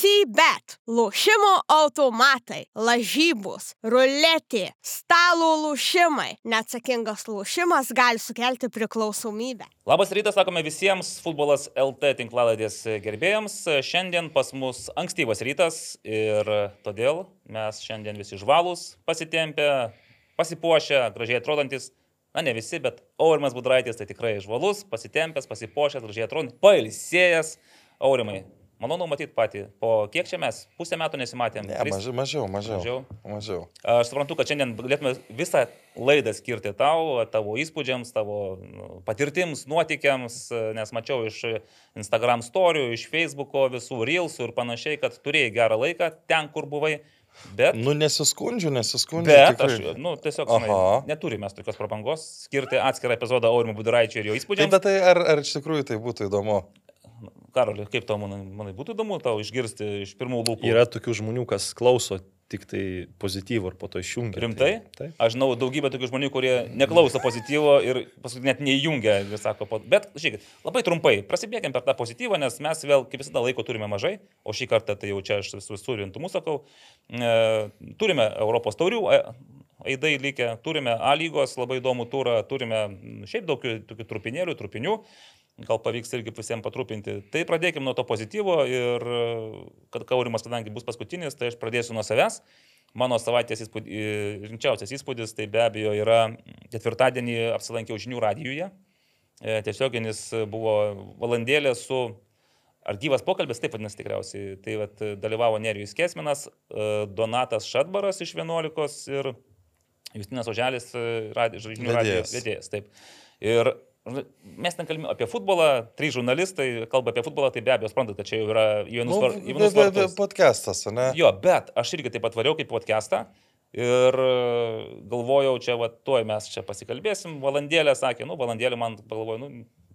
Sybet, lošimo automatai, lažybos, ruletė, stalo lošimai. Neatsakingas lošimas gali sukelti priklausomybę. Labas rytas, sakome visiems futbolas LT tinklaladės gerbėjams. Šiandien pas mus ankstyvas rytas ir todėl mes šiandien visi žvalus, pasitempę, pasipuošę, gražiai atrodantis. Na, ne visi, bet Aurimas Budraitis tai tikrai žvalus, pasitempęs, pasipuošęs, gražiai atrodantis, pailsėjęs. Aurimai, Malonu matyti patį. Po kiek čia mes? Pusę metų nesimatėm. Ne, mažiau, mažiau, mažiau. Mažiau. mažiau. Aš suprantu, kad šiandien galėtume visą laidą skirti tau, tavo įspūdžiams, tavo nu, patirtims, nuotikiams, nes mačiau iš Instagram storių, iš Facebook'o visų reelsų ir panašiai, kad turėjai gerą laiką ten, kur buvai. Bet, Nu, nesiskundžiu, nesiskundžiu. bet tikrai. aš, nu, tiesiog, žinai, neturime mes tokios prabangos skirti atskirą epizodą Aurimui Buduraičiui ir jo Tai, įspūdžiams. bet tai ar, ar iš tikrųjų tai būtų įdomu? Karoli, kaip tau, manai, manai, būtų įdomu tau išgirsti iš pirmų lūpų? Yra tokių žmonių, kas klauso tik tai pozityvų ir po to išjungia. Rimtai? Tai, taip. Aš žinau daugybę tokių žmonių, kurie neklauso pozityvo ir paskui net neįjungia, sako, po- bet, žiūrėkit, labai trumpai, prasidėkim per tą pozityvą, nes mes vėl, kaip visada, laiko turime mažai, o šį kartą tai jau čia aš visus surintumus sakau, e, turime Europos taurių. e, Aidai likę, turime A lygos labai įdomų turą, turime šiaip daug tokių trupinėlių, trupinių, gal pavyks irgi visiems patrupinti. Tai pradėkime nuo to pozityvo ir e, kad Kaurimas, kadangi bus paskutinis, tai aš pradėsiu nuo savęs. Mano savaitės įspūd... i- rimčiausias įspūdis tai be abejo yra ketvirtadienį apsilankiau žinių radijuje. E, Tiesioginis buvo valandėlė su, ar gyvas pokalbis, taip vadinasi tikriausiai. Tai vat, dalyvavo Nerijus Kesminas, e, Donatas Šatbaras iš 11 ir Justinas Oželis, e, radi- žinių radijos Vedėjas. Taip. Ir mes ten kalbame apie futbolą, trys žurnalistai kalba apie futbolą, tai be abejo, suprantate, čia jau yra į vienus Nu, var- į vienus be- be- podcastas, ne? Jo, bet aš irgi taip pat variau kaip podcastą ir e, galvojau, čia va, tuoj mes čia pasikalbėsim, valandėlę sakė, nu, valandėlę man galvoju, nu,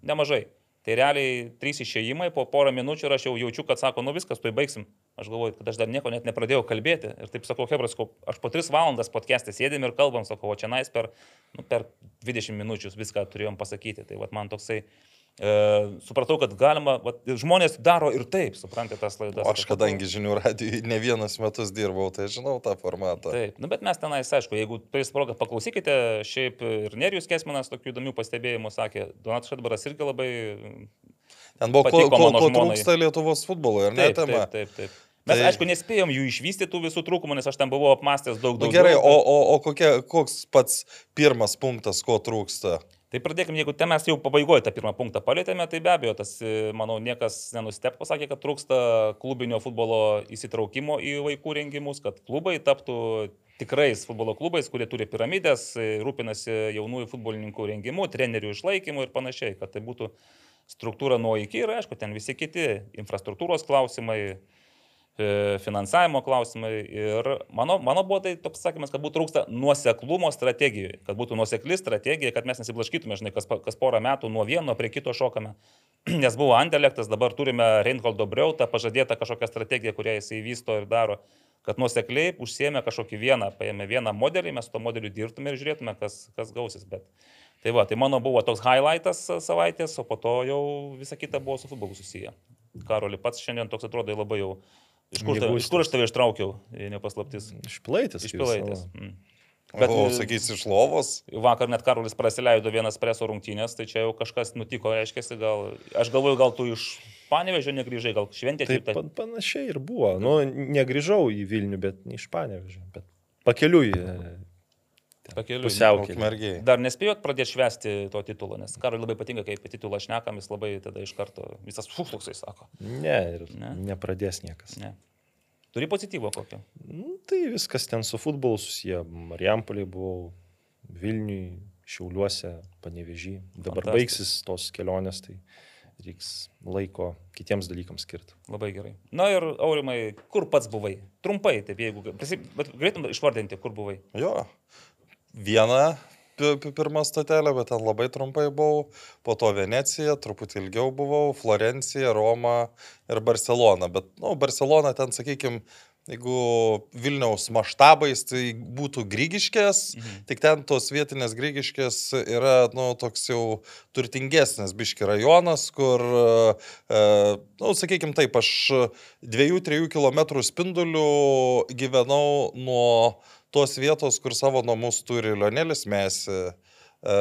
nemažai. Tai realiai trys išėjimai, po porą minučių ir aš jau jaučiu, kad sako, nu viskas, tuoj baigsim. Aš galvoju, kad aš dar nieko net nepradėjau kalbėti. Ir taip sakau, Hebras, aš po tris valandas podcast'e sėdėm ir kalbam, sakau, o čia nais per, nu, per 20 minučių viską turėjom pasakyti. Tai va, man toksai... E, supratau, kad galima, va, žmonės daro ir taip, suprantate, tas laidas. O aš kadangi žinių radijui ne vienus metus dirbau, tai žinau tą formatą. Taip, nu, bet mes tenais, aišku, jeigu turės progą, paklausykite, šiaip ir Nerijus Kesminas tokių įdomių pastebėjimų sakė, Donatas Šatbaras irgi labai... Ten buvo, ko, ko, ko trūksta Lietuvos futbolo, ar ne Taip, taip, taip, taip. Mes, Tai- aišku, nespėjom jų išvystyti tų visų trūkumų, nes aš ten buvau apmastęs daug Nu, daugiau. gerai, o, o, o kokia, koks pats pirmas punktas, ko trūksta? Tai pradėkime, jeigu ten mes jau pabaigoje tą pirmą punktą palėtėme, tai be abejo, tas, e, manau, niekas nenustep pasakė, kad trūksta klubinio futbolo įsitraukimo į vaikų rengimus, kad klubai taptų tikrais futbolo klubais, kurie turi piramidės, e, rūpinasi jaunųjų futbolininkų rengimu, trenerių išlaikymu ir panašiai, kad tai būtų struktūra nuo iki ir, aišku, ten visi kiti infrastruktūros klausimai, finansavimo klausimai. Ir mano, mano buvo tai toks sakymas, kad būtų trūksta nuoseklumo strategijoje, kad būtų nuosekli strategija, kad mes nesiblaškytume, žinai, kas, kas porą metų nuo vieno prie kito šokame. Nes buvo Antelektas, dabar turime Reinholdo Breutą, pažadėtą kažkokią strategiją, kurią jisai vysto ir daro, kad nuosekliai užsiemė kažkokį vieną, paėmė vieną modelį, mes su to modeliu dirbtume ir žiūrėtume, kas, kas gausis. Bet Tai va, tai mano buvo toks highlightas savaitės, o po to jau visa kita buvo su futbolu susiję. Karoli, pats šiandien toks atrodo labai jau. Iš kur, tave, iš kur aš tave ištraukiau, jei nepaslaptis? Išplaitęs. Iš kaip pilaitės. savo. Mm. Bet, o, sakys, iš lovos? Vakar net Karolis praleido vienas preso rungtynės, tai čia jau kažkas nutiko, reiškia, gal... Aš galvoju, gal tu iš Panevežio negrįžai, gal šventė Taip, tai... pan, panašiai ir buvo. Nu, negrįžau į Vilnių, bet ne iš Panevežio. Bet pakeliui. Pakeliui. Ukmergiai. Dar nespėjot pradėti švesti to titulo, nes Karoliui labai patinka, kai apie titulą šnekam, jis labai tada iš karto visas fuchluksai sako. Ne, ir Ne? ne. nepradės niekas. Ne. Turi pozityvo kokio. Nu, tai viskas ten su futbolu susiję. Marijampolė buvau, Vilniui, Šiauliuose, Panevežį. Dabar Fantastika. baigsis tos kelionės, tai reiks laiko kitiems dalykams skirti. Labai gerai. Na ir Aurimai, kur pats buvai? Trumpai, taip jeigu... galėtum išvardinti, kur buvai. Jo. Viena pi- pi- pirma stotelė, bet ten labai trumpai buvau. Po to Venecija, truputį ilgiau buvau, Florencija, Roma ir Barcelona. Bet, na, nu, Barcelona ten, sakykime, jeigu Vilniaus maštabais, tai būtų Grygiškės, Mhm. tik ten tos vietinės Grygiškės yra, nu, toks jau turtingesnis biški rajonas, kur, e, nu, sakykime taip, aš 2-3 km spindulių gyvenau nuo tos vietos, kur savo namus turi Lionelis Mesi. e,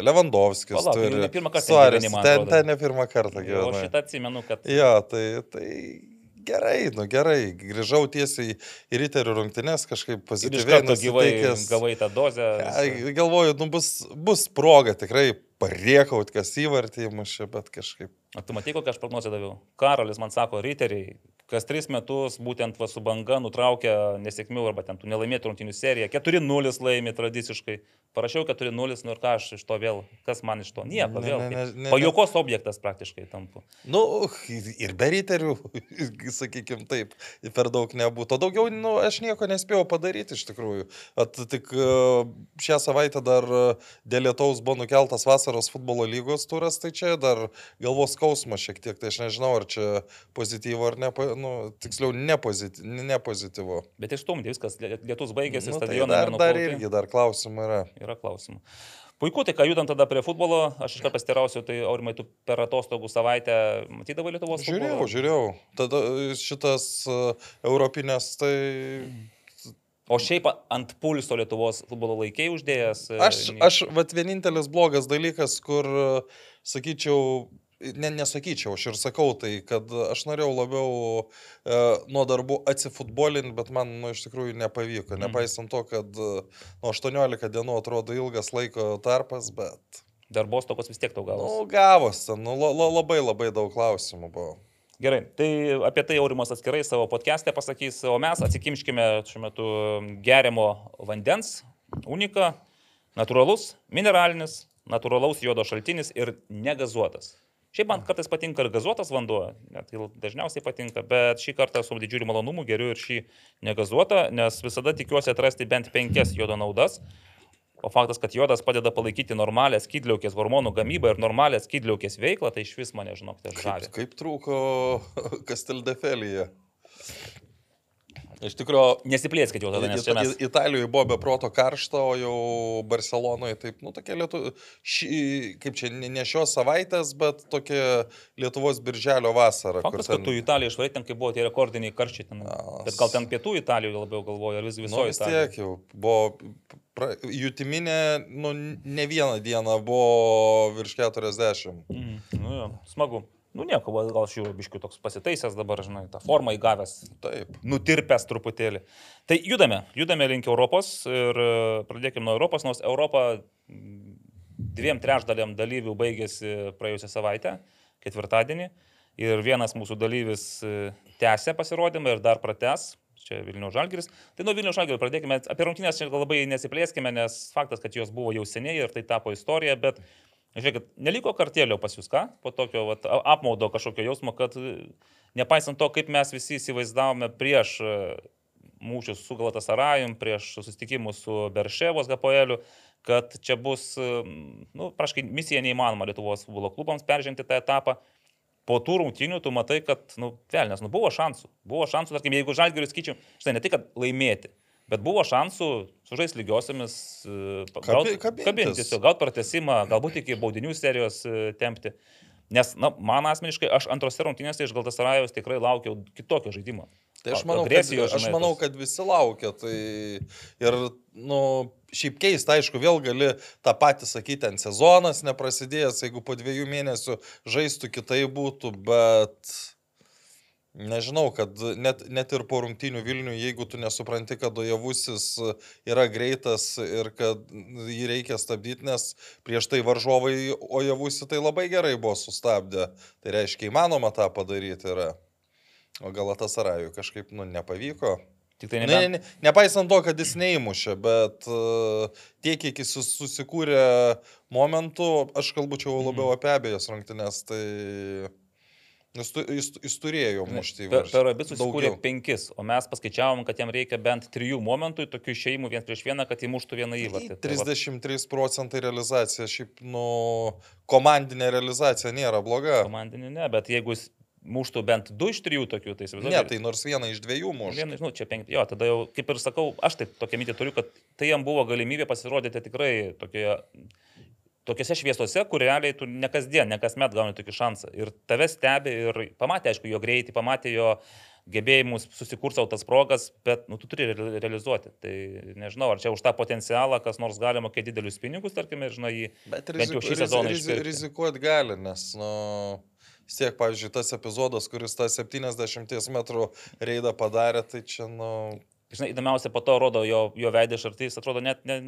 Levandovskis Palauk, tai turi. ne pirmą kartą Suarez, gyveni, ten, ten ne pirmą kartą gyvenau. šitą atsimenu, kad... Jo, tai, tai gerai, nu gerai. Grįžau tiesiai į Riterių rungtynes, kažkaip Ir pozityviai. karto gyvai gavai tą dozę. Ai, Galvoju, nu bus, bus proga tikrai pariekaut, kas įvartį įmušė, bet kažkaip. O tu matai, kokią aš prognozę daviau? Karolis man sako, riteriai, kas tris metus būtent va su banga nutraukia nesėkmių arba ten tų nelaimėtų rungtynių seriją. 4-0 laimė tradiciškai. Parašiau 4-0, nu ir ką aš iš to vėl, kas man iš to? Nieko, vėl. ne, ne, ne, Pajokos objektas praktiškai tampu. Nu, ir be Riterių, sakykime taip, per daug nebūtų. O daugiau, nu, aš nieko nespėjau padaryti iš tikrųjų. At tik e, šią savaitę dar e, dėl lietaus buvo nukeltas vasaros futbolo lygos turas, tai čia dar galvos skausmas šiek tiek, tai aš nežinau, ar čia pozityvo ar ne, nu, tiksliau nepozityvo. nepozityvo. Bet išstumti viskas, lie- lietus baigėsi, Nu, tai stadionas. dar, dar irgi, dar klausimų yra. Yra klausimų. Puiku, tai ką judam tada prie futbolo, aš iš karto pastirausiu, tai aurimai, tu per atostogų savaitę matydavai Lietuvos Žiūrėjau, futbolą? žiūrėjau. Tada šitas uh, europinės, tai O šiaip ant pulso Lietuvos futbolo laikiai uždėjęs. e, Aš, aš vat vienintelis blogas dalykas, kur, e, sakyčiau, ne, nesakyčiau, aš ir sakau tai, kad aš norėjau labiau e, nuo darbų atsifutbolinti, bet man nu, iš tikrųjų nepavyko. Mhm. Nepaisant to, kad e, nu, 18 dienų atrodo ilgas laiko tarpas, bet... Darbos tokos vis tiek tau Nu, gavos. gavos ten, nu, la, la, labai labai daug klausimų buvo. Gerai, tai apie tai Aurimas atskirai savo podcast'e pasakys, o mes atsikimškime šiuo metu geriamo vandens, unika, natūralus, mineralinis, natūralaus jodo šaltinis ir negazuotas. Šiaip man kartais patinka ir gazuotas vanduo, net il- dažniausiai patinka, bet šį kartą su didžiuliu malonumu geriu ir šį negazuotą, nes visada tikiuosi atrasti bent penkias jodo naudas. O faktas, kad jodas padeda palaikyti normalią skydliaukės hormonų gamybą ir normalią skydliaukės veiklą, tai iš vis mane, žinokite, žavi. Kaip, kaip trūko Kasteldefelija. Iš tikrųjų, Nesiplėskite jau tada, nes čia mes... Italijoje buvo be proto karšta, o jau Barcelonoje taip, nu tokia lietu, ši, kaip čia, ne, šios savaitės, bet tokia Lietuvos birželio vasara. Faktas, kad tu Italiją išvarai ten, kai buvo tie rekordiniai karščiai ten. A, Bet gal ten pietų Italijoje labiau galvoju, ar vis Nu, visoje vis tiek jau buvo, pra, jutiminė, nu, ne vieną dieną buvo virš 40. Mhm. Nu, jo, smagu. Nu nieko, gal šių biškių toks pasitaisęs dabar, žinai, tą formą įgavęs, Taip. nutirpęs truputėlį. Tai judame, judame link Europos ir e, pradėkime nuo Europos, nors Europa dviem trešdaliam dalyvių baigėsi praėjusią savaitę, ketvirtadienį. Ir vienas mūsų dalyvis e, tęsė pasirodymą ir dar prates. Čia Vilnių Žalgiris. Tai nuo Vilnių Žalgirio pradėkime. Apie rungtynės čia labai nesiplėskime, nes faktas, kad jos buvo jau seniai ir tai tapo istorija, bet Žiūrėkit, neliko kartėlio pas jūs, ką? Po tokio vat, apmaudo kažkokio jausmo, kad e, nepaisant to, kaip mes visi įsivaizdavome prieš e, mūšius su Galatasarajum, prieš susitikimus su Berševos Gapoeliu, kad čia bus, e, nu, praškai, misija neįmanoma Lietuvos futbolo klubams peržengti tą etapą. Po tų rungtynių tu matai, kad, nu, velnės, nu, buvo šansų. Buvo šansų, tarkim, jeigu žalgirius skaičiu, štai ne tai, kad laimėti, bet buvo šansų sužaisti lygiosiamis, e, gaut- kabintis. jo, gauti pratesimą, galbūt iki baudinių serijos e, tempti. Nes, na, man asmeniškai, aš antrose rungtynėse iš Galtasarajos tikrai laukiau kitokio žaidimo. Tai aš manau, kad, agresijos, aš žinai, manau, kad visi laukia. Tai ir, nu, šiaip keista, aišku, vėl gali tą patį sakyti, ten sezonas neprasidėjęs, jeigu po dviejų mėnesių žaistų kitai būtų, bet nežinau, kad net, net ir po rungtynių Vilnių, jeigu tu nesupranti, kad Ojavusis yra greitas ir kad jį reikia stabdyti, nes prieš tai varžovai Ojavusi tai labai gerai buvo sustabdę. Tai reiškia, įmanoma tą padaryti yra. O Galatasarajui kažkaip, nu, nepavyko. Tik tai Ne, nebent... ne, ne, nepaisant to, kad jis neįmušė, bet uh, tiek, kiek jis sus- susikūrė momentų, aš kalbučiau labiau apie abejas rungtynės, tai jis, tu- jis, jis turėjo mušti Per, per abis susikūrė penkis, o mes paskaičiavom, kad jam reikia bent trijų momentų, tokių šeimų vienas prieš vieną, kad įmuštų vieną įvartį. Tai va- 33 procentai realizacija, šiaip, nu, komandinė realizacija nėra bloga. Komandinį ne, bet jeigu jis muštų bent du iš trijų tokių, tai įsivaizduoju. Ne, tai nors vieną iš dviejų muštų. Vienas, nu, čia penki. Jo, tada jau, kaip ir sakau, aš taip tokia mintį turiu, kad tai jam buvo galimybė pasirodyti tikrai tokioje, tokiuose šviesose, kur realiai tu ne kasdien, ne kasmet gauni tokį šansą. Ir tave stebi ir pamatė, aišku, jo greitį, pamatė jo gebėjimus susikurti savo tas progas, bet nu, tu turi re- realizuoti. Tai nežinau, ar čia už tą potencialą kas nors gali mokėti didelius pinigus, tarkime, žinai, jį. Bet Bent jau riziku, šį rizi, sezoną rizi, išpirkti. rizikuoti gali, nes, nu, vis tiek, pavyzdžiui, tas epizodas, kuris tą 70 metrų reidą padarė, tai čia, nu, Žinai, įdomiausia, po to rodo jo, jo veidą iš arti, jis atrodo net ne,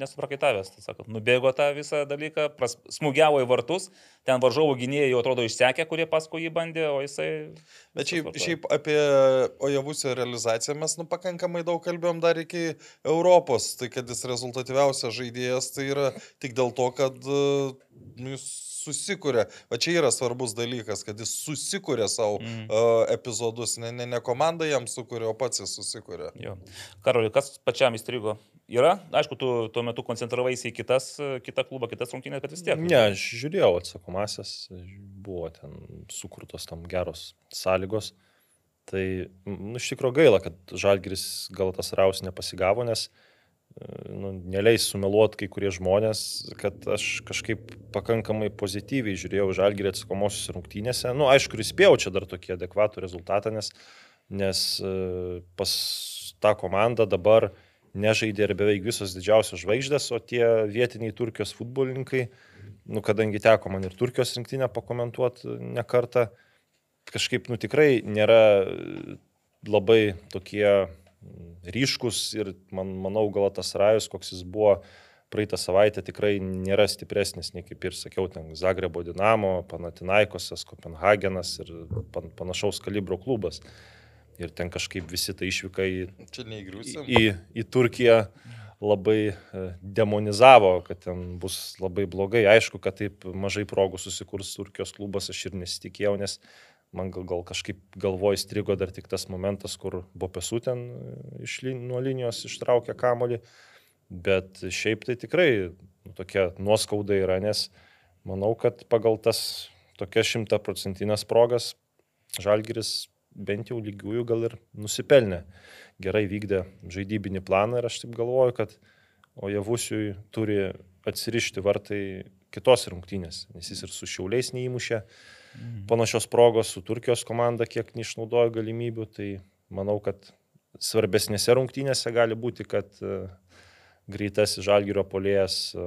nesuprakaitavęs. Tai sakot, nubėgo tą visą dalyką, pras, smūgiavo į vartus, ten varžovų gynėjai jau atrodo išsekę, kurie paskui jį bandė, o jisai... Bet šiaip, šiaip apie Ojavusio realizaciją mes nu, pakankamai daug kalbėjom dar iki Europos. Tai kad jis rezultatyviausias žaidėjas, tai yra tik dėl to, kad e, nu, jis susikūrė. Va čia yra svarbus dalykas, kad jis susikūrė savo Mm. uh, epizodus. Ne, ne, ne komanda jam sukūrė, o pats jis susikūrė. Jo. Karoli, kas pačiam įstrigo? Yra, aišku, tu tuo metu koncentravaisi į kitas, kitą klubą, kitas rungtynės, bet vis tiek. Ne, aš žiūrėjau atsakomasias, buvo ten sukurtos tam geros sąlygos. Tai, nu, iš tikrųjų gaila, kad Žalgiris gal tas raus nepasigavo, nes e, nu, neleis sumeluoti kai kurie žmonės, kad aš kažkaip pakankamai pozityviai žiūrėjau Žalgirį atsakomosios rungtynėse. Nu, aišku, ir spėjau čia dar tokį adekvatų rezultatą, nes, nes e, pas tą komandą dabar nežaidė ir beveik visos didžiausios žvaigždės, o tie vietiniai Turkijos futbolininkai, nu, kadangi teko man ir Turkijos rinktinę pakomentuoti ne kartą, kažkaip, nu, tikrai nėra labai tokie ryškus ir man, manau, gal tas rajus, koks jis buvo praeitą savaitę, tikrai nėra stipresnis, nei kaip ir sakiau, ten Zagrebo Dinamo, Panatinaikosas, Kopenhagenas ir pan, panašaus kalibro klubas. Ir ten kažkaip visi tai išvyka į į, į Turkiją labai e, demonizavo, kad ten bus labai blogai. Aišku, kad taip mažai progų susikurs Turkijos klubas, aš ir nesitikėjau, nes man gal, gal kažkaip galvoj strigo dar tik tas momentas, kur Bopesu ten e, iš, nuo linijos ištraukė kamolį. Bet šiaip tai tikrai nu, tokia nuoskauda yra, nes manau, kad pagal tas tokias šimtaprocentinės progas Žalgiris bent jau lygiųjų gal ir nusipelnė. Gerai vykdė žaidybinį planą ir aš taip galvoju, kad Ojavusiui turi atsirišti vartai kitos rungtynės, nes jis ir su šiauliais neįmušė panašios progos, su Turkijos komanda kiek neišnaudojo galimybių, tai manau, kad svarbesnėse rungtynėse gali būti, kad e, greitasis žalgyrio polėjas e,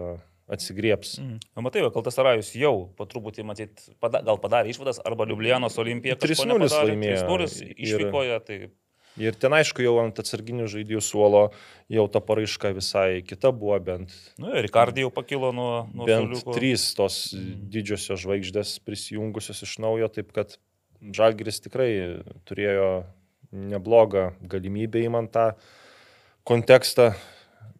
atsigriebs. Mm. Matai, Kaltas Arajus jau po truputį, matyt, pada, gal padarė išvadas, arba Liublianos olimpija. kažko 3:0 nepadarė, laimėjo. 3:0 Ir- išvykoje, tai Ir ten aišku, jau ant atsarginių žaidėjų suolo jau ta paraiška visai kita buvo, bent, Nu, ir Rikardį jau pakilo nuo, nuo bent suoliuko. trys tos didžiosios žvaigždės prisijungusios iš naujo, taip kad Žalgiris tikrai turėjo neblogą galimybę įmant tą kontekstą,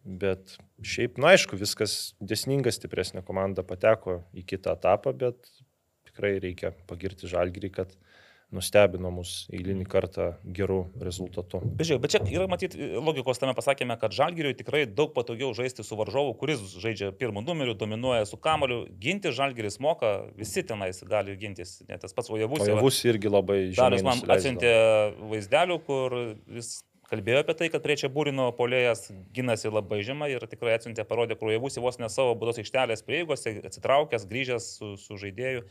bet šiaip, na aišku, viskas desninga, stipresnė komanda pateko į kitą etapą, bet tikrai reikia pagirti Žalgirį, kad nustebino mus eilinį kartą gerų rezultatų. Bet, žiūrėk, bet čia yra matyti logikos tame pasakėme, kad Žalgiriui tikrai daug patogiau žaisti su varžovu, kuris žaidžia pirmų numerių, dominuoja su kamoliu. Ginti Žalgiris moka, visi tenais gali gintis. Net tas pats Vojavus. O javus irgi labai Darius žemai man atsiuntė vaizdelių, kur jis kalbėjo apie tai, kad prie čia būrino polėjas ginasi labai žemai ir tikrai atsiuntė, parodė, kur Vojavus vos ne savo būdos aikštelės prieigose, atsitraukęs, grįžęs su, su žaidėju.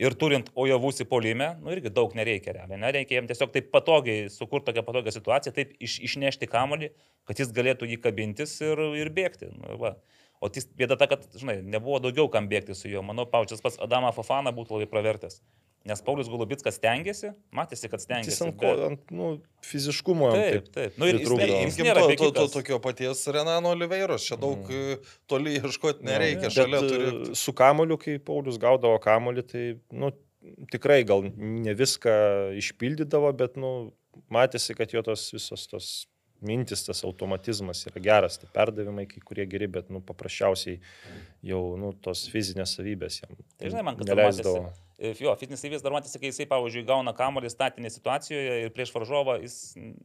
Ir turint Ojavusį polime, nu irgi daug nereikia, realiai. Nereikia jam tiesiog taip patogiai, sukurti tokią patogią situaciją, taip iš, išnešti kamolį, kad jis galėtų jį kabintis ir, ir bėgti. Nu, va. o tis bėda ta, kad, žinai, nebuvo daugiau kam bėgti su juo. Manau, paučias pats Adamą Fofana būtų labai pravertęs. Nes Paulius Golubitskas stengiasi, matėsi, kad Jis stengiasi. ant, ko, ant nu, fiziškumo. jam Taip, taip. Nu, ir jis, jis nėra to, to, to, tokio paties Renano Oliveiros, čia daug mm. toli ieškoti nereikia, Bet, šalia e, turi. Su kamoliu, kai Paulius gaudavo kamolį, tai nu, tikrai gal ne viską išpildydavo, bet nu, matėsi, kad jo tos visos tos mintis, tas automatizmas yra geras, tai perdavimai kai kurie geri, bet nu, paprasčiausiai jau nu, tos fizinės savybės jam Tai žinai, man kas neleisdavo. matėsi. E, Jo, fitness įvės dar matėsi, kai jisai, pavyzdžiui, gauna kamolį statinėje situacijoje ir prieš varžovą jis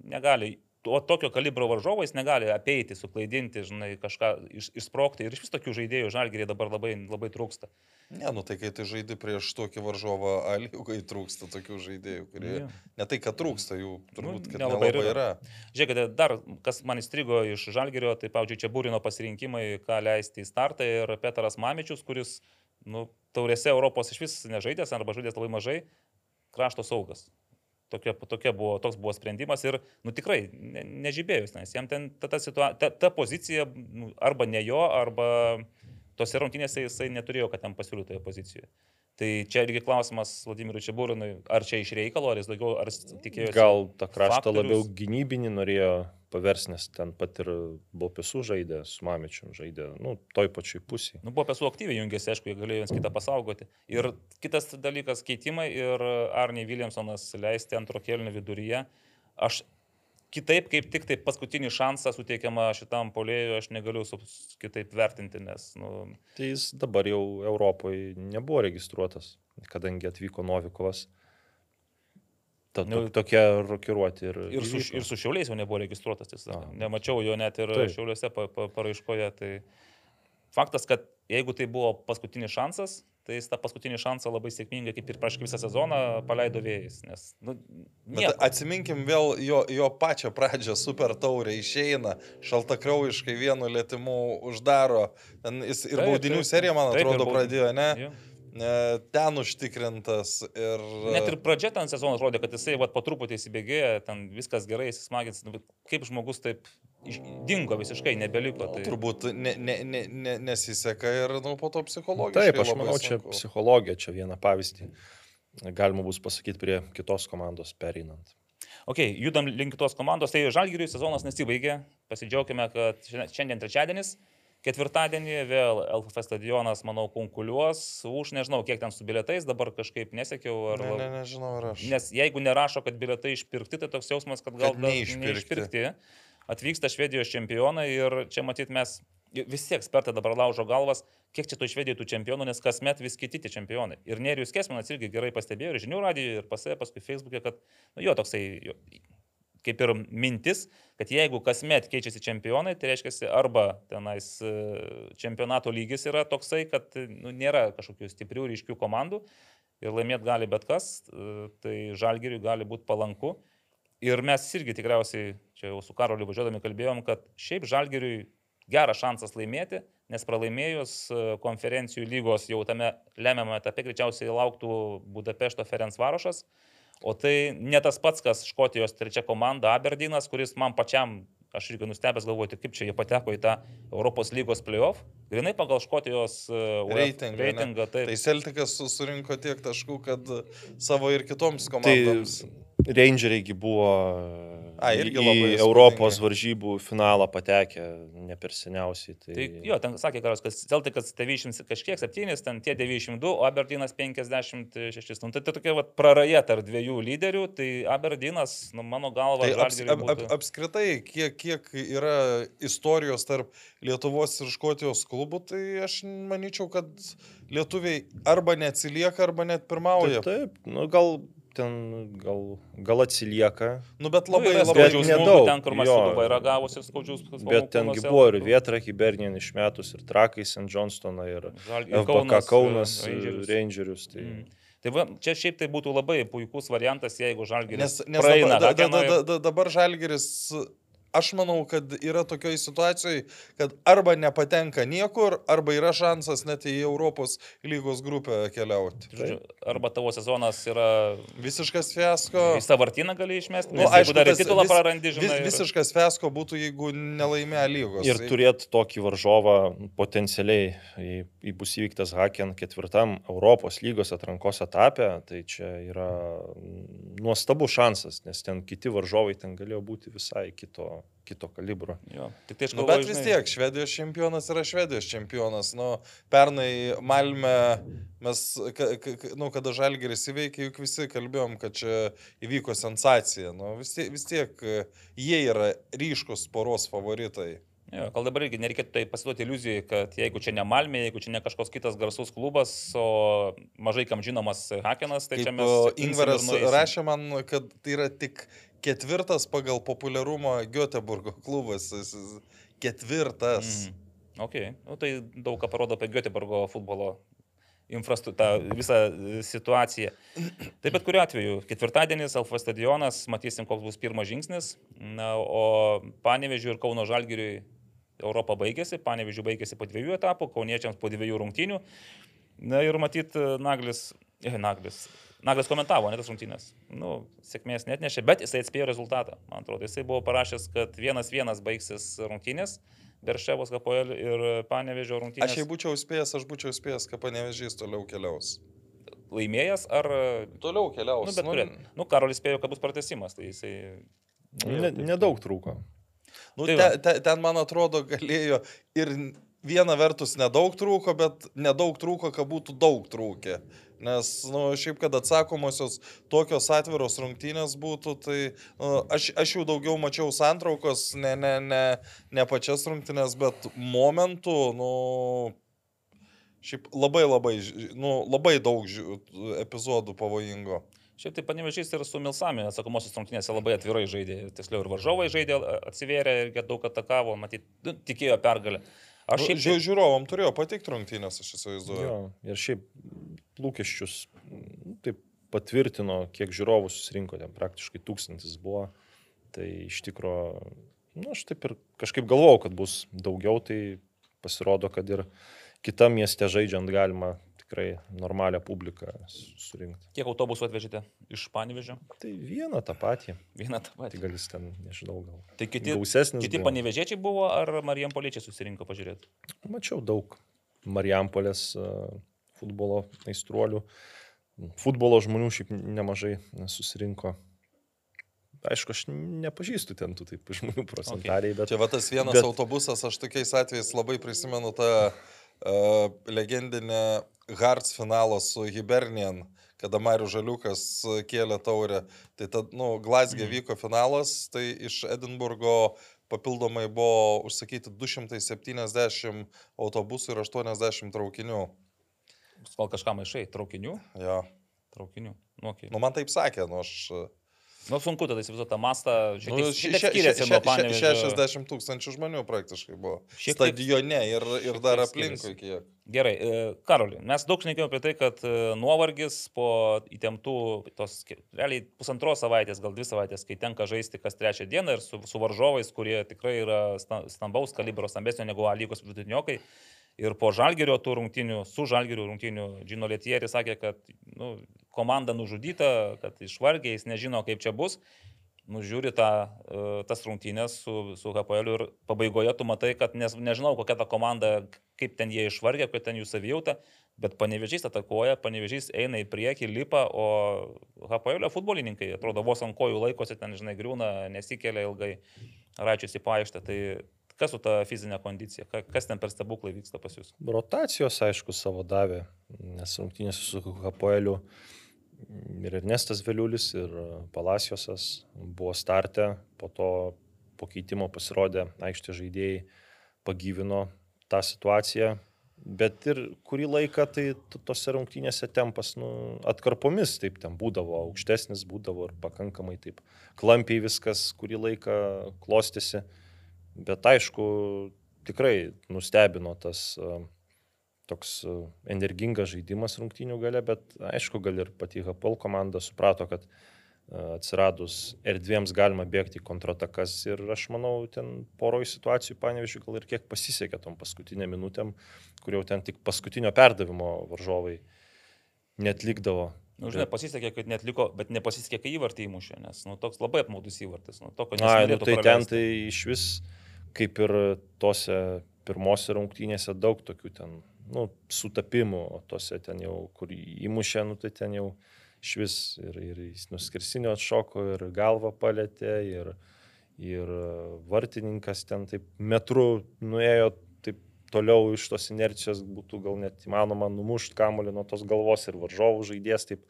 negali o tokio kalibro varžovais negali apeiti, suklaidinti, žinai, kažką iš, išsprokti. Ir iš vis tokių žaidėjų žalgeriai dabar labai, labai trūksta. Ne, nu tai kai tu žaidži prieš tokį varžovą, aliukai trūksta tokių žaidėjų, kurie... Jo. Ne tai, kad trūksta jų, turbūt, kad nelabai nelabai ir yra. Žiūrėkite, dar kas man įstrigo iš žalgerio, tai, pavyzdžiui, čia būrino pasirinkimai, ką leisti į startą ir Petras Mamičius, kuris, nu, taurėse Europos iš vis nežaidęs arba žaidęs labai mažai, krašto saugas. Tokia, tokia buvo, toks buvo sprendimas ir, nu tikrai, ne, nežibėjus, nes jam ten ta, ta, situa, ta, ta pozicija nu, arba ne jo, arba tose rungtynėse jisai neturėjo, kad ten pasiūlytų toje pozicijoje. Tai čia irgi klausimas Vladimirui Čiabūrinui, ar čia iš reikalo, ar jis daugiau, ar tikėjosi. Gal tą kraštą faktorius. labiau gynybinį norėjo paversti, nes ten pat ir Bopesų žaidė, su Mamičium žaidė, nu, toj pačioj pusėje. Nu, buvo pesų aktyviai jungėsi, aišku, jie galėjo viens kitą pasaugoti. Ir kitas dalykas - keitimai ir Arniai Williamsonas leisti antro kėlinio viduryje. Aš kitaip, kaip tik tai paskutinį šansą suteikiamą šitam polėjui, aš negaliu kitaip vertinti, nes, nu, Tai jis dabar jau Europoje nebuvo registruotas, kadangi atvyko Novikovas. Ta, to, Nu, tokia rokiruoti ir... ir su, ir su šiauliais jau nebuvo registruotas, tiesą A. sakant. Nemačiau jo net ir Taip. šiauliuose pa, pa, paraiškoje. Tai faktas, kad jeigu tai buvo paskutinis šansas, tai jis tą paskutinį šansą labai sėkmingai, kaip ir prieš visą sezoną, paleido vėjais. Nes, nu, atsiminkim vėl jo, jo pačią pradžią, super taurė išeina, šaltakraujiškai vienu lėtimu uždaro. Ten jis ir Taip, baudinių taip. seriją, man Taip, atrodo, pradėjo, ne? Jo. Ten užtikrintas ir... Net ir pradžia ten sezonas rodė, kad jisai vat, po truputį įsibėgėjo, ten viskas gerai, jis smagins, nu, kaip žmogus taip dingo visiškai, nebeliko. Nu, Tai... Turbūt ne, ne, ne, ne, nesiseka ir nu, po to psichologiškai. Taip, aš manau, čia sunku. psichologija, čia vieną pavyzdį. Galima bus pasakyti prie kitos komandos pereinant. Ok, judam link tos komandos. Tai Žalgiriui sezonas nesibaigė. Pasidžiaugime, kad šiandien- trečiadienis. Ketvirtadienį vėl LFF stadionas, manau, konkuliuos už nežinau, kiek ten su biletais, dabar kažkaip nesiekiau. Ar... Ne, ne, nežinau, ar aš. Nes jeigu nerašo, kad biletai išpirkti, tai toks jausmas, kad gal Kad neišpirkti. neišpirkti. Atvyksta Švedijos čempionai ir čia matyt mes, visi ekspertai dabar laužo galvas, kiek čia to Švedijų tų čempionų, nes kasmet vis kiti tie čempionai. Ir Nerijus Kesminas irgi gerai pastebėjo ir žinių radijoje, ir pasė, paskui Facebook'e, kad nu, jo toksai jo, kaip ir mintis, kad jeigu kasmet keičiasi čempionai, tai reiškia arba tenais e, čempionato lygis yra toksai, kad nu, nėra kažkokių stiprių ryškių komandų ir laimėti gali bet kas, e, tai žalgiriui gali būti palanku. Ir mes irgi tikriausiai, čia jau su Karoliu važiuodami kalbėjom, kad šiaip žalgiriui geras šansas laimėti, nes pralaimėjus e, konferencijų lygos jau tame lemiamame etape greičiausiai lauktų Budapešto Ferenc Varošas. O tai ne tas pats, kas Škotijos trečia komanda Aberdynas, kuris man pačiam, aš irgi nustebęs galvoti, kaip čia jie pateko į tą Europos lygos playoff. Grinai pagal Škotijos e, Reitingą. reitingą. Tai Celticas su- surinko tiek taškų, kad savo ir kitoms Tai komandoms. Rangeriai buvo A, į- irgi į labai Europos įspūdingai. varžybų finalą patekę ne per seniausiai. Tai, Tai jo, ten sakė karas, kad Celtikas 90 kažkiek 7, ten tie 92, o Aberdynas 56. Nu, tai, tai tokia vat, praraja tarp dviejų lyderių, tai Aberdynas, nu, mano galva, Tai aps, ap, ap, apskritai, kiek, kiek yra istorijos tarp Lietuvos ir Škotijos klubų, tai aš manyčiau, kad lietuviai arba neatsilieka, arba net pirmauja. taip, taip, nu, gal ten gal, gal atsilieka, Nu, bet Nu, labai, yra labai bet nedaug, ten, kur jo. Masiluba yra gavusi skaudžius bet tengi buvo ir Vietra, Hibernien išmetus, ir Trakai, St. Johnstoną, ir FBK Kaunas, Rangerius. Rangerius. Tai... Mm. Tai va, čia šiaip tai būtų labai puikus variantas, jeigu Žalgiris Nes, nes praeina dabar, da, da, ir- da, da, dabar Žalgeris, aš manau, kad yra tokioje situacijoje, kad arba nepatenka niekur, arba yra šansas net į Europos lygos grupę keliauti. Žodžiu, arba tavo sezonas yra Visiškas fiasko. į savartyną gali išmesti, Nu, aišku, jeigu dar titulą vis- prarandi, Vis, žinai. ir- visiškas fiasko būtų, jeigu nelaimė lygos. Ir turėti tokį varžovą potencialiai, jei jei bus įvyktas Haken ketvirtam Europos lygos atrankos etape, tai čia yra nuostabus šansas, nes ten kiti varžovai ten galėjo būti visai kito, kito kalibro. Jo, tik tai aš Nu, galvoju, bet vis žinai, tiek, Švedijos čempionas yra Švedijos čempionas. Nu, pernai Malme mes, ka, ka, ka- nu, kada Žalgeris įveikė, juk visi kalbėjom, kad čia įvyko sensacija. Nu, vis, tiek, vis tiek jie yra ryškus poros favoritai. Jo, gal dabar irgi nereikėtų tai pasiduoti iliuzijai, kad jeigu čia ne Malmė, jeigu čia ne kažkoks kitas garsus klubas, o mažai kam žinomas Hakenas, tai čia Kaip mes... imsim ir Ingvaras rašė man, kad tai yra tik ketvirtas pagal populiarumą Göteborgo klubas. Ketvirtas. Mhm. Ok, nu, tai daug ką parodo apie Göteborgo futbolo infrastruktūrą, visą e, situaciją. Taip bet kuriuo atveju, ketvirtadienis, Alfa stadionas, matysim, koks bus pirmas žingsnis, na, o Panevežiui ir Kauno Žalgiriui Europą baigėsi, Panevežiui baigėsi po dviejų etapų, Kauniečiams po dviejų rungtynių. Na ir matyt, Naglis, eh, Naglis, Naglis komentavo, ne tas rungtynės. Nu, sėkmės net nešė, bet jisai atspėjo rezultatą. Man atrodo, jisai buvo parašęs, kad vienas vienas baigsis rungtynės. Berševos Kapoel ir Panevežio rungtynės. Aš jei būčiau spėjęs, aš būčiau spėjęs, kad panevežys toliau keliaus. laimėjęs ar... Toliau keliaus. Nu, bet kuria. Nu, Karolis spėjo, kad bus pratesimas, tai jisai... Ne, nedaug trūko. Nu, Tai te, va. te, ten, man atrodo, galėjo ir viena vertus nedaug trūko, bet nedaug trūko, kad būtų daug trūkę. Nes, nu, šiaip, kad atsakomosios tokios atviros rungtynės būtų, tai nu, aš, aš jau daugiau mačiau santraukos, ne, ne, ne, ne pačias rungtynės, bet momentų, nu, šiaip labai labai, nu, labai daug epizodų pavojingo. Šiaip tai panevežys ir su Milsami atsakomosios rungtynėse labai atvirai žaidė. Tiksliau ir varžovai žaidė, atsivėrė ir daug atakavo, matyt, nu, tikėjo pergalę. Aš šiaip... Žiū, žiūrovom turėjo patikti rungtynės, aš įsivaizduoju. Jo, ir šiaip lūkesčius nu, taip patvirtino, kiek žiūrovų susirinko, ten praktiškai tūkstantis buvo. Tai iš tikrųjų, nu, aš taip ir kažkaip galvojau, kad bus daugiau, tai pasirodo, kad ir kitam mieste žaidžiant galima tikrai normalią publiką su- surinkti. Kiek autobusų atvežėte iš Panevežio? Tai vieną tą patį. Vieną tą Tai patį. gal jis ten, nežinau, gal. Tai kiti, kiti buvo. panevežiečiai buvo ar Marijam Poliečiai susirinko pažiūrėti? Mačiau daug Marijampolės e, futbolo aistruolių. Futbolo žmonių šiaip nemažai susirinko. Aišku, aš nepažįstu ten tų taip žmonių procentaliai, bet Čia va tas vienas Bet- autobusas, aš tokiais atvejais labai prisimenu tą uh, legendinę Hearts finalo su Hibernian, kada Marius Žaliukas uh, kėlė taurę. Tai tad, nu, Glasgė Mhm. mm. vyko finalas, tai iš Edinburgo papildomai buvo užsakyti 270 autobusų ir 80 traukinių. Gal kažką maišai, traukinių? Jo. Traukinių. Nu, okay. Nu, man taip sakė, nu aš... nu sunku tada įsivaizduoti tą mastą, šiek Nu, tiek, še- šiek tiek skiriasi nuo Panevežio. 60 tūkstančių žmonių praktiškai buvo. Šiek tiek- Stadione ir, ir dar aplinkui kiek. Gerai, e, Karoli, mes daug šnekėjome apie tai, kad e, nuovargis po įtemptų, tos, realiai pusantros savaitės, gal dvi savaitės, kai tenka žaisti kas trečią dieną ir su, su varžovais, kurie tikrai yra sta- stambaus kalibro, stambesnio negu A lygos vidutiniokai. Ir po žalgerio tų rungtinių, su žalgerio rungtinių, Džino Lietieris sakė, kad nu, komanda nužudyta, kad išvargė, jis nežino, kaip čia bus. Nužiūri tą, e, tas rungtynės su, su HPL ir pabaigoje tu matai, kad nes, nežinau, kokia ta komanda, kaip ten jie išvargė, kokia ten jų savijauta, bet panevežys atakuoja, panevežys eina į priekį, lipa, o HPL futbolininkai, atrodo, vos ant kojų laikosi, ten, žinai, griūna, nesikelia ilgai, račiusi paaištę. Tai kas su ta fizinė kondicija, Ka- kas ten per stebuklai vyksta pas jūs? rotacijos, aišku, savo davė, nes rungtynės su Hapoeliu ir Ernestas Veliulis, ir Palaciosas buvo starte, po to po keitimo pasirodė aikštė žaidėjai, pagyvino tą situaciją, bet ir kurį laiką tai tose rungtynėse tempas nu, atkarpomis taip ten būdavo, aukštesnis būdavo ir pakankamai taip klampiai viskas kurį laiką klostėsi. Bet aišku, tikrai nustebino tas a, toks a, energingas žaidimas rungtynių gale, bet aišku, gal ir pati HPL komanda suprato, kad a, atsiradus erdvėms galima bėgti kontratakas ir aš manau, ten poroj situacijų, panevižiu, gal ir kiek pasisekė tom paskutinėm minutėm, kur jau ten tik paskutinio perdavimo varžovai netlikdavo. Nu, žinai, pasisekė, kad net liko, bet nepasisekė, kai įvartį įmušė, nes nu, toks labai apmaudus įvartis. Nu, to, Na, nu, tai ten tai iš vis, kaip ir tose pirmose rungtynėse, daug tokių ten, nu, sutapimų, o tose ten jau, kur įmušė, nu, tai ten jau iš vis ir, ir jis nuskirsinio atšoko, ir galvą palėtė, ir, ir vartininkas ten taip metrų nuėjo taip toliau iš tos inercijos būtų gal net įmanoma numušti kamulį nuo tos galvos ir varžovų žaidėjas taip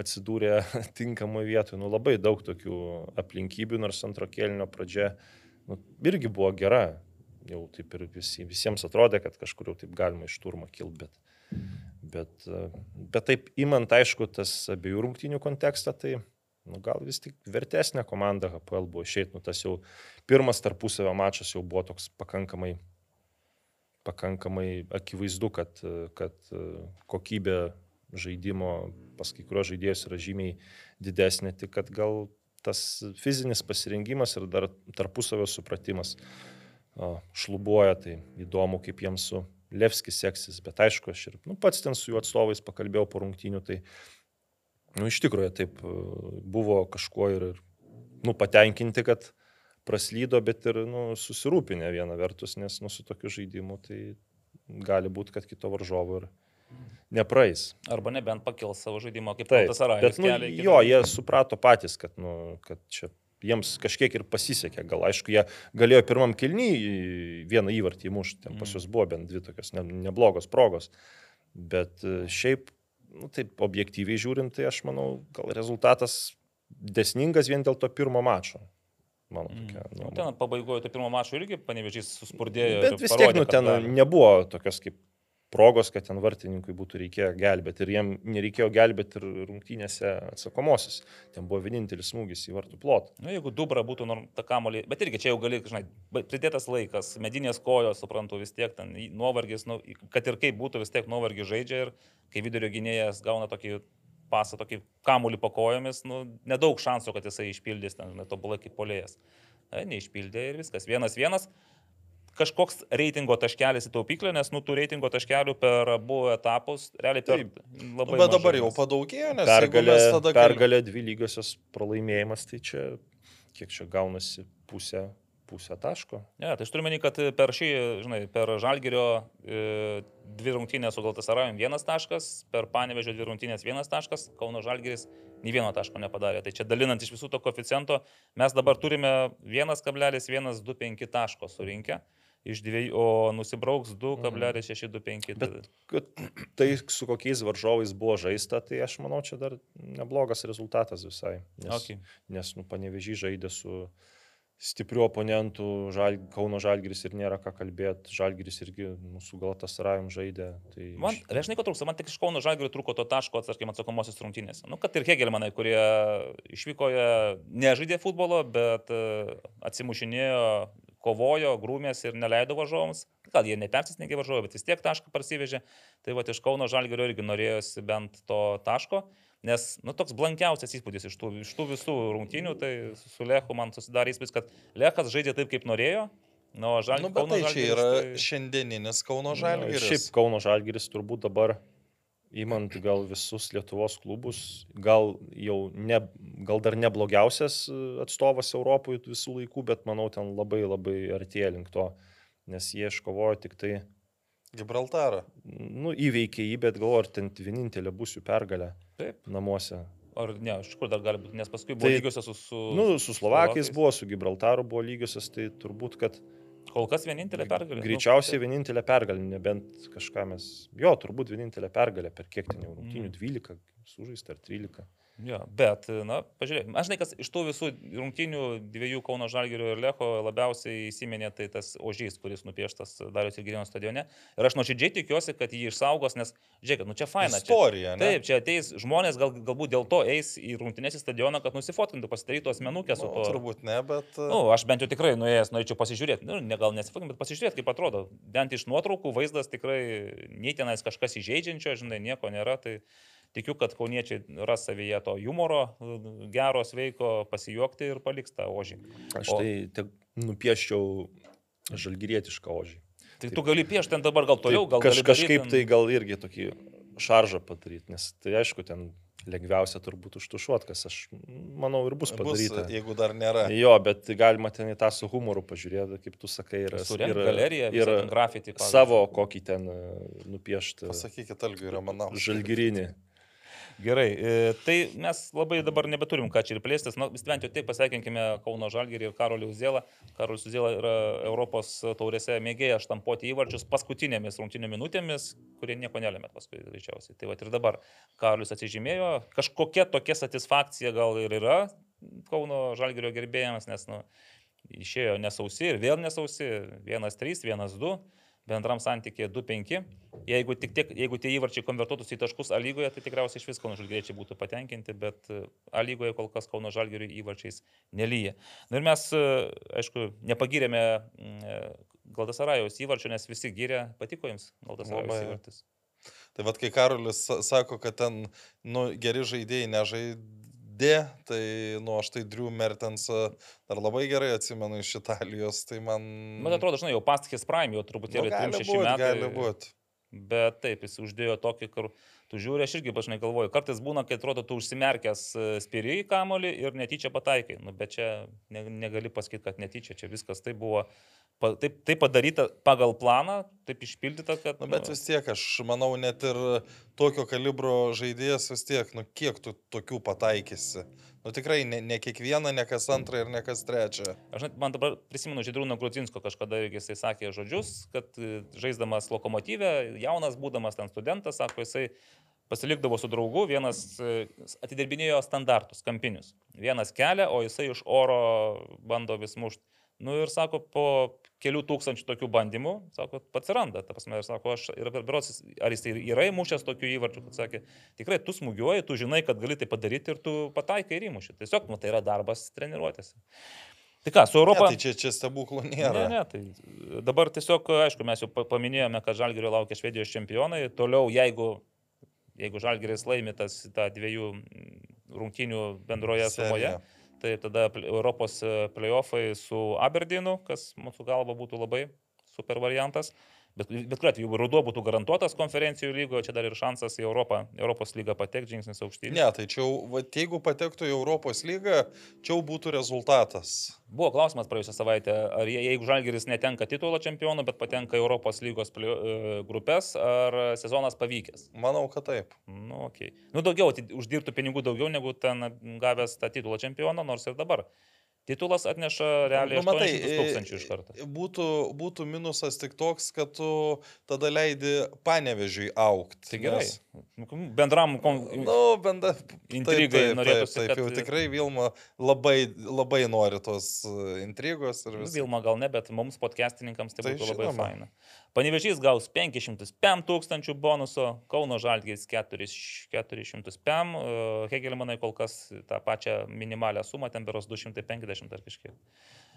atsidūrė tinkamoje vietoje. Nu, labai daug tokių aplinkybių, nors antro kėlinio pradžia nu, irgi buvo gera. Jau taip ir visi, visiems atrodė, kad kažkur jau taip galima iš turmo kilti, bet, bet, bet taip imant, aišku, tas abiejų rungtynių kontekstą, tai nu, gal vis tik vertesnė komanda HPL buvo išėjti, nu, tas jau pirmas tarpusavio mačas jau buvo toks pakankamai, pakankamai akivaizdu, kad, kad kokybė žaidimo pas kai kurios žaidėjus yra žymiai didesnė, tik kad gal tas fizinis pasirengimas ir dar tarpusavio supratimas šlubuoja, tai įdomu, kaip jiems su Levskis seksis, bet aišku, aš ir nu, pats ten su jų atstovais pakalbėjau po rungtynių, tai nu, iš tikrųjų taip buvo kažkuo ir, nu, patenkinti, kad praslydo, bet ir nu, susirūpinę vieną vertus, nes nu, su tokiu žaidimu tai gali būti, kad kito varžovo ir nepraeis. Arba nebent pakils savo žaidimo kaip Taip, tas arajus. bet, nu, jo, jie suprato patys, kad, nu, kad čia jiems kažkiek ir pasisekė. Gal aišku, jie galėjo pirmam kilny vieną įvartį įmušti, ten pas Mm. juos buvo bent dvi tokios ne, neblogos progos. Bet e, šiaip, nu, taip objektyviai žiūrint, tai aš manau, gal rezultatas desningas vien dėl to pirmo mačo. Mano tokia. Mm. Nu, ten pabaigoje to pirmo mačo irgi panevežys suspurdėjo. Bet vis tiek, parodė, nu, kad ten gali. nebuvo tokios kaip progos, kad ten vartininkui būtų reikėję gelbėti. Ir jiem nereikėjo gelbėti ir rungtynėse atsakomosios. Ten buvo vienintelis smūgis į vartų plotą. Nu, jeigu dubra būtų norm, ta kamolį, bet irgi čia jau gali, žinai, pridėtas laikas, medinės kojos, suprantu, vis tiek ten nuovargis, nu, kad ir kaip būtų, vis tiek nuovargis žaidžia ir kai vidurio gynėjas gauna tokį pasą, tokį kamolį po kojomis, nu, nedaug šansų, kad jisai išpildys ten, žinai, tobulai kaip polėjas. E, neišpildė ir viskas. Vienas vienas. Kažkoks reitingo taškelis į taupyklę, nes nu tų reitingo taškelių per abu etapus realiai per Taip. labai... Nu, bet dabar jau padaugėjo, nes Pergalė, tada... pergalė dvi lygiosios pralaimėjimas, tai čia kiek čia gaunasi pusę, pusę taško. Ne, tai aš turiu menį, kad per šį, žinai, per Žalgirio e, dvi rungtynės su Galtasarajum vienas taškas, per Panevežio dvi rungtynės vienas taškas, Kauno Žalgiris nei vieno taško nepadarė. Tai čia dalinant iš visų to koeficiento, mes dabar turime 1,125 taško surinkę iš dviejų, o nusibrauks 2,625. Bet kad tai su kokiais varžovais buvo žaista, tai aš manau, čia dar neblogas rezultatas visai. Nes, Okay. nes nu, panevežį žaidė su stipriu oponentu, žal, Kauno Žalgiris ir nėra ką kalbėti, Žalgiris irgi mūsų galatas rajum žaidė. Tai Man, žinai, ko trūksta, man tik iš Kauno Žalgirio trūko to taško, tarkim, atsakomosios rungtynėse. Nu, kad ir Hegelmanai, kurie išvykoje nežaidė futbolo, bet e, atsimušinėjo, kovojo, grūmės ir neleido varžovams. Gal jie nepersisnegė varžovai, bet vis tiek tašką parsivežė. Tai va iš Kauno Žalgirio irgi norėjosi bent to taško. Nes, nu, toks blankiausias įspūdis iš tų, iš tų visų rungtynių, tai su Lechu man susidarė įspūdis, kad Lechas žaidė taip, kaip norėjo, nu, o Žalgiris... Nu, bet tai čia yra šiandieninis Kauno Žalgiris. Šiaip Kauno Žalgiris turbūt dabar, įmant gal visus Lietuvos klubus, gal jau ne, gal dar neblogiausias e, atstovas Europoje visų laikų, bet manau ten labai labai artėja link to, nes jie iškovojo tik tai, Gibraltarą. nu, įveikė jį, bet galvoju, ar ten vienintelė bus jų pergalė Taip. namuose. Ar ne, iš kur dar gali būti, nes paskui buvo Tai- lygiosios su... su Nu, su Slovakais. buvo, su Gibraltaru buvo lygiosios, tai turbūt, kad Kol kas vienintelė pergalė. Greičiausiai nu, vienintelė pergalė, nebent kažką mes. Jo, turbūt vienintelė pergalė per kiek ten jau rungtynių Mm. 12 sužaista ar 13. Jo, bet, na, pažiūrėk, aš žinai, kas iš tų visų rungtynių dviejų Kauno Žalgirio ir Lecho labiausiai įsiminė tai tas ožys, kuris nupieštas Darius ir Girino stadione. Ir aš nuoširdžiai tikiuosi, kad jį išsaugos, nes, žiūrėk, nu čia faina. Čia, Istorija, ne? taip, čia ateis žmonės, gal, galbūt dėl to eis į rungtynės į stadioną, kad nusifotkintų, pasidarytų asmenukę su Nu, to. turbūt ne, bet... Nu, aš bent jau tikrai nuėjęs, norėčiau pasižiūrėti. Nu, ne gal nesifotkint, bet pasižiūrėti, kaip atrodo. Bent iš nuotraukų vaizdas tikrai nei tenais kažkas įžeidžiančio, žinai, nieko nėra. Tai tikiu, kad kauniečiai ras savyje to humoro, gero, sveiko, pasijuokti ir paliks tą ožį. Aš O- tai te nupieščiau žalgirietišką ožį. Tai tu gali piešti ten dabar gal toliau, gal kaž, kažkaip daryt tai ten- gal irgi tokį šaržą padaryti, nes tai aišku, ten lengviausia turbūt užtušuot, kas aš manau ir bus Bus, padaryta. jeigu dar nėra. Jo, bet galima ten į tą su humoru pažiūrėti, kaip tu sakai, ir, Surengti ir, galeriją, ir grafitį. pavyzdžiui. savo kokį ten e, nupiešti Pasakykit, Algiui Romanau. žalgirinį. Gerai, e, tai mes labai dabar nebeturim ką čia ir plėstis. Na, vis bent jau taip pasveikinkime Kauno Žalgirį ir Karolį Uzėlą. Karolis Uzėla yra Europos taurėse mėgėjas štampuoti įvarčius paskutinėmis rungtynio minutėmis, kurie nieko nelėmė paskui greičiausiai. Tai va ir dabar Karolis atsižymėjo. Kažkokia tokia satisfakcija gal ir yra Kauno Žalgirio gerbėjams, nes nu, išėjo nesausi ir vėl nesausi. 1-3, 1-2. Bendram santykėje 2-5. Jeigu, tiek, jeigu tie įvarčiai konvertuotųsi į taškus A lygoje, tai tikriausiai iš visko žalgyriečiai būtų patenkinti, bet e, A lygoje kol kas Kauno žalgyriui įvarčiais nelyja. Na ir mes, e, aišku, nepagirėme Galdasarajos įvarčio, nes visi gyrė, patiko jums Galdasarajos Labai. įvartis. Tai vad, kai Karolis sa- sako, kad ten nu, geri žaidėjai nežaidė, tai, nu, aš tai Drew Mertensą dar labai gerai atsimenu iš Italijos, tai man... Man atrodo, žinai, jau pastakės Prime, jau nu, truputėlį gali 3-6 būt, metai. gali būti. Bet taip, jis uždėjo tokį, kur tu žiūri, aš irgi pažinai galvoju, kartais būna, kai atrodo, tu užsimerkęs e, spiri į kamolį ir netyčia pataikai. Nu, bet čia ne, negali pasakyti, kad netyčia, čia viskas tai buvo, taip, taip padaryta pagal planą, taip išpildyta, kad... Nu, bet vis tiek, aš manau, net ir tokio kalibro žaidėjas vis tiek, nu, kiek tu tokių pataikysi. Nu, tikrai ne, ne kiekvieną, ne kas antrą ir ne kas trečią. Aš net, man dabar prisimenu Žydrūno Grudzinsko kažkada jisai sakė žodžius, kad e, žaisdamas lokomotyvę, jaunas būdamas ten studentas, sako, jisai pasilikdavo su draugu, vienas e, atidirbinėjo standartus, kampinius. Vienas kelia, o jisai iš oro bando vis mušti. Nu ir sako, po kelių tūkstančių tokių bandymų, sako, pats randa, ta prasme, ir sako, aš, ir berosis, ar jis yra įmušęs tokių įvarčių, kad sakė, tikrai tu smūgiuoji, tu žinai, kad gali tai padaryti ir tu pataikai ir įmuši. Tiesiog, nu, tai yra darbas treniruotėse. Tai ką, su Europą... Ne, tai čia, čia stebuklų nėra. Ne, ne, tai dabar tiesiog, aišku, mes jau pa- paminėjome, kad Žalgirio laukia Švedijos čempionai. Toliau, jeigu, jeigu Žalgiris laimi tas tą dviejų mm, rungtynių bendroje sumoje, Serija. Tai tada Europos e, playoffai su Aberdynu, kas mūsų galva būtų labai super variantas. Bet, bet kuriuo atveju, ruduo būtų garantuotas konferencijų lygoje, čia dar ir šansas į Europą, Europos lygą patekti žingsnis aukštyn. Ne, tai čia, va, jeigu patektų į Europos lygą, čia būtų rezultatas. Buvo klausimas praėjusią savaitę, ar jie- jeigu Žalgiris netenka titulo čempionų, bet patenka į Europos lygos e, grupės, ar sezonas pavykęs? Manau, kad taip. Nu, okay. nu daugiau, ati- uždirbtų pinigų daugiau negu ten gavęs tą titulo čempioną, nors ir dabar. Titulas atneša realiai Nu, matai, 800 tūkstančių iš karto. e, Būtų, būtų minusas tik toks, kad tu tada leidi panevežiui aukti. Tai gerai. Nu, Bendram kon... Nu, bent Intrigai norėtųsi, Taip, taip, kad- jau tikrai Vilma labai, labai nori tos e, intrigos Nu, visą. Vilma gal ne, bet mums podcastininkams tai, Tai būtų labai žinoma. faina. Panevežys gaus 505 tūkstančių bonuso, Kauno Žalgis 400 PM, e, Hegelmanai kol kas tą pačią minimalią sumą, ten beros 250 ar kažkiek.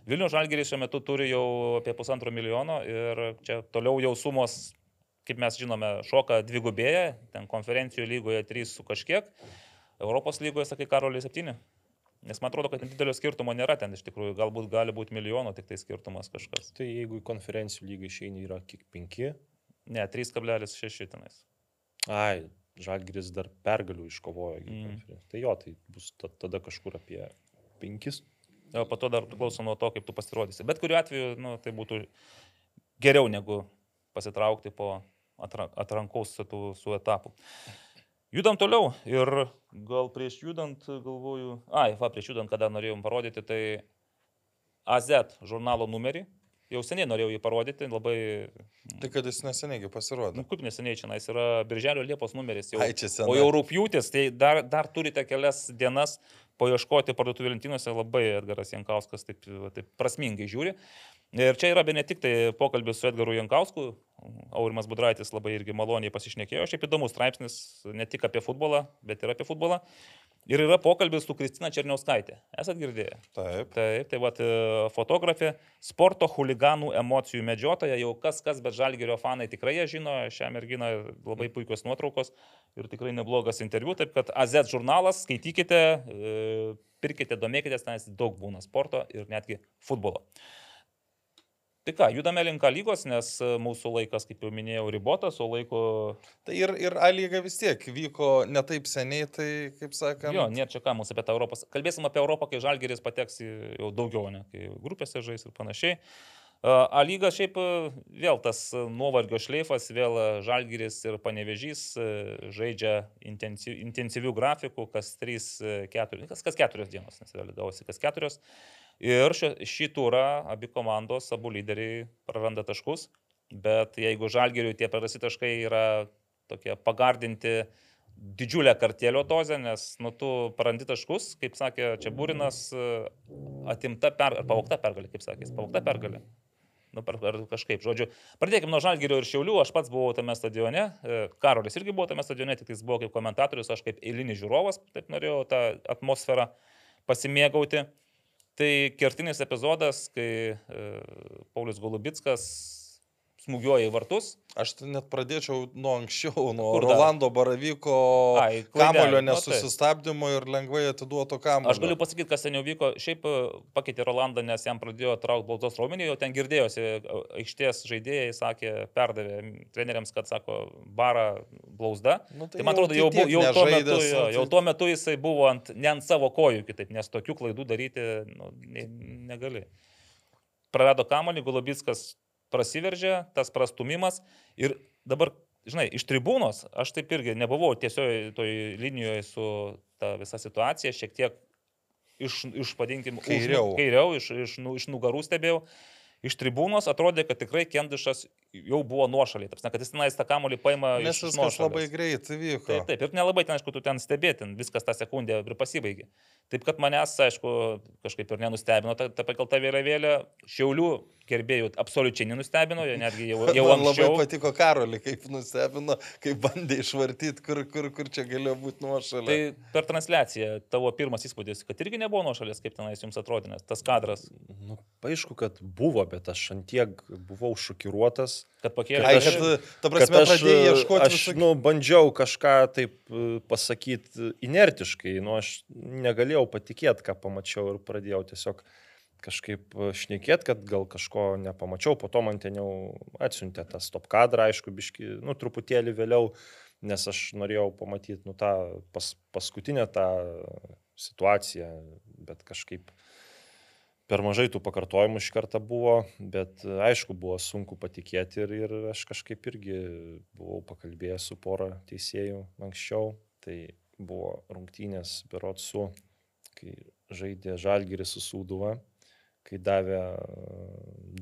Vilnių Žalgiris šiuo metu turi jau apie pusantro milijono ir čia toliau jau sumos, kaip mes žinome, šoka dvigubėja, ten konferencijų lygoje 3 su kažkiek, Europos lygoje, sakai, Karoliai 7. Nes man atrodo, kad didelio skirtumo nėra ten iš tikrųjų, galbūt gali būti milijono tik tai skirtumas kažkas. Tai jeigu į konferencijų lygą išeini yra kiek 5, Ne, 3,6 tenais. ai, Žalgiris dar pergalių iškovojo. Mm. Tai jo, tai bus ta- tada kažkur apie 5. O po to dar priklauso nuo to, kaip tu pasirodysi. Bet kuriuo atveju, nu, tai būtų geriau negu pasitraukti po atra- atrankaus su, su etapu. Judam toliau ir gal prieš judant galvoju, ai, va, prieš judant, kada norėjom parodyti, tai AZ žurnalo numerį. Jau seniai norėjau jį parodyti, labai, Tai kad jis neseniai pasirodė. nu, kaip neseniai čia, jis yra Birželio Liepos numeris. Jau, Ai, čia senai. O jau rūpjūtis, tai dar, dar turite kelias dienas paieškoti parduotuvų lentynose, labai Edgaras Jankauskas taip, taip prasmingai žiūri. Ir čia yra be ne tik tai pokalbis su Edgaru Jankausku, Aurimas Budraitis labai irgi maloniai pasišnekėjo, šiaip įdomus straipsnis ne tik apie futbolą, bet ir apie futbolą. Ir yra pokalbis su Kristina Černiauskaitė. Esat girdėję? Taip. Taip, tai va, fotografė, sporto huliganų emocijų medžiotoja, jau kas kas, bet žalgerio fanai tikrai ją žino, šią merginą labai puikios nuotraukos ir tikrai neblogas interviu, taip kad AZ žurnalas, skaitykite, e, pirkite, domėkitės, nes daug būna sporto ir netgi futbolo. Tai ką, judame link lygos, nes e, mūsų laikas, kaip jau minėjau, ribotas, o laiko... Tai ir, ir A lyga vis tiek vyko ne taip seniai, tai kaip sakant. Jo, nėra čia ką mūsų apie tą Europos. Kalbėsim apie Europą, kai Žalgeris pateks jau daugiau, ne, kai grupėse žais ir panašiai. A lyga šiaip e, vėl tas e, nuovargio šleifas, vėl e, Žalgiris ir Panevežys e, žaidžia intensyv, intensyvių grafikų, kas 3-4, kas, kas 4 dienos, nes vėl gausi kas 4. Ir šį, šį turą abi komandos, abu lyderiai praranda taškus, bet jeigu Žalgiriui tie prarasti taškai yra tokie pagardinti didžiulę kartėlio dozę, nes nu tu prarandi taškus, kaip sakė čia Būrinas, atimta per, ar pavokta pergalė, kaip sakė, pavokta pergalė. Nu, per, per kažkaip, žodžiu. Pradėkime nuo Žalgirio ir Šiaulių. Aš pats buvau tame stadione. e, Karolis irgi buvo tame stadione, tik jis buvo kaip komentatorius, aš kaip eilinis žiūrovas, taip norėjau tą atmosferą pasimėgauti. Tai kertinis epizodas, kai e, Paulius Golubitskas smūgiuoja į vartus. Aš tai net pradėčiau nuo anksčiau, nuo Kur dar? Rolando Baravyko Ai, kamulio nu, taip. nesusistabdymo ir lengvai atiduoto kamulio. Aš galiu pasakyti, kas ten jau vyko. Šiaip e, pakeitė Rolandą, nes jam pradėjo traukti baltos raumenį, jau ten girdėjosi, e, aikštės žaidėjai sakė, perdavė treneriams, kad sako, bara blausda. Nu, Tai man atrodo, jau, tiek bu, jau, tuo metu, jo, nu, jau tai- tuo metu jisai buvo ant, ne ant savo kojų kitaip, nes tokių klaidų daryti nu, ne, negali. Prarado kamalį, Golubitskas prasiveržė, tas prastumimas ir dabar, žinai, iš tribūnos aš taip irgi nebuvau tiesiog toj linijoje su ta visa situacija, šiek tiek iš, iš padinkim, už- Kairiau. kairiau iš, iš, nu- iš nugarų stebėjau. Iš tribūnos atrodė, kad tikrai Kendišas jau buvo nuošaliai. Taip, kad jis tenais tą kamolį paima Nes iš, iš viskas labai nuošalės. greitai vyko. Taip, taip, ir nelabai ten, aišku, tu ten stebėtin, viskas tą sekundę ir pasibaigė. Taip, kad manęs, aišku, kažkaip ir nenustebino ta, ta pakelta vėliavėlė. Šiaulių gerbėjų absoliučiai nenustebino, jie netgi jau, jau Man labai anksčiau. patiko Karolį, kaip nustebino, kaip bandė išvartyti, kur, kur, kur čia galėjo būti nuošalė. Tai per transliaciją tavo pirmas įspūdis, kad irgi nebuvo nuošalės, kaip tenais jums atrodė, nes tas kadras, Nu, aišku, kad buvo, bet aš antiek buvau šokiruotas. kad pakėlė. Ai, aš- kad, ta prasme, pradėjai ieškoti aš, visokių. nu, bandžiau kažką taip pasakyti inertiškai, nu, aš negalėjau patikėti, ką pamačiau ir pradėjau tiesiog kažkaip šnekėti, kad gal kažko nepamačiau, po to man ten jau atsiuntė tą stop kadrą, aišku, biški, nu, truputėlį vėliau, nes aš norėjau pamatyti, nu, tą pas, paskutinę tą situaciją, bet kažkaip per mažai tų pakartojimų iš karto buvo, bet e, aišku, buvo sunku patikėti ir, ir aš kažkaip irgi buvau pakalbėjęs su pora teisėjų anksčiau. Tai buvo rungtynės berot su, kai žaidė Žalgiris su Sūduva, kai davė e,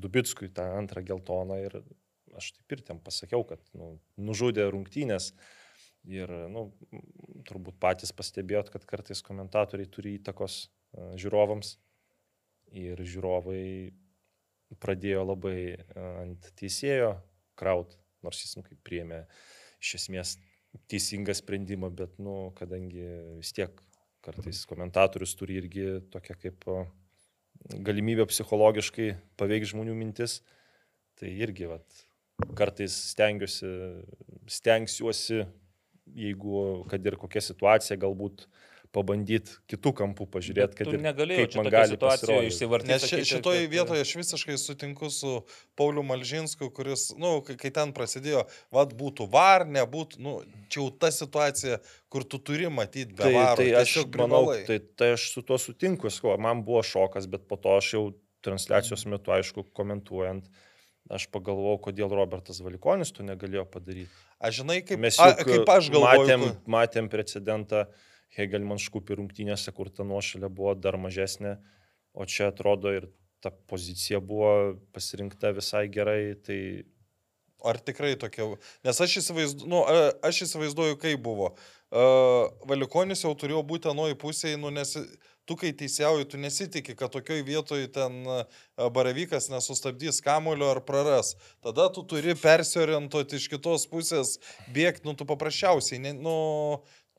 Dubickui tą antrą geltoną ir aš taip ir ten pasakiau, kad nu, nužudė rungtynės. Ir nu, turbūt patys pastebėjot, kad kartais komentatoriai turi įtakos e, žiūrovams ir žiūrovai pradėjo labai e, ant teisėjo kraut, nors jis nu, kaip priėmė iš esmės teisingą sprendimą, bet, nu, kadangi vis tiek kartais komentatorius turi irgi tokią kaip galimybę psichologiškai paveikti žmonių mintis, tai irgi, vat, kartais stengiuosi, stengsiuosi, jeigu, kad ir kokia situacija, galbūt pabandyti kitų kampų pažiūrėti, kad kaip čia situacijoje pasirodyti. išsivartyti. Nes ši, šitoje vietoje aš visiškai sutinku su Pauliu Malžinsku, kuris, na, nu, kai, kai ten prasidėjo, vad būtų var, nebūtų, nu, čia jau ta situacija, kur tu turi matyti be Tai, varo. tai aš manau, tai, tai aš su tuo sutinku, sakau, man buvo šokas, bet po to aš jau transliacijos metu, aišku, komentuojant, aš pagalvojau, kodėl Robertas Valikonis to negalėjo padaryti. Aš žinai, kaip, Mes a, juk kaip aš galvoju. matėm, matėm precedentą Hegelman škupį rungtynėse, kur ta nuošalė buvo dar mažesnė, o čia atrodo ir ta pozicija buvo pasirinkta visai gerai, tai Ar tikrai tokia? Nes aš įsivaizduoju, nu, aš įsivaizduoju kaip buvo. Uh, Valikonis jau turėjo būti anoji pusėje, nu, nes tu kai teisėjauji, tu nesitikė, kad tokioj vietoje ten baravykas nesustabdys kamulio ar praras. Tada tu turi persiorientuoti iš kitos pusės, bėgti, nu, tu paprasčiausiai, ne, nu,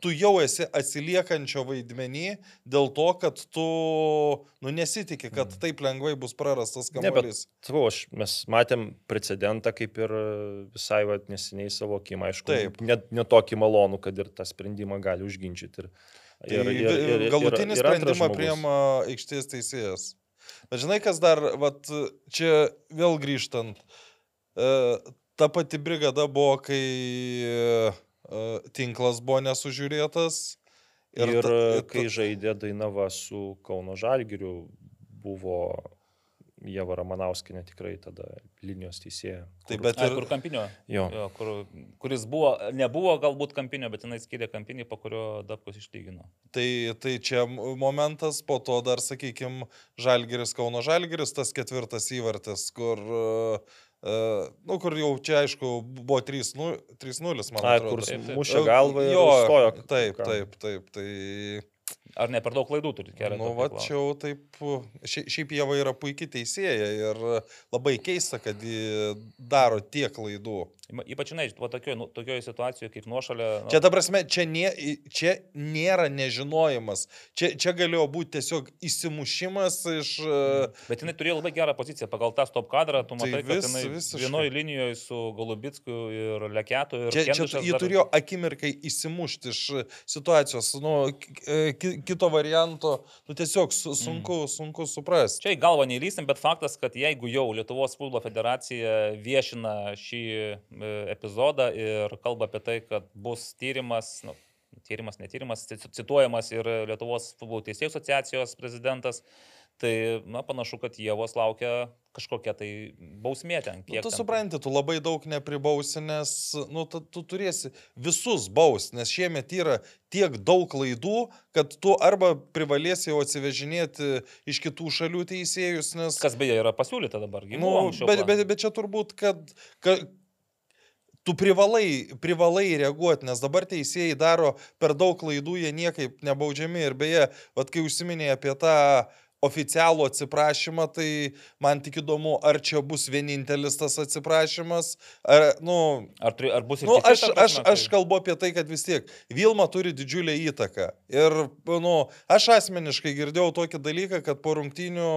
tu jau esi atsiliekančio vaidmenį dėl to, kad tu, nu, nesitikė, kad taip lengvai bus prarastas kamuolys. Sakau, mes matėm precedentą kaip ir e, visai vat, neseniai savo akim, aišku, Taip. net netokį malonų, kad ir tą sprendimą gali užginčyti. Ir, Tai galutinį ir antras sprendimą priema aikštės teisėjas. Bet žinai, kas dar, vat, čia vėl grįžtant, e, ta pati brigada buvo, kai tinklas buvo nesužiūrėtas. Ir, ir ta- ta- kai žaidė Dainava su Kauno Žalgiriu, buvo Jeva Ramanauskinė tikrai tada linijos teisėja. Tai bet Ai, ir, kur kampinio. Jo. Jo, kur, kuris buvo, nebuvo galbūt kampinio, bet jinai skiria kampinį, po kurio Dabkus išlygino. tai, tai čia momentas, po to dar, sakykime, Žalgeris, Kauno Žalgeris, tas ketvirtas įvartis, kur, e, e, nu, kur jau čia, aišku, buvo 3-0, 3-0, man Ai, atrodo. kur Taip, taip. mušė galvą ir stojo. Taip, ką. taip, taip. Tai Ar ne per daug klaidų turi keletą? Nu, va, čia jau taip, šia- šiaip Jėva yra puikiai teisėja ir labai keista, kad ji daro tiek klaidų. Ypač, žinai, tokioje nu, situacijoje kaip nuošalė. Nu, Čia, ta prasme, čia, nė, čia nėra nežinojimas. Čia, čia galėjo būti tiesiog įsimušimas iš... Mm. Bet jinai turėjo labai gerą poziciją pagal tą stop kadrą, tu Tai matai, vis- kad jinai visiškai. vienoje linijoje su Golubitsku ir Leketu ir Čia, čia jie dar- turėjo akimirkai įsimušti iš situacijos. Nu, ki- kito varianto, nu, tiesiog su, sunku, sunku suprasti. Čia į galvą neįlysim, bet faktas, kad jeigu jau Lietuvos futbolo federacija viešina šį e, epizodą ir kalba apie tai, kad bus tyrimas, nu, tyrimas, netyrimas, ci- cituojamas ir Lietuvos futbolo teisėjų asociacijos prezidentas, tai, na, panašu, kad Jėvos laukia kažkokia tai bausmė ten. Nu, tu ten- supranti, tu labai daug nepribausi, nes nu, tu, tu turėsi visus baus, nes šiemet yra tiek daug klaidų, kad tu arba privalėsi jau atsivežinėti iš kitų šalių teisėjus, nes... Kas beje yra pasiūlyta dabar. gi Nu, bet, bet, bet čia turbūt, kad, kad tu privalai, privalai reaguoti, nes dabar teisėjai daro per daug klaidų, jie niekaip nebaudžiami. Ir beje, vat, kai užsiminėjai apie tą oficialų atsiprašymą, tai man tik įdomu, ar čia bus vienintelis tas atsiprašymas, ar, nu, Ar, turi, ar bus ir Nu, kiti, aš, aš, prasme, aš tai- kalbu apie tai, kad vis tiek Vilma turi didžiulę įtaką. Ir nu, aš asmeniškai girdėjau tokį dalyką, kad po rungtynių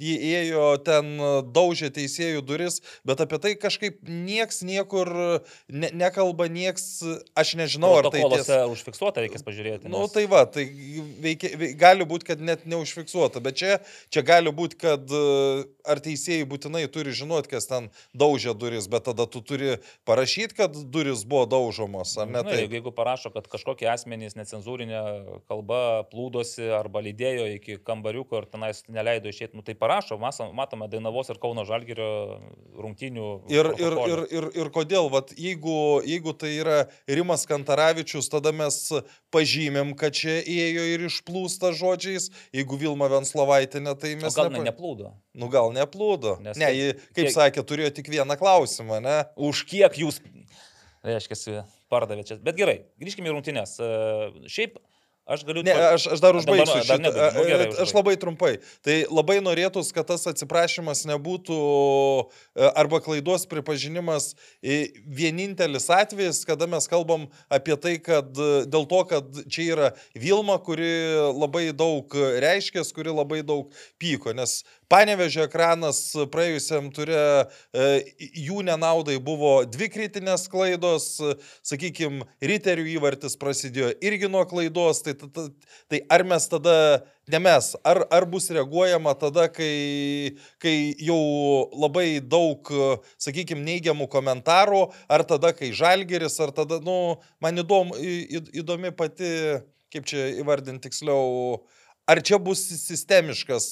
jį ėjo ten daužė teisėjų duris, bet apie tai kažkaip nieks niekur ne, nekalba, nieks, aš nežinau, ar tai tiesa. užfiksuota, reikės pažiūrėti. Na, nu, nes- tai va, tai veikia, vei, gali būti, kad net neužfiksuota, bet čia, čia gali būti, kad e, ar teisėjai būtinai turi žinoti, kas ten daužė duris, bet tada tu turi parašyti, kad duris buvo daužomos, ar ne Na, tai? jeigu, jeigu parašo, kad kažkokie asmenys necenzūrinė kalba plūdosi arba lydėjo iki kambariuko ir tenais neleido išėti, nu, tai parašo, matome Dainavos ir Kauno Žalgirio rungtynių. Ir, ir, ir, ir, ir kodėl, vat, jeigu, jeigu tai yra Rimas Kantaravičius, tada mes pažymėm, kad čia ėjo ir išplūsta žodžiais, jeigu Vilma Venslovaitinė, tai O mes... gal nepa- ne, neplūdo? Nu gal neplūdo. Nes Ne, kiek- ji, kaip kiek- sakė, turėjo tik vieną klausimą, ne? Už kiek jūs, reiškia, pardavėte čia. Bet gerai, grįžkime į rungtynės. E, Šiaip aš galiu... Ne, aš, aš dar Dabar- užbaigsiu dar šitą. nebaigei. Nu, gerai, aš labai trumpai. Tai labai norėtųs, kad tas atsiprašymas nebūtų e, arba klaidos pripažinimas e, vienintelis atvejis, kada mes kalbam apie tai, kad e, dėl to, kad čia yra Vilma, kuri labai daug reiškia, kuri labai daug pyko. Nes Panevežio ekranas praėjusiam turė jų nenaudai buvo dvi kritinės klaidos, sakykime, riterių įvartis prasidėjo irgi nuo klaidos, tai, tai, tai ar mes tada, ne mes, ar, ar bus reaguojama tada, kai, kai jau labai daug, sakykime, neigiamų komentarų, ar tada, kai žalgeris, ar tada, nu, man įdom, į- į- įdomi pati, kaip čia įvardinti tiksliau, Ar čia bus sistemiškas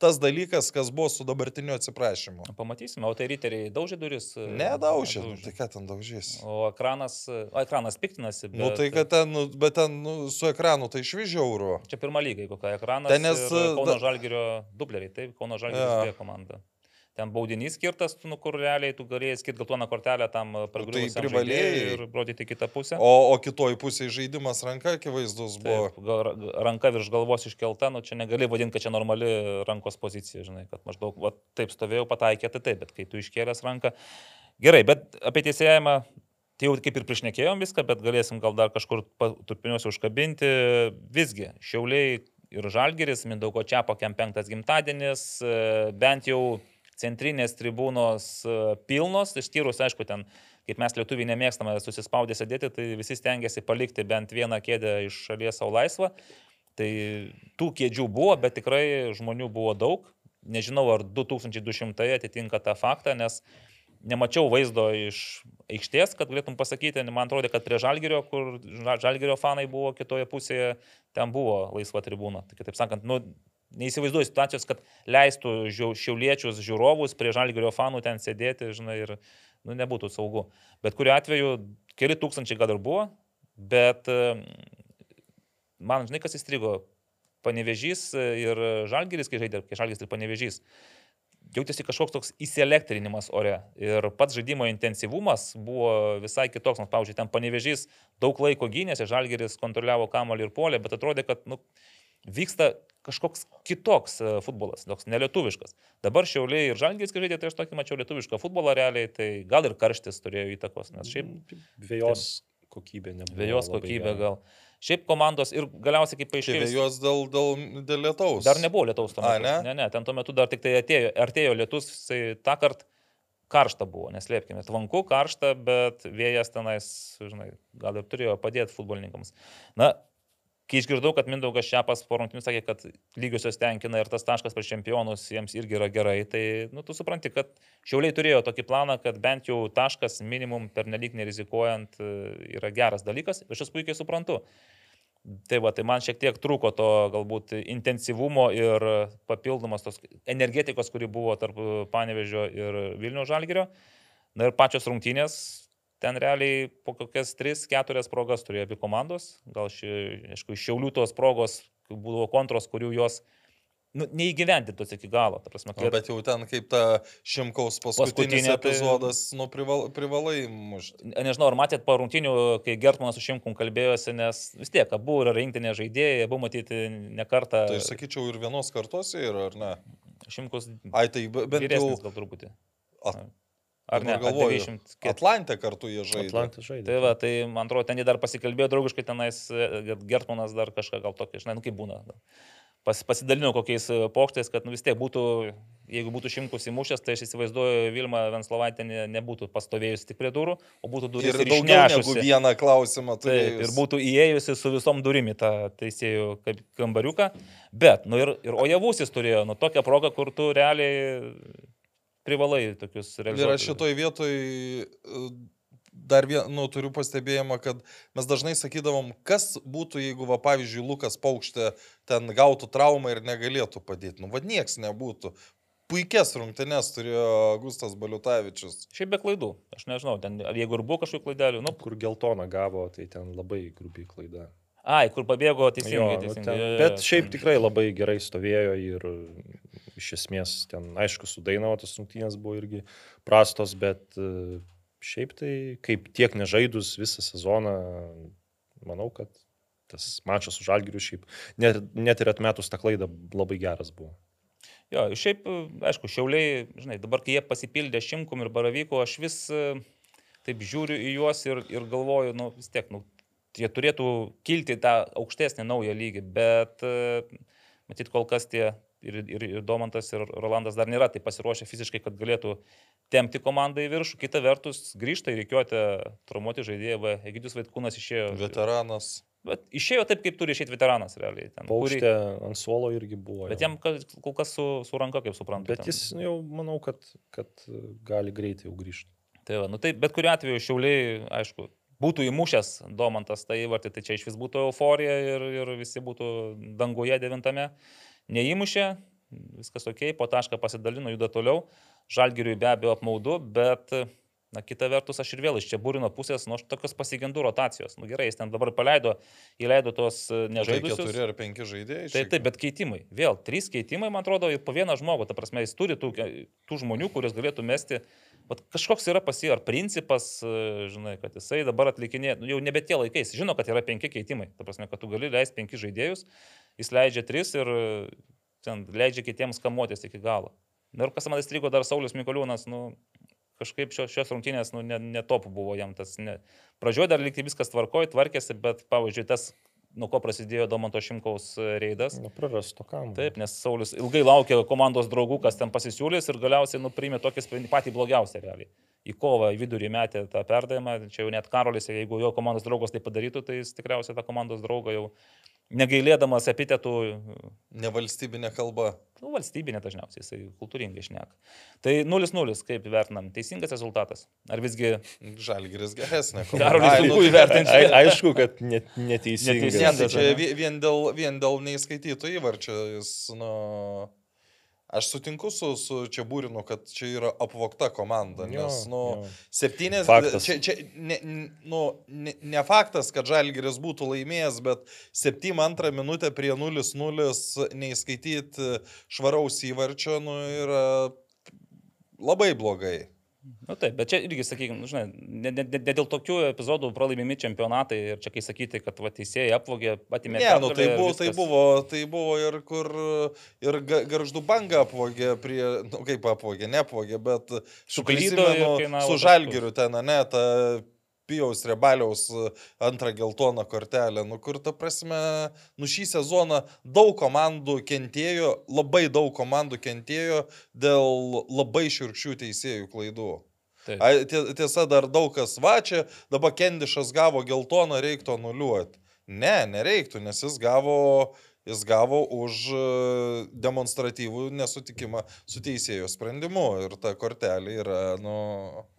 tas dalykas, kas buvo su dabartiniu atsiprašymu? Pamatysime, o tai riteriai daužė duris? e, Nedaužė, nu, nedaužė. tai ką ten daužys? O ekranas, o ekranas piktinasi. Bet, Nu tai kad ten, nu, bet ten nu, su ekranu tai išvižiauro. Čia pirma lyga, kokia ekranas. Ten nes, Kauno Žalgirio dubleriai, taip, Kauno Žalgirio yeah. komanda. Ten baudinys skirtas, nu, kur realiai tu galėjai skirti geltoną kortelę tam pargriuvusiam privalėjai. žaidėjui ir rodyti kitą pusę. O, o kitoj pusėje žaidimas ranka akivaizdus buvo. Taip, ranka virš galvos iškelta, nu čia negali vadinti, kad čia normali rankos pozicija, žinai, kad maždaug va, taip stovėjau, pataikė, tai taip, bet kai tu iškėlęs ranką. Gerai, bet apie teisėjimą, tai jau kaip ir priešnekėjom viską, bet galėsim gal dar kažkur turpiniuose užkabinti. Visgi, Šiauliai ir Žalgeris, Mindaugo Čiapo kem penktas gimtadienis, e, bent jau centrinės tribūnos e, pilnos, išskyrus, aišku, ten, kaip mes lietuviai nemėgstame susispaudę sėdėti, tai visi stengiasi palikti bent vieną kėdę iš šalies savo laisvą. Tai tų kėdžių buvo, bet tikrai žmonių buvo daug. Nežinau, ar 2200 atitinka tą faktą, nes nemačiau vaizdo iš aikštės, kad galėtum pasakyti, man atrodo, kad prie Žalgerio, kur Ža- Žalgerio fanai buvo kitoje pusėje, ten buvo laisva tribūna. Tai kitaip sakant, nu, neįsivaizduoju situacijos, kad leistų šiauliečius žiūrovus prie Žalgerio fanų ten sėdėti, žinai, ir nu, nebūtų saugu. Bet kuriu atveju keli tūkstančiai gal ir buvo, bet e, man, žinai, kas įstrigo, panevežys ir Žalgeris, kai žaidė, kai Žalgeris ir panevežys, jautėsi kažkoks toks įsielektrinimas ore. Ir pats žaidimo intensyvumas buvo visai kitoks. Nors, pavyzdžiui, ten panevežys daug laiko gynėsi, Žalgeris kontroliavo kamuolį ir polę, bet atrodė, kad nu, vyksta kažkoks kitoks e, futbolas, toks nelietuviškas. Dabar Šiauliai ir Žalgis, kai žaidė, tai aš tokį mačiau lietuvišką futbolą realiai, tai gal ir karštis turėjo įtakos, nes šiaip Vėjos kokybė nebuvo. vėjos kokybė gera. gal. Šiaip komandos ir galiausiai kaip paaiškėjo. vėjos dėl, dėl, dėl lietaus. Dar nebuvo lietaus tuo A, metu. ne? ne, ne, ten tuo metu dar tik tai atėjo, artėjo lietus, tai tą kartą karšta buvo, neslėpkime. Tvanku, karšta, bet vėjas tenais, žinai, gal ir turėjo padėti futbolininkams. Na, kai išgirdau, kad Mindaugas Šepas po rungtynių sakė, kad lygiosios tenkina ir tas taškas prieš čempionus jiems irgi yra gerai, tai, nu, tu supranti, kad Šiauliai turėjo tokį planą, kad bent jau taškas minimum per nelik nerizikuojant e, yra geras dalykas aš jas puikiai suprantu. Tai va, tai man šiek tiek trūko to galbūt intensyvumo ir papildomos tos energetikos, kuri buvo tarp Panevežio ir Vilnių Žalgirio. Na ir pačios rungtynės, ten realiai po kokias 3-4 progas turėjo abi komandos. Gal, ši, aišku, iš šiaulių tos progos būdavo kontros, kurių jos nu, neįgyvendintos iki galo. Prasme, Nu, kai, bet jau ten kaip ta Šimkaus paskutinis Paskutinė, tai- epizodas, nu, prival, privalai mušti. Nežinau, ar matėt po rungtinių, kai Gertmanas su Šimkum kalbėjosi, nes vis tiek abu yra rinktinė žaidėjai, abu matyti ne kartą. Tai sakyčiau ir vienos kartos yra, ar ne? Šimkus Ai, tai be- bent jau gal truputį. At- Ar ne? galvoju, 90 kiek- Atlantė kartu jie žaidė. Atlantas žaidė. Tai va, tai man atrodo, ten jie dar pasikalbėjo draugiškai tenais, e, Gertmanas dar kažką gal tokį, žinai, nu kaip būna. Pas, pasidalino kokiais e, pokštais, kad nu, vis tiek būtų, jeigu būtų šimkus įmušęs, tai aš įsivaizduoju, Vilma Venslovaitė ne, nebūtų pastovėjusi tik prie durų, o būtų duris Ir ir, daugiau negu vieną klausimą. Taip, ir būtų įėjusi su visom durimi tą teisėjų kaip kambariuką. Bet, nu ir, ir Ojavusis turėjo, nu tokią progą, kur tu realiai privalai tokius Ir realizuoti. aš šitoj vietoj e, dar vien, nu, turiu pastebėjimą, kad mes dažnai sakydavom, kas būtų, jeigu, va, pavyzdžiui, Lukas Paukštė ten gautų traumą ir negalėtų padėti. Nu, vad nieks nebūtų. Puikias rungtynes turėjo Gustas Baliutavičius. Šiaip be klaidų, aš nežinau, ten, ar jeigu ir buvo kažkokių klaidelių, nu, Kur geltoną gavo, tai ten labai grubiai klaida. ai, kur pabėgo Jo, teisingai. nu, teisingai. ten, jo, jo, bet jo. šiaip tikrai labai gerai stovėjo ir iš esmės ten, aišku, su Dainavo tos rungtynės buvo irgi prastos, bet e, šiaip tai kaip tiek nežaidus visą sezoną, manau, kad tas mačas su Žalgiriu šiaip net, net ir atmetus tą klaidą labai geras buvo. Jo, šiaip, aišku, šiauliai, žinai, dabar kai jie pasipildė šimkum ir baravyko, aš vis e, taip žiūriu į juos ir, ir galvoju, nu vis tiek, nu, jie turėtų kilti tą aukštesnį naują lygį, bet e, matyt, kol kas tie ir, ir, ir Domantas, ir Rolandas dar nėra taip pasiruošę fiziškai, kad galėtų tempti komandą į viršų. Kita vertus, grįžta į reikiuotę traumuoti žaidėjai, va, Egidijus Vaitkūnas išėjo. Veteranas. Bet išėjo taip, kaip turi išėti veteranas realiai. Ten, kurį- Paukštė ant suolo irgi buvo. Bet jam kol kas su, su ranka, kaip suprantu. Bet ten. jis jau, manau, kad, kad gali greitai jau grįžti. Tai, va, nu, tai bet kuriu atveju šiauliai, aišku, būtų įmušęs Domantas tą įvartį, tai čia iš vis būtų euforija ir, ir visi būtų danguje devintame. Neįmušė, viskas ok, po tašką pasidalino, juda toliau. Žalgiriui be abejo apmaudu, bet, na, kita vertus, aš ir vėl iš čia būrino pusės, nu, aš tokios pasigendu rotacijos. Nu, gerai, jis ten dabar paleido, įleido tos e, Žaidė nežaidusius. keturi ar penki žaidėjai. Tai šiaip. taip, bet keitimai. Vėl, trys keitimai, man atrodo, ir po vieną žmogų. Ta prasme, jis turi tų, tų žmonių, kuriuos galėtų mesti. Bet kažkoks yra pas jį ar principas, e, žinai, kad jisai dabar atlikinė, nu, jau nebe tie laikai. Jis žino, kad yra penki keitimai. Ta prasme, kad tu gali leisti penki žaidėjus, jis leidžia tris ir ten leidžia kitiems kamuotis iki galo. Na ir kas man įstrigo dar Saulis Mikoliūnas, nu, kažkaip šios, šios rungtynės, nu, netop ne buvo jam tas. Ne. Pradžioje dar likti viskas tvarkoja, tvarkėsi, bet, pavyzdžiui, tas, nuo ko prasidėjo Domanto Šimkaus e, reidas. Nu, prarasto kam. Taip, nes Saulis ilgai laukė komandos draugų, kas ten pasisiūlys ir galiausiai nuprimė tokį sprendimą patį blogiausią realiai. Į kovą į vidurį metė tą perdavimą, čia jau net Karolis, jeigu jo komandos draugas tai padarytų, tai jis tikriausiai tą komandos draugą jau negailėdamas epitetų, Nevalstybinė kalba. nu, valstybinė dažniausiai, jisai kultūringai išneka. Tai 0-0, kaip vertinam, teisingas rezultatas. Ar visgi Žalgiris geresnė. Karolis sunku įvertinti. Ai, aišku, kad net, neteisingai. Ne, tai Neteisingas, čia vien dėl, vien dėl neįskaityto įvarčio. Jis, nu, aš sutinku su, su čia būrinu, kad čia yra apvokta komanda. Jo, Nes, nu, jo. septynės. Faktas. Čia, čia ne, nu, ne, ne faktas, kad Žalgiris būtų laimėjęs, bet 7-2 minutę prie 0-0 neįskaityti švaraus įvarčio, nu, yra labai blogai. Na nu, taip, bet čia irgi, sakykime, žinai, ne, ne, ne dėl tokių epizodų pralaimimi čempionatai ir čia kai sakyti, kad va, teisėjai apvogė, patimė. Ne, nu, tai, buvo, tai, buvo, tai buvo ir kur ir garždų banga apvogė prie, nu, kaip apvogė, neapvogė, bet suklydo su žalgiriu ten, ne, ta Pijaus Rebaliaus antrą geltoną kortelę, nu kur ta prasme, nu šį sezoną daug komandų kentėjo, labai daug komandų kentėjo dėl labai širkščių teisėjų klaidų. Taip. Tiesa, dar daug kas va čia, dabar Kendišas gavo geltoną, reiktų anuliuoti. Ne, nereiktų, nes jis gavo uh, jis gavo už e, demonstratyvų nesutikimą su teisėjo sprendimu ir ta kortelė yra, nu...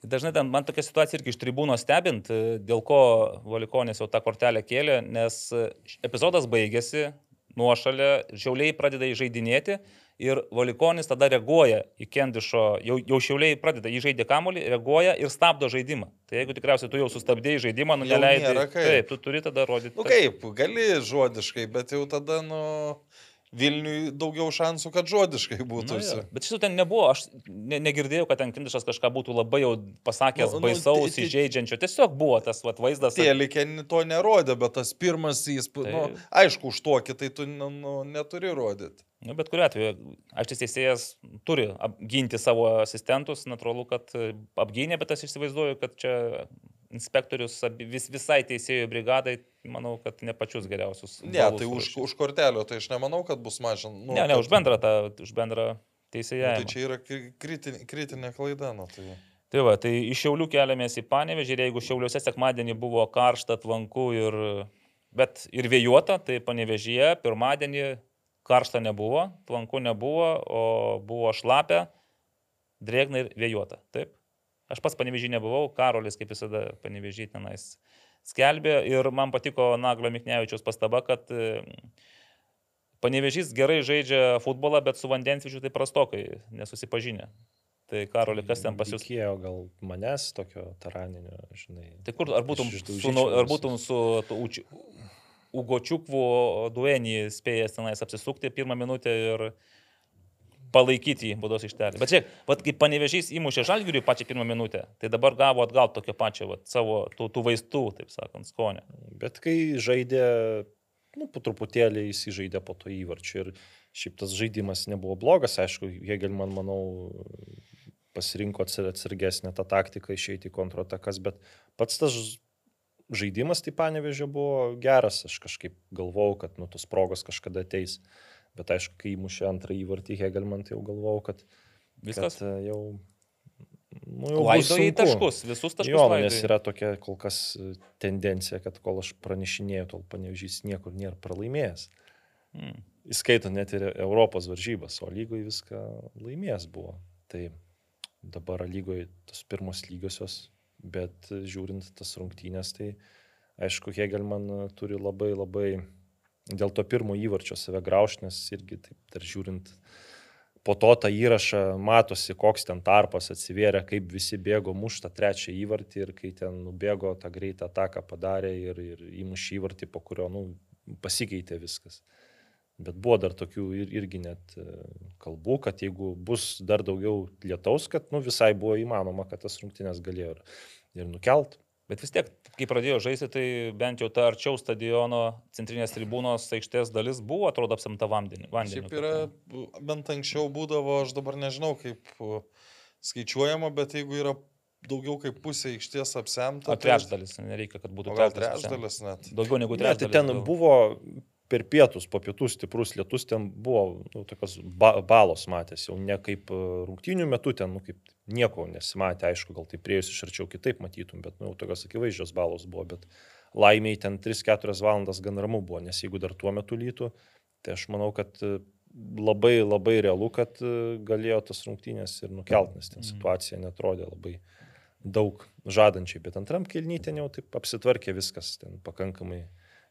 Dažnai ten man tokia situacija irgi iš tribūno stebint, e, dėl ko Valikonis jau tą kortelę kėlė, nes e, epizodas baigėsi, nuošalė, žiauliai pradeda įžeidinėti ir Valikonis tada reaguoja į Kendišo, jau, jau šiauliai pradeda, jį žaidė kamolį, reaguoja ir stabdo žaidimą. Tai jeigu tikriausiai tu jau sustabdėjai žaidimą, nu neleidai. Taip, tu turi tada rodyti. Nu kaip, gali žodiškai, bet jau tada, nu... Vilniui daugiau šansų, kad žodiškai būtų. Nu. Bet tiesų ten nebuvo, aš ne, negirdėjau, kad ten Kindišas kažką būtų labai jau pasakęs nu, nu baisaus, nu, įžeidžiančio. Tiesiog buvo tas vat, vaizdas. Tėlikė to nerodė, bet tas pirmas įspūdis, tai... nu, aišku, už tokį tai tu nu, nu, neturi rodyti. Nu, bet kuriu atveju, aš teisėjas turi apginti savo asistentus, natūralu, kad apgynė, bet aš įsivaizduoju, kad čia inspektorius vis, visai teisėjų brigadai, manau, kad ne pačius geriausius. Ne, tai už, už kortelio, tai aš nemanau, kad bus mažinama. Nu, ne, ne, už bendrą, tą, už bendrą teisėją. Nu, tai čia yra kritinė, kritinė klaida. Nu, tai... Tai va, tai iš Šiaulių keliamės į Panevežį ir jeigu Šiauliuose sekmadienį buvo karšta, tvanku ir, bet ir vėjuota, tai Panevežyje pirmadienį karšta nebuvo, tvanku nebuvo, o buvo šlapia, drėgna ir vėjuota. Taip? Aš pats panevežį nebuvau, Karolis, kaip visada, panevežį tenais skelbė ir man patiko Naglio Miknevičiaus pastaba, kad e, panevežys gerai žaidžia futbolą, bet su vandensvičiu tai prastokai nesusipažinę. Tai Karoli, kas ten pas jūs? Reikėjo gal manęs tokio taraninio, žinai. Tai kur, ar būtum su, ar būtum su uči, Ugočiukvu duenį spėjęs tenais apsisukti pirmą minutę ir palaikyti jį būdos ištelį. Bet žiūrėk, vat, kai panevežys įmušė žalgiriui pačią pirmą minutę, tai dabar gavo atgal tokią pačią vat, savo tų, tų vaistų, taip sakant, skonį. Bet kai žaidė, nu, po truputėlį įsižaidė po to įvarčių ir šiaip tas žaidimas nebuvo blogas, aišku, Hegel, man manau, pasirinko atsargesnę tą taktiką išeiti į kontratakas, bet pats tas žaidimas tai panevežė buvo geras, aš kažkaip galvojau, kad nu, tos progos kažkada ateis. Bet aišku, kai įmušė antrą įvartį Hegelman, tai jau galvojau, kad viskas kad, e, jau... Nu, jau laido į taškus, visus taškus. Jo, nes yra tokia kol kas e, tendencija, kad kol aš pranešinėjau, tol panevežys niekur nėra pralaimėjęs. Hmm. Įskaitant net ir Europos varžybas, o lygoje viską laimėjęs buvo. Tai dabar lygoje tos pirmos lygiosios, bet žiūrint tas rungtynės, tai aišku, Hegelman turi labai labai dėl to pirmo įvarčio save graužnės irgi taip dar žiūrint. Po to tą įrašą matosi, koks ten tarpas atsivėrė, kaip visi bėgo muštą trečią įvartį ir kai ten nubėgo tą greitą ataką padarė ir, ir įmušė įvartį, po kurio nu, pasikeitė viskas. Bet buvo dar tokių ir, irgi net e, kalbų, kad jeigu bus dar daugiau lietaus, kad nu, visai buvo įmanoma, kad tas rungtynės galėjo ir, ir nukelt. Bet vis tiek, kai pradėjo žaisti, tai bent jau ta arčiau stadiono centrinės tribūnos aikštės dalis buvo, atrodo, apsimta vandeniu. Šiaip yra, bent anksčiau būdavo, aš dabar nežinau kaip skaičiuojama, bet jeigu yra daugiau kaip pusė aikštės apsemta. O trečdalis, nereikia, kad būtų trečdalis net. Daugiau negu trečdalis. Ne, tai ten buvo per pietus, po pietų stiprus lietus, ten buvo nu, tokios ba balos matęs, jau ne kaip e, rungtynių metu, ten nu, kaip nieko nesimatė, aišku, gal tai prieėjus iš arčiau kitaip matytum, bet nu, tokios akivaizdžios balos buvo, bet laimiai ten 3-4 valandas gan ramu buvo, nes jeigu dar tuo metu lytų, tai aš manau, kad e, labai labai realu, kad e, galėjo tas rungtynės ir nukelt, nes ten mhm. situacija netrodė labai daug žadančiai, bet antram kilnytė jau taip apsitvarkė viskas, ten pakankamai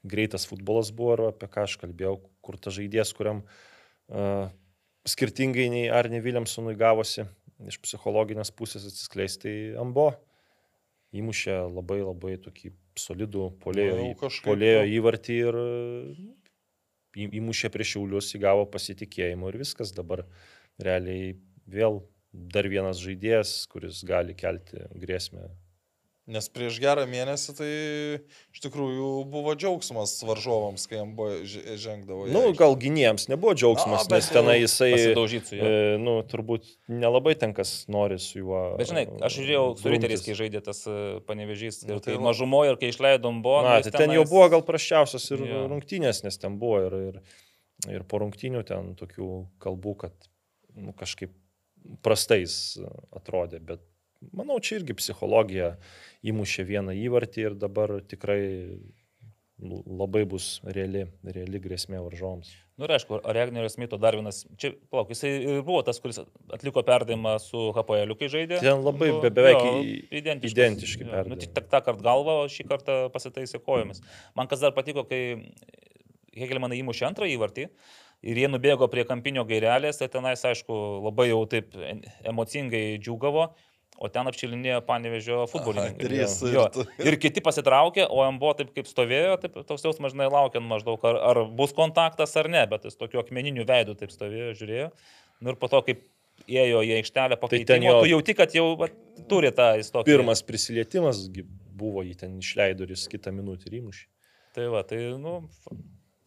greitas futbolas buvo, ar apie ką aš kalbėjau, kur ta žaidėjas, kuriam uh, skirtingai nei Arne Williamsonui gavosi iš psichologinės pusės atsiskleisti, tai Ambo įmušė labai labai tokį solidų polėjo, nu, kažkaip... polėjo įvartį ir įmušė prieš Šiaulius, įgavo pasitikėjimo ir viskas dabar realiai vėl dar vienas žaidėjas, kuris gali kelti grėsmę Nes prieš gerą mėnesį tai iš tikrųjų buvo džiaugsmas varžovams, kai jam buvo žengdavo. Na, nu, gal gynėjams nebuvo džiaugsmas, bet nes tenai jau jisai, e, nu, turbūt nelabai ten kas nori su juo. Bet žinai, aš žiūrėjau su Riteriais, kai žaidė tas panevežys, Nu, ir tai kai va. mažumoje, ir kai išleidom buvo. Na, nu, tai ten jau tenais- buvo gal praščiausias ir Jo. rungtynės, nes ten buvo ir, ir, ir po rungtynių ten tokių kalbų, kad nu, kažkaip prastais atrodė, bet manau, čia irgi psichologija įmušė vieną įvartį ir dabar tikrai labai bus reali, reali grėsmė varžoms. Nu ir aišku, Regnerio Smito dar vienas, čia, plauk, jisai buvo tas, kuris atliko perdavimą su HPL, kai žaidė. Ten labai Buvo- be- beveik jo, i- identiškas. identiški Jo, Nu, tik tą kartą galvą, o šį kartą pasitaisė kojomis. Man kas dar patiko, kai Hegelmaną įmušė antrą įvartį ir jie nubėgo prie kampinio gairelės, tai tenais, aišku, labai jau taip emocingai džiugavo. O ten apšilinėjo panevežio futbolininkai. trys ir Jo. tu- Ir kiti pasitraukė, o jam buvo taip kaip stovėjo, taip toks jausmas, žinai, laukiant maždaug, ar, ar bus kontaktas ar ne, bet jis tokiu akmeniniu veidu taip stovėjo, žiūrėjo. Nu ir po to, kaip ėjo į aikštelę pakeitimo, ten jo- tu jauti, kad jau va, turi tą istoriją. Pirmas prisilietimas gi buvo, jį ten išleido ir jis kitą minutę įmušė. Tai va, tai, nu,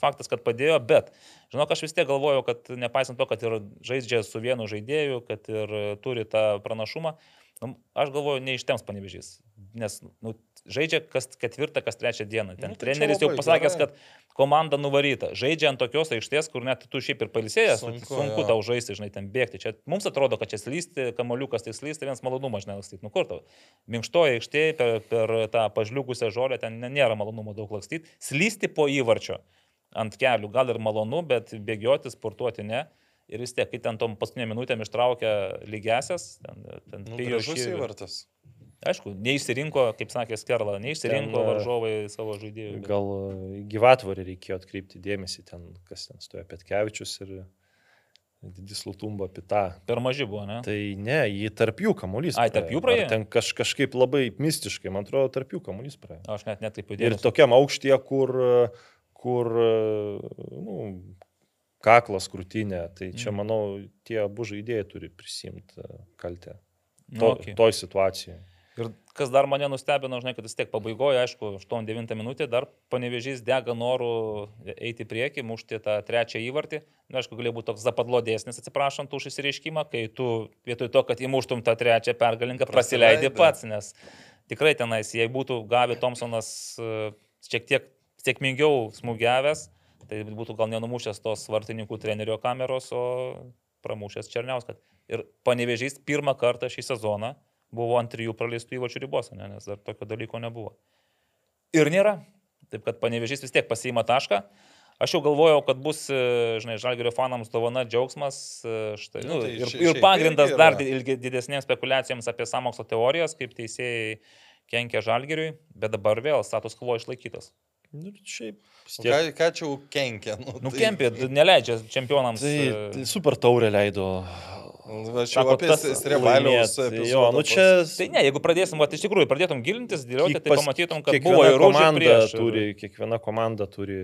faktas, kad padėjo, bet, žinok, aš vis tiek galvojau, kad nepaisant to, kad ir žaidžia su vienu žaidėju, kad ir turi tą pranašumą, nu, aš galvoju, neištems panevežys. Nes nu, žaidžia kas ketvirtą, kas trečią dieną. Ten Nu, nu, tai treneris jau pasakęs, gerai. kad komanda nuvaryta. Žaidžia ant tokios aikštės, kur net tu šiaip ir palisėjęs, sunku, Sunku, sunku jo. tau žaisti, žinai, ten bėgti. Čia mums atrodo, kad čia slysti, kamoliukas tai slysti, vienas malonumas, žinai, lakstyti. Nu kur tau? Minkštoje aikštėje per, per tą pažliugusią žolę ten nėra malonumo daug lakstyti. Slysti po įvarčio ant kelių gal ir malonu, bet bėgioti, sportuoti ne. Ir vis tiek, kai ten tom paskutinėm minutėm ištraukia lygesias, ten, ten Nu, pijo gražus šį- įvartis. Aišku, neišsirinko, kaip sakė Skerla, neišsirinko Ten, e, varžovai savo žaidėjų. bet- Gal į gyvatvorį reikėjo atkreipti dėmesį ten, kas ten stojo Petkevičius ir Didis Lutumba Pita. Per maži buvo, ne? Tai ne, jį tarp jų kamuolys. Ai, tarp jų praėjo? Ar Ten kaž, kažkaip labai mistiškai, man atrodo, tarp jų kamuolys praėjo. Aš net netkreipiu Ir dėmesio. tokiam aukštyje, kur, kur nu, kaklas krūtinė, tai čia, Mhm. manau, tie abu žaidėjai turi prisimti kaltę. Nu, To, okei. Toj situacijoje. Ir kas dar mane nustebino, žinai, kad vis tiek pabaigoje, aišku, 8-9 minutė dar panevežys dega norų eiti į priekį, mušti tą trečią įvartį. Na, aišku, galėjo būti toks zapadlodėsnis, atsiprašant už įsireiškimą, kai tu vietoj to, kad įmuštum tą trečią pergalinką, prasileidai pats, nes tikrai tenais, jei būtų Gavi Thompsonas e, šiek tiek sėkmingiau smūgiavęs, tai būtų gal nenumušęs tos vartininkų trenerio kameros, o pramušęs Černiauskas. Ir panevežys pirmą kartą šį sezoną buvo ant trijų praleistų įvačių ribos, ne, nes dar tokio dalyko nebuvo. Ir nėra. Taip kad panevežys vis tiek pasiima tašką. Aš jau galvojau, kad bus, e, žinai, žalgerio fanams dovana džiaugsmas. e, Štai, Nu, nu, tai ir, šia- ir pagrindas irgi dar ilgi- didesnėms spekulacijoms apie samokslo teorijas, kaip teisėjai kenkia žalgeriui, bet dabar vėl status quo išlaikytas. Nu, šiaip. vis O tiek- Ką, ką čia kenkia? Nu, Nu, kempė neleidžia čempionams. Tai, e, tai super taurė leido. Sako, jau apie tas Strevaliaus. Jo, nu čia. Tai ne, jeigu pradėsim, va, iš tikrųjų, pradėtum gilintis, dėlioti, tai pamatytum, kad buvo ir komanda prieš. Turi, kiekviena komanda turi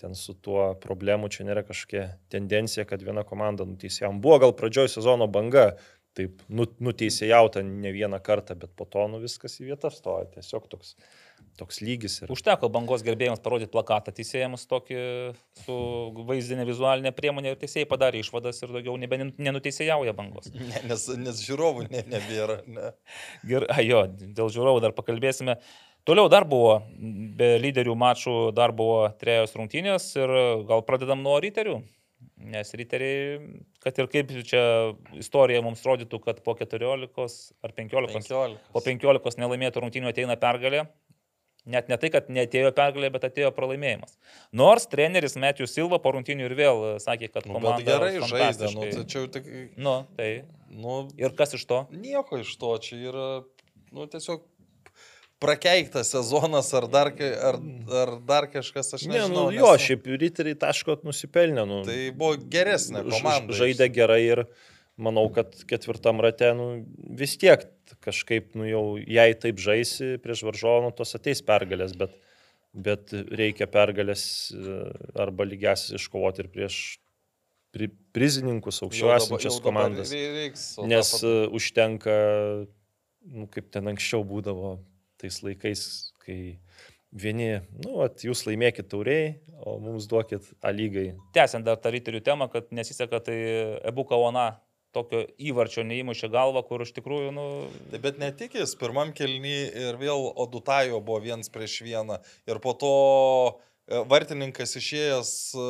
ten su tuo problemu, čia nėra kažkokia tendencija, kad viena komanda nuteisėjom. Buvo gal pradžioj sezono banga, taip nu, nuteisėjauta ne vieną kartą, bet po to nu, viskas į vietą stoja. Tiesiog toks, toks lygis. Ir... Užteko bangos gerbėjams parodyti plakatą teisėjams tokį su vaizdinė vizualinė priemonė ir teisėjai padarė išvadas ir daugiau nebe nenuteisėjauja bangos. Ne, nes, nes žiūrovų ne, nebėra. Ne. Gerai, jo, dėl žiūrovų dar pakalbėsime. Toliau dar buvo, be lyderių mačų dar buvo trejos rungtynės ir gal pradedam nuo ryterių. Nes riteriai, kad ir kaip čia istorija mums rodytų, kad po 14 ar 15, 15. po 15 nelaimėtų rungtynių ateina pergalė. Net ne tai, kad netėjo pergalė, bet atėjo pralaimėjimas. Nors treneris Metijus Silva po rungtynių ir vėl sakė, kad Nu, komanda gerai žaidė. Nu, fantastiškai- tai tik... Nu, tai. Nu, Ir kas iš to? nieko iš to. Čia yra nu, tiesiog prakeiktas sezonas ar dar, ar, ar dar kažkas, aš Ne, nežinau. nu, jo, nes, šiaip riteriai taško nusipelnė. Nu, Tai buvo geresnė komanda. Žaidė gerai ir manau, kad ketvirtam rate nu, vis tiek kažkaip, nu, jau jei taip žaisi prieš varžovą, nu, tos ateis pergalės, bet, bet reikia pergalės e, arba lygiasis iškovoti ir prieš pri, prizininkus, aukščiau esančias komandas. rei- reiks, Nes pat- e, užtenka, nu, kaip ten anksčiau būdavo tais laikais, kai vieni, nu, at, jūs laimėkit tauriai, o mums duokit A lygai. Tęsiant dar tą ryterių temą, kad nesiseka, tai Ebuka Ona tokio įvarčio neįmušė galvą, kur iš tikrųjų, nu, bet ne tik jis, pirmam kelny ir vėl Odutajo buvo viens prieš vieną. Ir po to e, vartininkas išėjęs e,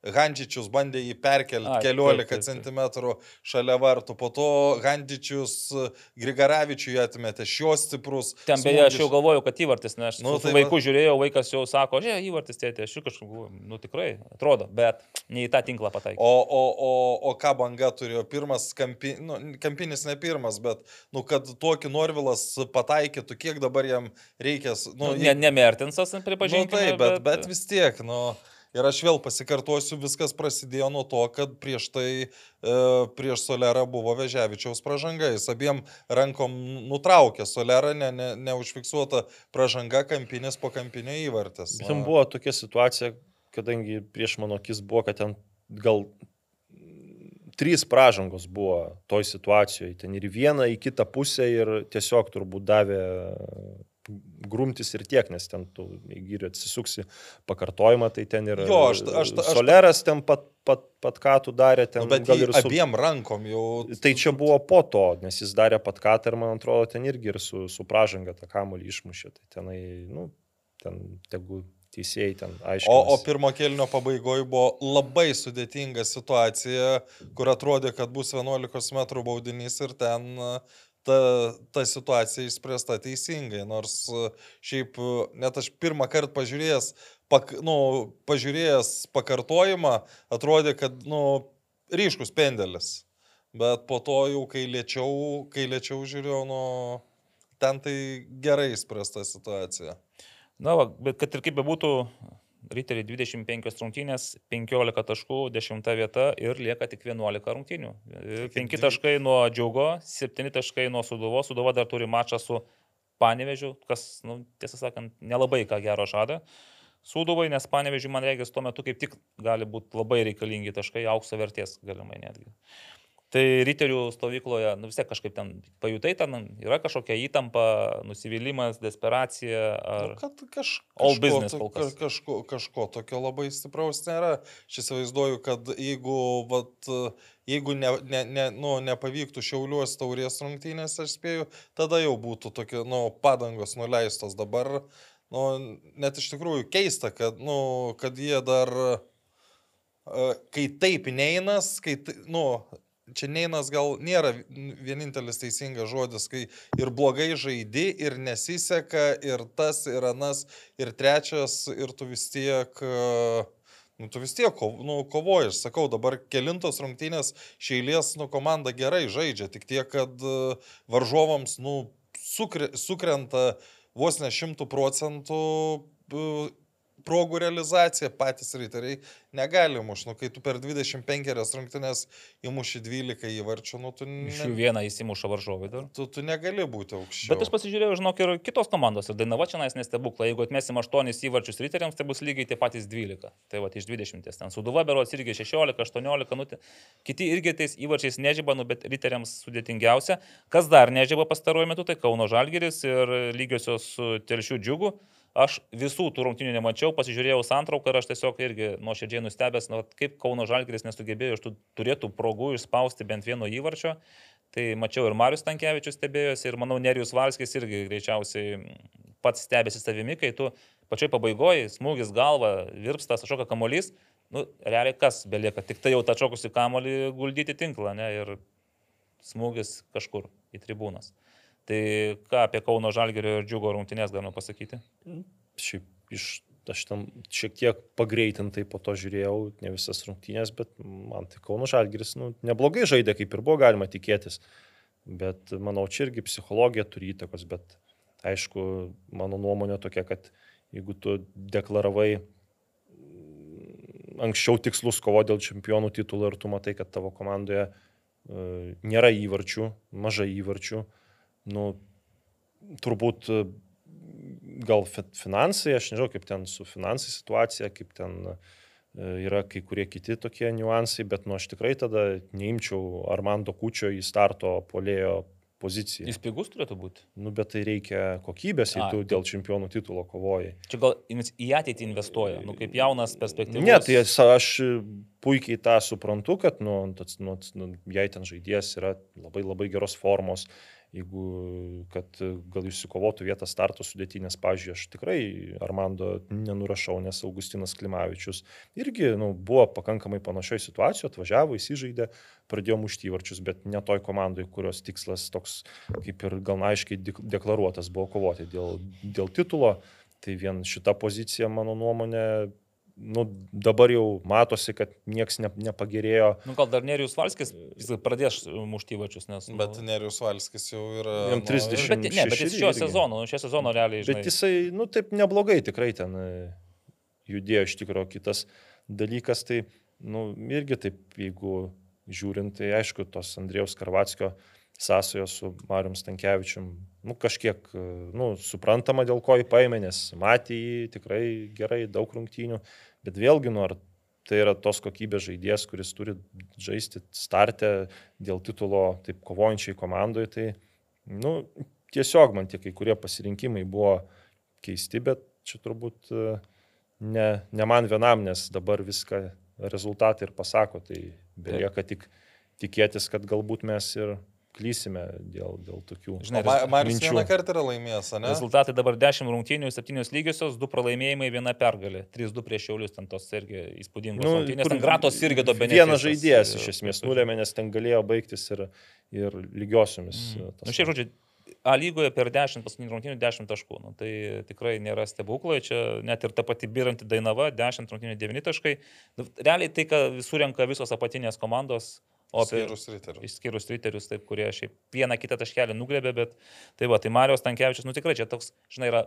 Handžičius bandė jį perkelti Ai, taip, keliolika taip, taip. cm šalia vartų. Po to Handžičius e, Grigaravičiui atmetė šios stiprus. ten beje, aš jau galvojau, kad įvartis, nes aš Nu, nu, su tai vaiku va. žiūrėjau, vaikas jau sako, žiūrėk, įvartis tėtė, aš jau kažkaip nu tikrai, atrodo, bet ne į tą tinklą pataikė. O, o, o, o ką banga turėjo? Pirmas kampi, nu, kampinis ne pirmas, bet, nu, kad tokį Norvilas pataikytų, kiek dabar jam reikės. Nu, Nu, ne, ne Mertinsas, Nu, pripažinkime. taip, bet, bet vis tiek, nu. Ir aš vėl pasikartosiu, viskas prasidėjo nuo to, kad prieš tai, e, prieš Solerą buvo Veževičiaus pažanga. Jis abiem rankom nutraukė Solerą, ne, ne, neužfiksuota pažanga, kampinės po kampinio įvartis. Ten buvo tokia situacija, kadangi prieš mano akis buvo, kad ten gal trys pražangos buvo toj situacijoje. Ten ir vieną, į kitą pusę ir tiesiog turbūt davė grumtis ir tiek, nes ten tu, ir atsisuksi pakartojimą, tai ten ir Jo, aš- aš- aš- Soleras ten pat, pat, pat ką tu darė, ten Nu, gal ir su... abiem rankom jau. Tai čia buvo po to, nes jis darė pat ką ir man atrodo, ten irgi ir su, su pražanga tą kamolį išmušė. Tai tenai, nu, ten tegu teisėjai ten aiškiai. O, o pirmo kelnio pabaigoje buvo labai sudėtinga situacija, kur atrodė, kad bus 11 m baudinys ir ten ta, ta situacija išspręsta teisingai. Nors šiaip net aš pirmą kartą pažiūrėjęs, pak, nu, pažiūrėjęs pakartojimą, atrodė, kad nu, ryškus pendelis. Bet po to jau, kai lėčiau, kai lėčiau žiūrėjau, nu, ten tai gerai išspręsta situacija. Na, va, bet kad ir kaip bebūtų, Riteriai 25 rungtynės, 15 taškų, 10 vieta ir lieka tik 11 rungtynių. 5 dvi- taškai nuo Džiaugo, 7 taškai nuo Suduvo. Suduva dar turi mačą su Panevežiu, kas, nu, tiesą sakant, nelabai ką gero žada. Suduvai, nes Panevežiu, man reikia, tuo metu kaip tik gali būti labai reikalingi taškai, aukso vertės galimai netgi. Tai ryterių stovykloje, nu vis tiek kažkaip ten pajutai, ten yra kažkokia įtampa, nusivylimas, desperacija. Ar... Nu, kad kaž, All business kol kas. ka- kažko, kažko tokio labai stipraus nėra. Aš įsivaizduoju, kad jeigu, vat, jeigu ne, ne, ne, nu, nepavyktų šiauliuos taurės rungtynės, aš spėju, tada jau būtų tokie nu, padangos nuleistos. Dabar nu, net iš tikrųjų keista, kad, nu, kad jie dar, e, kai taip neinas, kai, nu, čia neinas gal nėra vienintelis teisingas žodis, kai ir blogai žaidi, ir nesiseka, ir tas, ir anas, ir trečias, ir tu vis tiek... e, Nu, tu vis tiek nu, kovoji, aš sakau, dabar kelintos rungtynės šeilės, nu, komanda gerai žaidžia, tik tiek, kad e, varžovams, nu, sukre, sukrenta vos ne šimtų procentų e, progų realizacija, patys riteriai negali muš, nu, kai tu per 25 rungtynės įmuši 12 įvarčių, nu, tu, Iš jų ne, vieną įsimuša varžovai dar. tu, tu negali būti aukščiau. Bet aš pasižiūrėjau, žinok, ir kitos komandos. Ir Dainava čia nestebukla. Jeigu atmesim 8 įvarčius riteriams, tai bus lygiai tie patys 12. Tai va, iš 20. Ten Suduva berots irgi 16, 18. Nu, kiti irgi tais įvarčiais nežyba, nu, bet riteriams sudėtingiausia. Kas dar nežyba pastaruoju metu, tai Kauno Žalgeris ir lygiosios su Telšių džiugu. Aš visų tų rungtynių nemačiau, pasižiūrėjau santrauką ir aš tiesiog irgi nuoširdžiai nustebęs, nu, kaip Kauno Žalgeris nesugebėjo iš tų turėtų progų išspausti bent vieno įvarčio. Tai mačiau ir Marius Tankievičius stebėjosi ir manau Nerijus Valskis irgi greičiausiai pats stebėsi savimi, kai tu pačioj pabaigoje smūgis galva, virpstas, šoka kamolys, nu, realiai kas belieka, tik tai jau tą šokusi kamolį guldyti tinklą, ne, ir smūgis kažkur į tribūnas. Tai ką apie Kauno Žalgerio ir Džiugo rungtynės galima pasakyti? Šiaip iš, aš ten šiek tiek pagreitintai po to žiūrėjau, ne visas rungtynės, bet man tai Kauno Žalgiris nu, neblogai žaidė, kaip ir buvo galima tikėtis. Bet manau, čia irgi psichologija turi įtakos, bet aišku, mano nuomonė tokia, kad jeigu tu deklaravai mm, anksčiau tikslus kovo dėl čempionų titulo ir tu matai, kad tavo komandoje e, nėra įvarčių, mažai įvarčių, nu, turbūt e, gal fi- finansai, aš nežinau, kaip ten su finansai situacija, kaip ten yra kai kurie kiti tokie niuansai, bet nu aš tikrai tada neimčiau Armando Kučio į starto polėjo poziciją. Jis pigus turėtų būti. Nu, bet tai reikia kokybės, jei tu tai- dėl čempionų titulo kovoji. Čia gal į ateitį investuoja, nu, kaip jaunas perspektyvus. Ne, tai aš puikiai tą suprantu, kad, nu, tas, nu, nu, jei ten žaidėjas yra labai labai geros formos, jeigu, kad gal išsikovotų vietą starto sudėtinės, pažiūrėjau, aš tikrai Armando nenurašau, nes Augustinas Klimavičius irgi nu, buvo pakankamai panašioje situacijoje, atvažiavo, įsižaidė, pradėjo mušti įvarčius, bet ne toj komandai, kurios tikslas toks kaip ir gal aiškiai deklaruotas buvo kovoti dėl, dėl titulo. Tai vien šita pozicija, mano nuomonė, nu, dabar jau matosi, kad niekas ne, nepagerėjo. Nu, gal dar Nerijus Valskis pradės mušti įvačius, nes... Nu, Bet Nerius Valskis jau yra. Jam nu, 30. bet, ne, bet jis šio sezono, nu, šio sezono realiai, žinai. Bet jisai, nu taip neblogai tikrai ten e, judėjo iš tikrųjų kitas dalykas, tai, nu, irgi taip, jeigu žiūrint, tai aišku, tos Andrėjaus Karvatskio sąsajos su Marium Stankievičium, nu, kažkiek, e, nu, suprantama, dėl ko jį paėmė, nes matė jį tikrai gerai, daug rungtynių, bet vėlgi, nu, ar tai yra tos kokybės žaidėjas, kuris turi žaisti startę dėl titulo taip kovojančiai komandoje, tai, nu, tiesiog man tie kai kurie pasirinkimai buvo keisti, bet čia turbūt e, ne, ne man vienam, nes dabar viską rezultatai ir pasako, tai belieka tik tikėtis, kad galbūt mes ir klysime dėl, dėl tokių. Žinai, Ma Marius vieną kartą yra laimėjęs, ne? Rezultatai dabar 10 rungtynių, 7 lygiosios, 2 pralaimėjimai, 1 pergalė. 3-2 prieš Šiaulius, ten tos irgi įspūdingos Nu, rungtynės. Ten Gratos irgi to benefisas. Vienas žaidėjas e, iš esmės prieš- nulėmė, nes ten galėjo baigtis ir, ir lygiosiomis. Mm. e, tas Nu, šiaip žodžiu, A lygoje per 10 paskutinių rungtynių 10 taškų. Nu, tai tikrai nėra stebuklai. Čia net ir ta pati biranti Dainava 10 rungtynių 9 taškai. Nu, realiai tai, ką surenka visos apatinės komandos. O apie, Skyrus riterius. Išskyrus riterius, taip, kurie šiaip vieną kitą taškelį nuglebė, bet tai va, tai Marijos Tankievičius, nu tikrai čia toks, žinai, yra,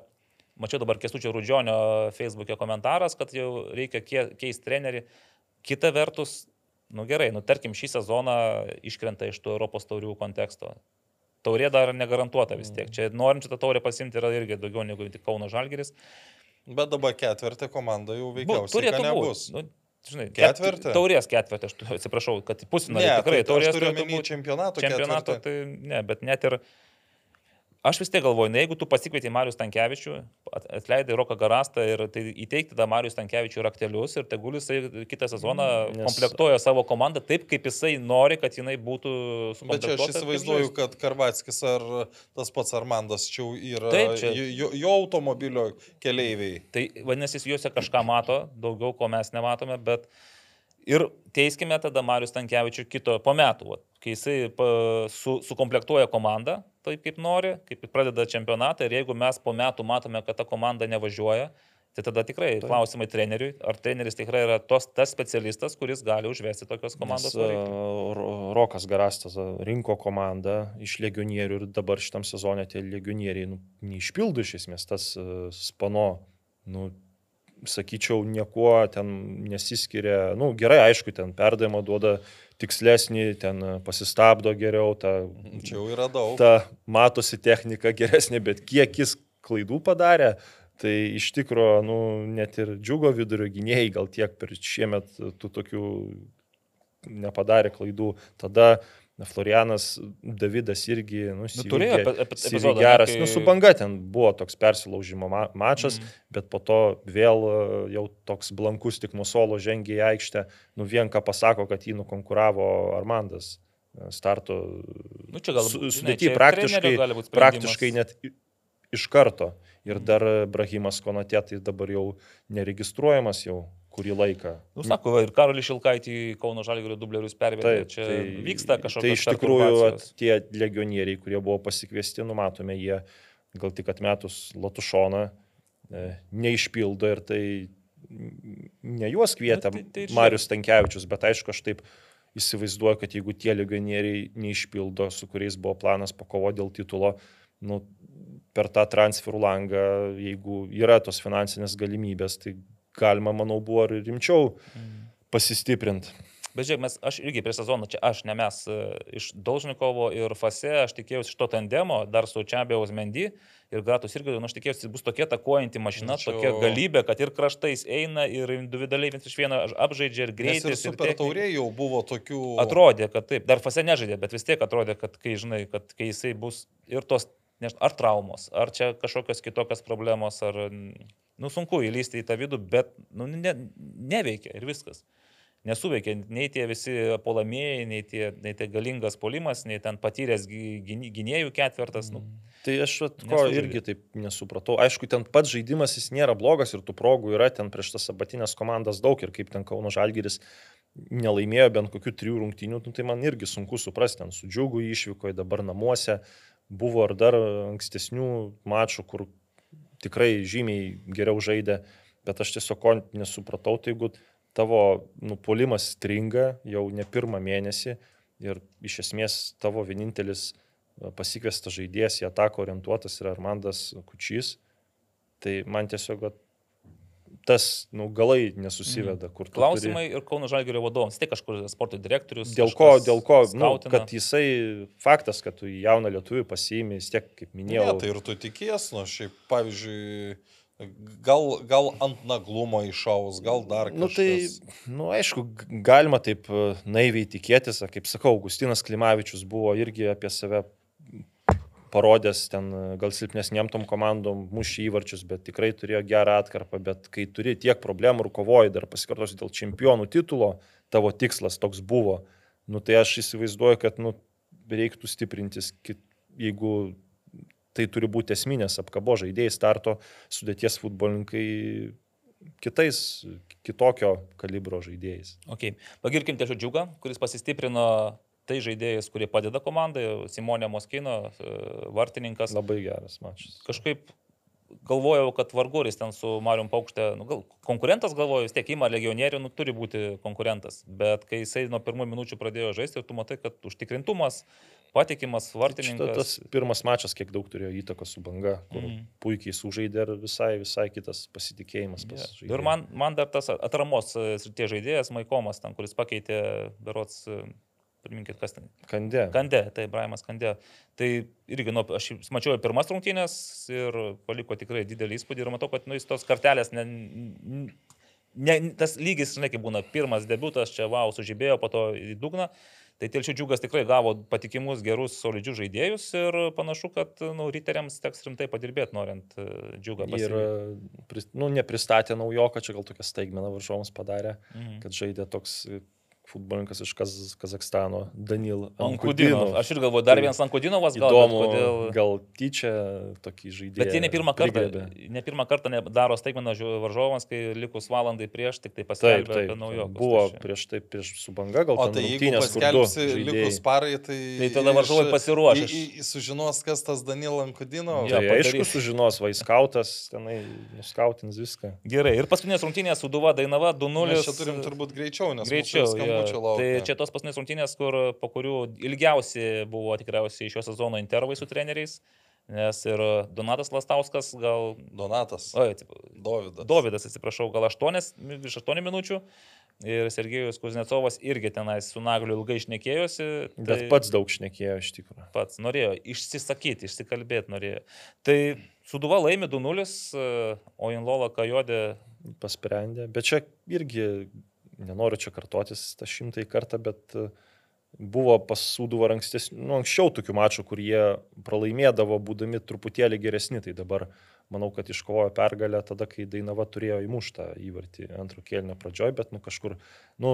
mačiau dabar Kestučio Rudžionio Facebook'e komentaras, kad jau reikia keisti trenerį. Kita vertus, nu gerai, nu tarkim, šį sezoną iškrenta iš tų Europos taurių konteksto. Taurė dar negarantuota vis tiek. Čia norinčių tą taurę pasimti yra irgi daugiau negu tik Kauno Žalgeris. Bet dabar ketvirtį komanda jau veikiausiai turėtų kad nebus. būti. Nu, žinai, Ketvirtį? ket- Taurės ketvirtį, aš atsiprašau, kad į pusę Ne, tikrai tai taurės turiu omeny čempionato. Čempionato, ketvirtį. tai ne, bet net ir... Aš vis tiek galvoju, na, jeigu tu pasikvietei Marius Tankievičių, at- atleidai Roką Garastą ir tai įteikti tada Marius Tankievičių raktelius ir tegul jisai kitą sezoną Nes- Nes... komplektuoja savo komandą taip, kaip jisai nori, kad jinai būtų Bet čia aš įsivaizduoju, kad Karvatskis ar tas pats Armandas čia yra Taip, čia- jo, jo automobilio keleiviai. Tai vadinasi, juose kažką mato, daugiau ko mes nematome, bet ir teiskime tada Marius Tankievičių kito po metų, vat, kai jisai pa, su, sukomplektuoja komandą taip, kaip nori, kaip pradeda čempionatą ir jeigu mes po metų matome, kad ta komanda nevažiuoja, tai tada tikrai Taip. klausimai treneriui, ar treneris tikrai yra tos, tas specialistas, kuris gali užvesti tokios komandos Nes, Ro- Rokas Garastas a, rinko komandą iš legionierių ir dabar šitam sezonė tie legionieriai nu, neišpildo iš esmės tas a, spano, nu, sakyčiau, niekuo ten nesiskiria. Nu, gerai, aišku, ten perdavimą duoda tikslesnį, ten pasistabdo geriau, ta, Čia jau yra daug. ta matosi technika geresnė, bet kiek jis klaidų padarė, tai iš tikrųjų, nu, net ir džiugo vidurio gynėjai gal tiek per šiemet tų tokių nepadarė klaidų. Tada na, Florianas Davidas irgi, nu, Nu, turėjo epizodą, geras, kai- nu, su banga ten buvo toks persilaužimo ma mačas, Mhm. bet po to vėl e, jau toks blankus tik nuo solo žengė į aikštę, nu vien ką pasako, kad jį nukonkuravo Armandas e, starto Nu, čia gal su- žinai, sudėty čia ir praktiškai, praktiškai net iš karto. Ir dar e, Brahimas Konatė tai dabar jau neregistruojamas jau kurį laiką. Nu, sako, ir Karolį Šilkaitį Kauno Žalgirio dublerius pervedė. Čia tai vyksta kažkokia Tai iš tikrųjų at, tie legionieriai, kurie buvo pasikviesti, numatome, jie gal tik atmetus Latušoną e, neišpildo ir tai ne juos kvietė Nu, tai- tai ir Marius Tankievičius, bet aišku, aš taip įsivaizduoju, kad jeigu tie legionieriai neišpildo, su kuriais buvo planas pakovoti dėl titulo, nu, per tą transferų langą, jeigu yra tos finansinės galimybės, tai galima, manau, buvo ir rimčiau pasistiprinti. Bet žiūrėk, mes, aš irgi prieš sezoną, čia aš, ne mes, e, iš Dolžnikovo ir Fase, aš tikėjausi iš to tandemo, dar su Čiabėjaus Mendy ir Gratus irgi, nu, aš tikėjausi, bus tokia takuojanti mašina, Tačiau- tokia galybė, kad ir kraštais eina, ir individualiai vienas iš vieno apžaidžia, ir Nes ir ir super technika. taurė jau buvo tokių... Atrodė, kad taip, dar Fase nežaidė, bet vis tiek atrodė, kad kai žinai, kad kai jisai bus ir tos, nežinau, ar traumos, ar čia kažkokios kitokios problemos, ar, nu, sunku įlysti į tą vidų, bet, nu, ne, neveikia ir viskas. Nesuveikia nei tie visi polamėjai, nei, tie, nei tai galingas polimas, nei ten patyręs gynėjų ketvertas. Nu, Tai aš vat ko irgi taip nesupratau. Aišku, ten pats žaidimas jis nėra blogas ir tų progų yra ten prieš tas apatinės komandas daug ir kaip ten Kauno Žalgiris nelaimėjo bent kokių trijų rungtynių, nu, tai man irgi sunku suprasti, ten su džiugu išvykoje, dabar namuose buvo ar dar ankstesnių mačų, kur tikrai žymiai geriau žaidė, bet aš tiesiog ko nesupratau, tai jeigu tavo nupolimas stringa jau ne pirmą mėnesį ir iš esmės tavo vienintelis e, pasikviestas žaidėjas į ataką orientuotas yra Armandas Kučys, tai man tiesiog tas nu, galai nesusiveda, kur tu klausimai ir Kauno Žalgirio vadovams. Tai kažkur sporto direktorius. Turi... Dėl ko, dėl ko, nu, kad jisai, faktas, kad tu į jauną lietuvį pasiimi, vis tiek, kaip minėjau, Ne, tai ir tu tikies, nu, šiaip, pavyzdžiui, gal, gal ant naglumo išaus, gal dar kažkas. Nu tai, nu aišku, galima taip e, naiviai tikėtis, a, kaip sakau, Augustinas Klimavičius buvo irgi apie save parodęs ten e, gal silpnesniem tom komandom, mušė įvarčius, bet tikrai turėjo gerą atkarpą, bet kai turi tiek problemų ir kovoji, dar pasikartosiu dėl čempionų titulo, tavo tikslas toks buvo, nu tai aš įsivaizduoju, kad nu, reiktų stiprintis, jeigu tai turi būti esminės apkabo žaidėjai, starto sudėties futbolininkai kitais, kitokio kalibro žaidėjais. Okay. Pagirkim tiesiog džiugą, kuris pasistiprino tai žaidėjais, kurie padeda komandai. Simonė Moskino, e, vartininkas. Labai geras mačas. Kažkaip galvojau, kad varguris ten su Marium Paukštė, nu, gal konkurentas galvoju, vis tiek įma legionierių, nu, turi būti konkurentas. Bet kai jisai nuo pirmų minučių pradėjo žaisti, tu matai, kad užtikrintumas, patikimas Šita, vartininkas. tas pirmas mačas kiek daug turėjo įtakos su banga, kur mm. puikiai sužaidė ir visai, visai kitas pasitikėjimas. Ja. Pas Ir man, man dar tas atramos e, srities žaidėjas Maikomas, ten, kuris pakeitė, berots, e, priminkit, kas ten. Kandė. Kandė, tai Braimas Kandė. Tai irgi, nu, aš mačiau pirmas rungtynės ir paliko tikrai didelį įspūdį ir matau, kad nu, jis tos kartelės, ne, ne, tas lygis, žinai, kaip būna, pirmas debutas, čia wow, sužibėjo, po to į dugną. Tai Telšių džiugas tikrai gavo patikimus, gerus, solidžius žaidėjus ir panašu, kad nu, riteriams teks rimtai padirbėti, norint e, džiugą Ir, pasiekti. pris- nu, nepristatė naujoką, čia gal tokia staigmena varžovams padarė, Mhm. kad žaidė toks e, futbolininkas iš Kaz Kazakstano, Danil Ankudinov. Ankudinov. Aš ir galvoju, dar vienas Ankudinovas gal. Įdomu, Kodėl... gal tyčia tokį žaidėją. Bet jie ne pirmą kartą, prigriebė. ne pirmą kartą ne- daro staigmeną varžovams, kai likus valandai prieš tik tai Taip, paskelbė taip. apie naujokus. Buvo Tai prieš tai, prieš su banga, gal O tai jeigu paskelbsi likus parai, tai... Tai tada varžovai iš- pasiruoš. į- į- Sužinos, kas tas Danil Ankudino. Jo. Tai aišku, sužinos, vaiskautas, tenai nuskautins viską. Gerai, ir paskutinės rungtynės Suduva Dainava 2-0. Mes čia turim turbūt greičiau, nes Greičiau. Skambučių laukia. Tai čia tos paskutinės rungtynės, kur, po kurių ilgiausiai buvo tikriausiai šio sezono intervai su treneriais. Nes ir Donatas Lastauskas gal... Donatas. Oi, atsip- Dovydas. Dovydas, atsiprašau, gal 8, virš 8 minučių. Ir Sergejus Kuznecovas irgi tenais su Nagliu ilgai išnekėjosi. Bet pats daug šnekėjo iš tikrųjų. pats norėjo išsisakyti, išsikalbėti norėjo. Tai Suduva laimi 2-0, o Inlola Kajodė Pasprendė. Bet čia irgi, nenoriu čia kartotis tą šimtąjį kartą, bet e, buvo pasūduvo ankstesnių, nu, anksčiau tokių mačų, kur jie pralaimėdavo, būdami truputėlį geresni. Tai dabar manau, kad iškovojo pergalę tada, kai Dainava turėjo įmuštą įvartį antro kėlinio pradžioj, bet nu, kažkur, nu,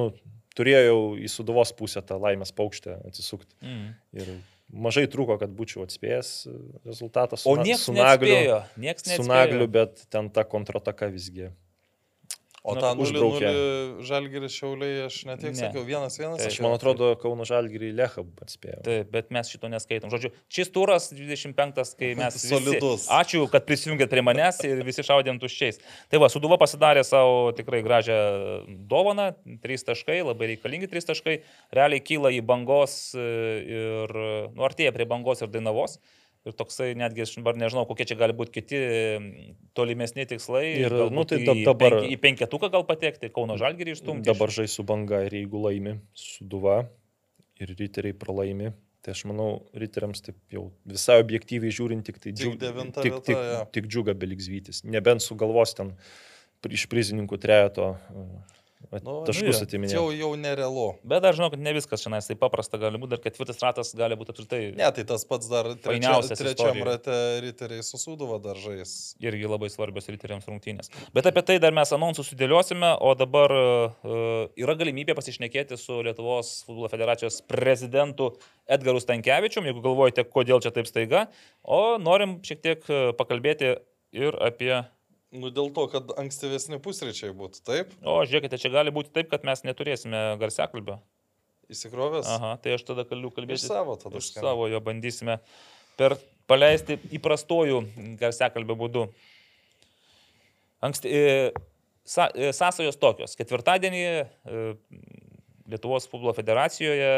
turėjau į suduvos pusę tą laimės paukštę atsisukti. Mm. Ir mažai trūko, kad būčiau atspėjęs e, rezultatą su, O niekas su Nagliu. neatspėjo. Niekas Su neatspėjo. Nagliu, bet ten ta kontrataka visgi. O tą užbraukė. 0-0 žalgeris šiauliai, aš netiek Ne. sakiau, vienas vienas. Tai Aš man atrodo, Kauno Žalgirį Lechą atspėjau. Taip, bet mes šito neskaitom. Žodžiu, šis turas 25, kai mes... visi- Solidus. Ačiū, kad prisijungėt prie manęs ir visi šaudėm tuščiais. Tai va, Suduva pasidarė savo tikrai gražią dovaną. 3 taškai, labai reikalingi 3 taškai. Realiai kyla į bangos e, ir, nu, artėja prie bangos ir dainavos. Ir toksai netgi aš dabar nežinau, kokie čia gali būti kiti tolimesni tikslai. Ir, galbūt nu, tai į dab- dabar- penki- Į penketuką gal patekti, Kauno Žalgirį išstumti. Dabar žais su banga ir jeigu laimi su duva ir riteriai pralaimi, tai aš manau, riteriams taip jau visai objektyviai žiūrint, tik tai Tik džiug- tik, vieta, tik, jo. tik džiuga beliks vytis. Nebent sugalvos ten iš prizininkų trejato uh, Nu, taškus jo. atiminėti. Jau, jau nerealu. Bet dar žinau, kad ne viskas šiandien taip paprasta gali būti, dar ketvirtas ratas gali būti apskritai Ne, tai tas pats dar trečiam istorijoj. rate riteriai susūduvo daržais. irgi labai svarbios riteriams rungtynės. Bet apie tai dar mes anonsus sudėliosime, o dabar uh, yra galimybė pasišnekėti su Lietuvos futbolo federacijos prezidentu Edgaru Stankievičium, jeigu galvojate, kodėl čia taip staiga, o norim šiek tiek e, pakalbėti ir apie Nu, dėl to, kad ankstyvesni pusryčiai būtų, taip? O, žiūrėkite, čia gali būti taip, kad mes neturėsime garsiakalbio. Įsikrovęs? Aha, tai aš tada galiu Iš kalbėti. savo tada Iš savo jo bandysime per paleisti įprastojų garsiakalbio būdu. Anksti, e, sa, e, sąsajos tokios. Ketvirtadienį e, Lietuvos futbolo federacijoje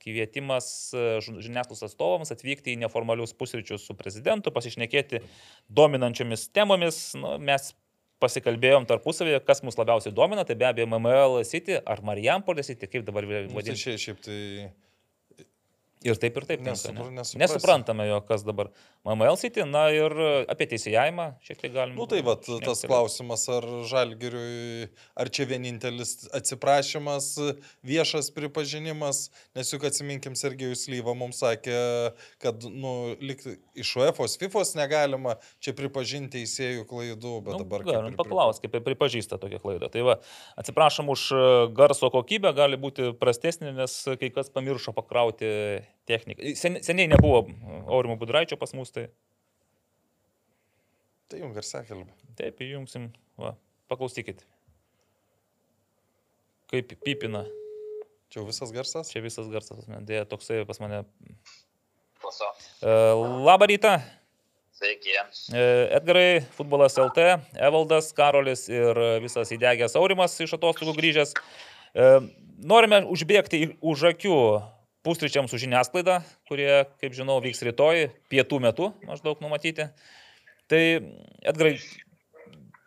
kvietimas e, žiniasklaidos atstovams atvykti į neformalius pusryčius su prezidentu, pasišnekėti dominančiomis temomis. Nu, mes pasikalbėjom tarpusavėje, kas mus labiausiai domina, tai be abejo MML City ar Marijampolė City, kaip dabar Nu, tai vadinasi. šiaip tai... Ir taip ir taip. Nesupra- tinka, ne? Nesuprantame jo, kas dabar. MML City, na ir apie teisėjimą šiek tiek galime. Nu tai va, tas klausimas, ar žalgiriui, ar čia vienintelis atsiprašymas, viešas pripažinimas, nes juk atsiminkim, Sergejus Lyva mums sakė, kad, nu, iš UEFOS, FIFOS negalima čia pripažinti teisėjų klaidų, bet Nu, dabar... galim paklausti, kaip pripažįsta tokią klaidą. Tai va, atsiprašom už e, garso kokybę, gali būti prastesnė, nes kai kas pamiršo pakrauti techniką. Sen, seniai nebuvo Aurimo Budraičio pas mus, tai Tai jums garsiakalbė. taip, įjungsim. Va, paklausykit. Kaip pipina. Čia visas garsas? Čia visas garsas, dėja, toksai pas mane. Klausau. E, labą rytą. Sveiki. E, Edgarai, futbolas LT, Evaldas, Karolis ir visas įdegęs Aurimas iš atostogų grįžęs. E, Norime užbėgti už akių pusryčiams su žiniasklaida, kurie, kaip žinau, vyks rytoj, pietų metu maždaug numatyti. Tai, Edgarai,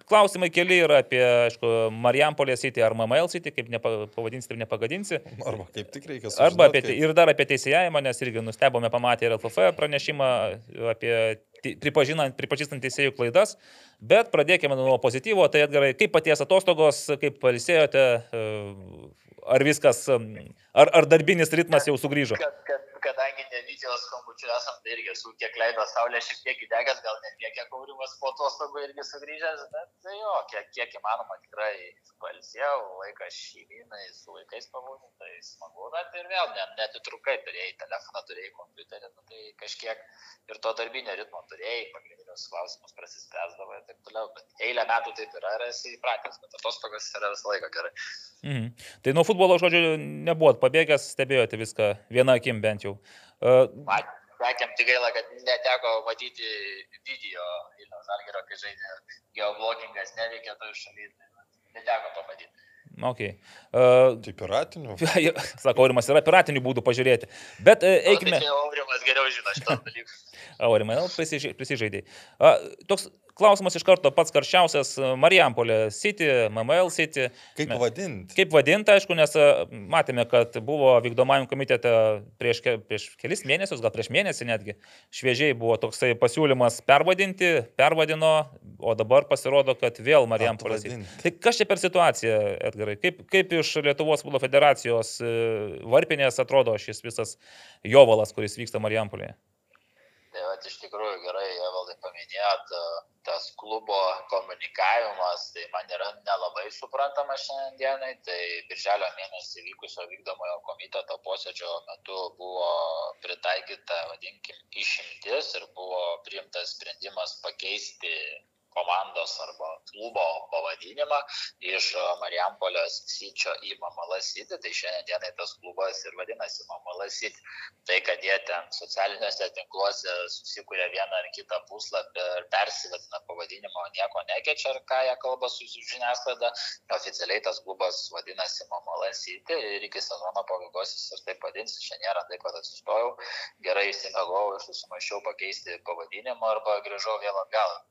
klausimai keli yra apie, aišku, Marijampolės City ar MML City, kaip nepa, pavadinsi, taip nepagadinsi. Arba kaip tik reikia Arba sužinot, apie, kaip- ir dar apie teisėjimą, nes irgi nustebome pamatę ir LFF pranešimą apie pripažįstant teisėjų klaidas. Bet pradėkime nuo pozityvo. Tai Edgarai, kaip paties atostogos, kaip palisėjote, ar viskas, ar, ar darbinis ritmas jau sugrįžo? Kad, kad, kadangi ne videos skambučių esam, tai irgi esu kiek leido saulė šiek tiek įdegęs, gal ne tiek, kiek aurimas po atostogų irgi sugrįžęs, bet tai jo, kiek, kiek įmanoma tikrai palsėjau, laikas šeimynai, su vaikais pabūti, tai smagu, bet ir vėl net, netitrukai turėjai telefoną, turėjai kompiuterį, nu, tai kažkiek ir to darbinio ritmo turėjai, pagrindinius klausimus prasispręsdavo ir taip toliau, bet eilę metų taip yra ir esi įpratęs, bet atostogos yra visą laiką gerai. Mhm. Tai nuo futbolo, žodžiu, nebuvot pabėgęs, stebėjote viską vieną akim bent jau. Uh, Sakėm, tik gaila, kad neteko matyti video Vilniaus Žalgirio, kai žaidė geoblogingas, neveikia toj šalyje, neteko to matyti. okay. uh, Tai piratinių. Sako, Aurimas yra piratinių būdų pažiūrėti. Bet uh, Eikime. eikime. Tai Aurimas geriau žino šitą dalyką. Aurimai, prisižai- prisižaidai. A, Toks klausimas iš karto pats karščiausias - Marijampolė City, MML City. Kaip vadinti? Kaip vadinti, aišku, nes a, matėme, kad buvo vykdomajam komitete prieš, ke, prieš kelis mėnesius, gal prieš mėnesį netgi, šviežiai buvo toksai pasiūlymas pervadinti, pervadino, o dabar pasirodo, kad vėl Marijampolė City. Tai kas čia per situaciją, Edgarai? Kaip, kaip iš Lietuvos futbolo federacijos e, varpinės atrodo šis visas jovalas, kuris vyksta Marijampolėje? Tai va, iš tikrųjų gerai, Evaldai paminėjot, e, tas klubo komunikavimas, tai man yra nelabai suprantama šiandienai. Tai birželio mėnesį vykusio vykdomojo komiteto posėdžio metu buvo pritaikyta, vadinkim, išimtis ir buvo priimtas sprendimas pakeisti komandos arba klubo pavadinimą iš e, Marijampolės Syčio į Mamala City, tai šiandien dienai tas klubas ir vadinasi Mamala City. Tai, kad jie ten socialiniuose tinkluose susikūrė vieną ar kitą puslapį ir persivadina pavadinimo, nieko nekeičia, ar ką jie kalba su žiniasklaida, oficialiai tas klubas vadinasi Mamala City ir iki sezono pabaigos jis ir taip vadins, šiandien taip, kad atsistojau, gerai įsimegau ir susimašiau pakeisti pavadinimą arba grįžau vėl atgal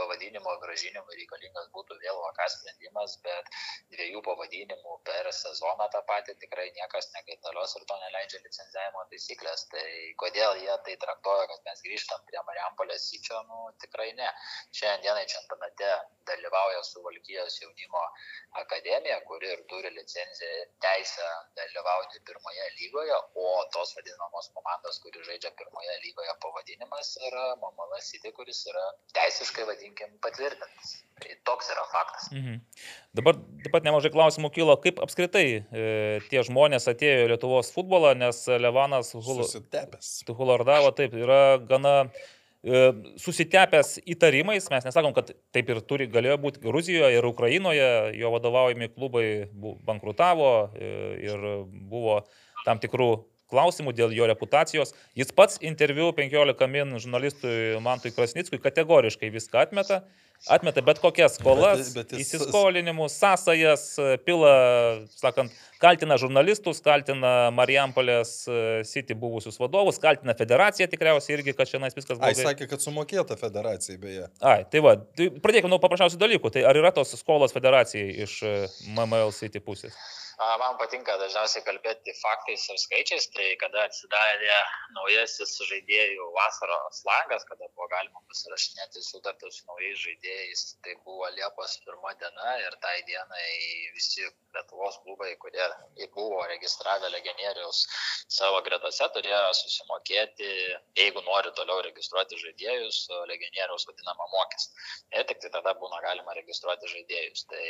pavadinimo gražinimui reikalingas būtų vėl VK sprendimas, bet dviejų pavadinimų per sezoną tą patį tikrai niekas nekaitalios ir to neleidžia licenzijavimo taisyklės. Tai kodėl jie tai traktuoja, kad mes grįžtam prie Mariampolės įčio, nu tikrai ne. Šiandienai čempionate dalyvauja Suvalkijos jaunimo akademija, kuri ir turi licenciją teisę dalyvauti pirmoje lygoje, o tos vadinamos komandos, kuri žaidžia pirmoje lygoje pavadinimas yra Mamala City, kuris yra teisiškai vadinamas vadinkim, patvirtintas. Tai toks yra faktas. Mhm. Dabar taip pat nemažai klausimų kilo, kaip apskritai e, tie žmonės atėjo į Lietuvos futbolą, nes Levanas Hulardavo taip yra gana e, susitepęs įtarimais, mes nesakom, kad taip ir turi, galėjo būti Gruzijoje ir Ukrainoje, jo vadovaujami klubai bankrutavo e, ir buvo tam tikrų klausimų dėl jo reputacijos. Jis pats interviu 15 min žurnalistui Mantui Krasnickui kategoriškai viską atmeta. Atmeta bet kokias skolas, bet, bet jis... įsiskolinimus, sąsajas, pila, sakant, kaltina žurnalistus, kaltina Marijampolės e, City buvusius vadovus, kaltina federaciją tikriausiai irgi, kad šiandien viskas buvo. Ai, sakė, kad sumokėta federacijai beje. Ai, tai va, tai pradėkime nuo paprasčiausių dalykų. Tai ar yra tos skolos federacijai iš e, MML City pusės? Man patinka dažniausiai kalbėti faktais ir skaičiais, tai kada atsidarė naujasis žaidėjų vasaros langas, kada buvo galima pasirašinėti sutartį su naujais žaidėjais, tai buvo Liepos pirma diena ir tai dienai visi Lietuvos klubai, kurie buvo registravę legionierius savo gretose, turėjo susimokėti, jeigu nori toliau registruoti žaidėjus, legionieriaus vadinamą mokestį. Ir tik tai tada būna galima registruoti žaidėjus. Tai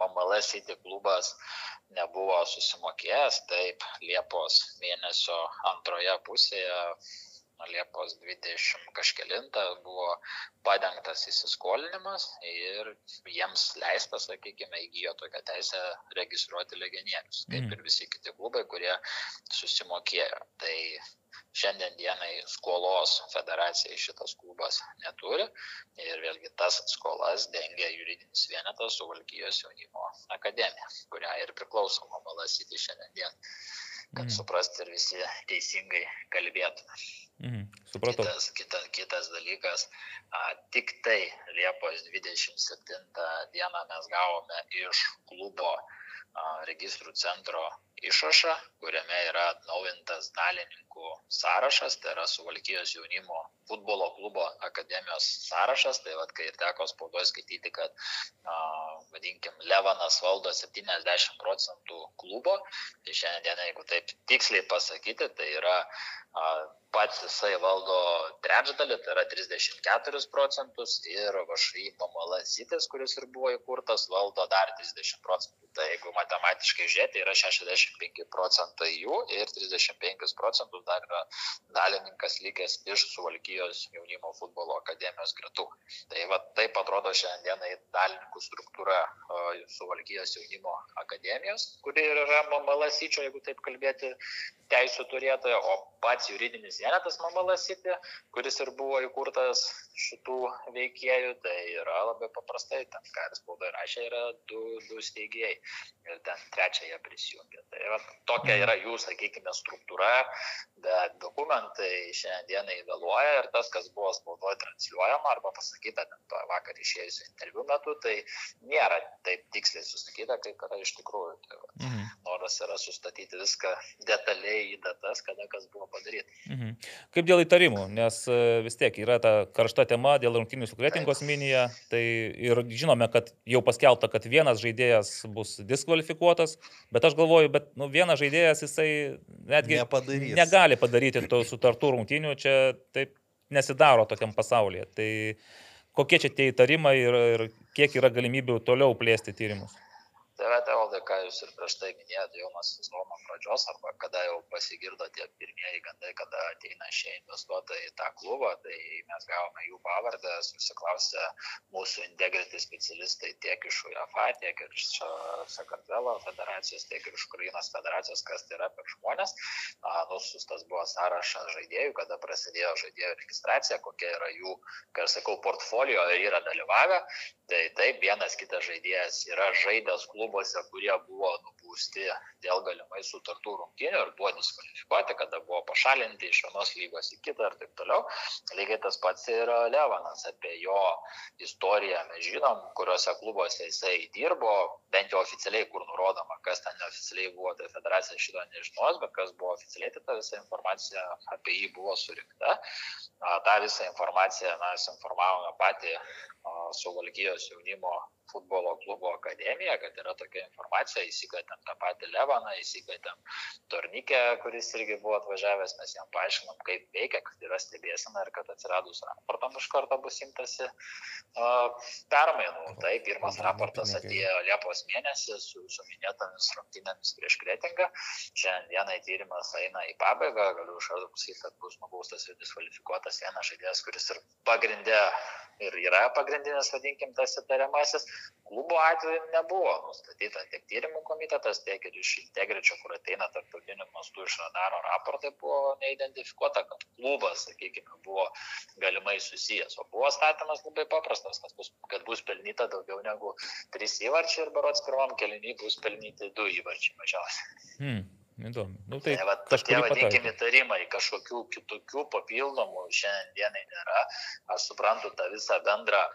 Mambalas City klubas nebuvo susimokėjęs, taip Liepos mėnesio antroje pusėje, Liepos 20 kažkelintą buvo padengtas įsiskolinimas ir jiems leista, sakykime, įgyjo tokią teisę registruoti legionierius, kaip mm. ir visi kiti klubai, kurie susimokėjo. Tai šiandien dienai skolos federacijai šitas klubas neturi ir vėlgi tas skolas dengia juridinis vienetas Suvalkyjos jaunimo akademija, kurią ir priklauso Momalasyti šiandien dienai, kad mm. suprasti ir visi teisingai kalbėtume. Mhm, supratau. Kitas, kita, kitas dalykas, a, tik tai Liepos 27 dieną mes gavome iš klubo a, registrų centro išrašą, kuriame yra atnaujintas dalininkų sąrašas, tai yra Suvalkijos jaunimo futbolo klubo akademijos sąrašas, tai vad, kai ir teko spaudoje skaityti, kad, a, vadinkim, Levanas valdo 70 procentų klubo, tai šiandien, jeigu taip tiksliai pasakyti, tai yra pats jisai valdo trečdalį, tai yra 34 procentus ir vašai Mamala Sitis, kuris ir buvo įkurtas, valdo dar 30 procentų. Tai jeigu matematiškai žiūrėti, yra 65 procentai jų ir 35 procentus dar yra dalininkas likęs iš Suvalkyjos jaunimo futbolo akademijos gretų. Tai va taip atrodo šiandienai dalininkų struktūra Suvalkyjos jaunimo akademijos, kuri yra Mamala Sičio, jeigu taip kalbėti, teisų turėtoja, o pats juridinis vienetas Mamala City, kuris ir buvo įkurtas šitų veikėjų, tai yra labai paprastai, ten, ką ir spauda rašė, yra du, du steigėjai ir ten trečią jie prisijungė. Tai yra, tokia yra jų, sakykime, struktūra, bet dokumentai šiandienai vėluoja ir tas, kas buvo spaudoje transliuojama arba pasakyta ten vakar išėjusio interviu metu, tai nėra taip tiksliai susakyta, kaip yra iš tikrųjų. Tai va, mhm. Noras yra sustatyti viską detaliai į datas, kada kas buvo padaryta. Mhm. Kaip dėl įtarimų, nes e, vis tiek yra ta karšta tema dėl rungtynių su kretingos minija, tai ir žinome, kad jau paskelbta, kad vienas žaidėjas bus diskvalifikuotas, bet aš galvoju, bet nu, vienas žaidėjas jisai netgi Nepadarys. negali padaryti tų sutartų rungtynių, čia taip nesidaro tokiam pasaulyje. Tai kokie čia tie įtarimai ir, ir kiek yra galimybių toliau plėsti tyrimus? Tai va, tai valdai, ką jūs ir prieš tai minėjote nuo sezono pradžios, arba kada jau pasigirdo tie pirmieji gandai, kada ateina šie investuotojai į tą klubą, tai mes gavome jų pavardę, susiklausė mūsų integrity specialistai tiek iš UEFA, tiek iš Sakartvelo federacijos, tiek ir iš Ukrainos federacijos, kas tai yra per žmonės. Nusustas buvo sąrašas žaidėjų, kada prasidėjo žaidėjų registracija, kokia yra jų, kaip sakau, portfolio ir yra dalyvavę. Tai taip, vienas kitas žaidėjas yra žaidęs klubuose, kurie buvo nubūsti dėl galimai sutartų rungtynių ir buvo diskvalifikuoti, kada buvo pašalinti iš vienos lygos į kitą ir taip toliau. Lygiai tas pats ir Levanas, apie jo istoriją mes žinom, kuriuose klubuose jisai dirbo, bent jau oficialiai, kur nurodoma, kas ten neoficialiai buvo, tai federacija šito nežinos, bet kas buvo oficialiai, tai ta visa informacija apie jį buvo surinkta. Ta visą informaciją mes informavome patį Suvalgijos jaunimo futbolo klubo akademiją, kad yra tokia informacija, įsigaitėm tą patį Levaną, įsigaitėm Tornikę, kuris irgi buvo atvažiavęs, mes jam paaiškinom, kaip veikia, kad yra stebėsena ir kad atsiradus raportam iš karto bus imtasi uh, permainų. Tai pirmas raportas atėjo Liepos mėnesį su, su minėtomis rungtynėmis prieš Kretingą. Šiandienai tyrimas eina į pabaigą, galiu iš karto pasakyti, kad bus nubaustas ir diskvalifikuotas vienas žaidėjas, kuris ir pagrindė ir yra pagrindinis, vadinkim, tas įtariamasis. Klubo atveju nebuvo nustatyta tiek tyrimų komitetas, tiek ir iš integričio, kur ateina tarptautiniu mastu iš radaro raportai, buvo neidentifikuota, kad klubas, sakykime, buvo galimai susijęs. O buvo statymas labai paprastas, kad bus, kad bus pelnyta daugiau negu trys įvarčiai ir barots pirmam kelinį bus pelnyti du įvarčiai mažiausiai. Hmm. Įdomu. Nu, tai tai va, tokie vadinkimi įtarimai, kažkokių kitokių papildomų šiandienai nėra. Aš suprantu tą visą bendrą a,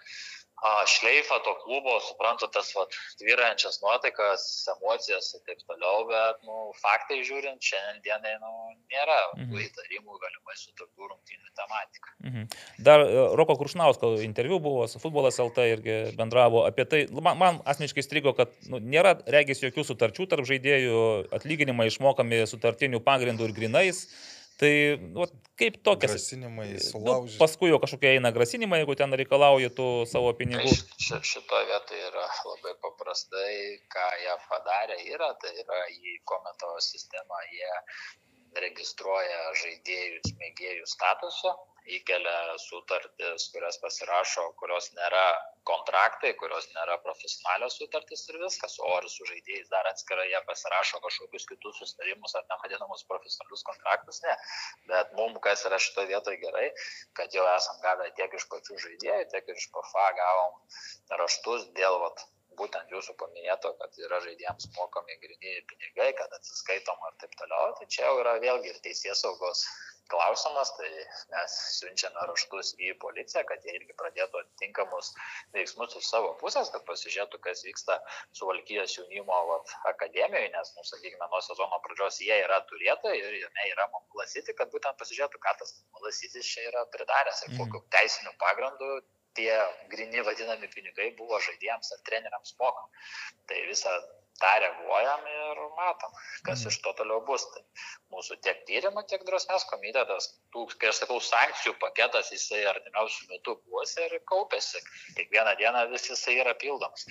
šleifą to klubo, suprantu tas vat, tvyrančias nuotaikas, emocijas ir taip toliau, bet nu, faktai žiūrint, šiandienai nu, nėra mhm. įtarimų galimai su tokių rungtynių tematika. Mhm. Dar e, Roko Kuršnausko interviu buvo su Futbolas LT irgi bendravo apie tai. Man, man asmeniškai strigo, kad nu, nėra regis jokių sutarčių tarp žaidėjų, atlyginimai išmokami sutartinių pagrindų ir grinais. Tai nu, kaip tokie grasinimai, Nu, sulaužyti. paskui jau kažkokie eina grasinimai, jeigu ten reikalauja tų savo pinigų. Tai ši- šitoje vietoje yra labai paprastai, ką jie padarė, yra, tai yra į komento sistemą jie registruoja žaidėjus mėgėjų statuso, įkelia sutartis, kurias pasirašo, kurios nėra kontraktai, kurios nėra profesionalios sutartys ir viskas, o ir su žaidėjais dar atskirai jie pasirašo kažkokius kitus sustarimus ar nevadinamus profesionalius kontraktus, ne. Bet mums, kas yra šitoje vietoje gerai, kad jau esam gavę tiek iš pačių žaidėjų, tiek ir iš PFA gavom raštus dėl vat, būtent jūsų paminėto, kad yra žaidėjams mokami grinėjai pinigai, kad atsiskaitom ir taip toliau, tai čia jau yra vėlgi ir teisės saugos klausimas, tai mes siunčiame raštus į policiją, kad jie irgi pradėtų atitinkamus veiksmus iš savo pusės, kad pasižiūrėtų, kas vyksta su Valkyjos jaunimo vat, akademijoje, nes, nu, sakykime, nuo sezono pradžios jie yra turėtojai ir jame yra Mamulasyti, kad būtent pasižiūrėtų, ką tas Mamulasitis čia yra pridaręs ir kokiu teisiniu pagrindu tie grini vadinami pinigai buvo žaidėjams ar treneriams mokami. Tai visą tą reaguojam ir matom, kas iš to toliau bus. Tai mūsų tiek tyrimo, tiek drąsmės komitetas, tų, kai aš sakau, sankcijų paketas, jisai artimiausių metų bus ir kaupėsi. Kiekvieną dieną vis jisai yra pildomas.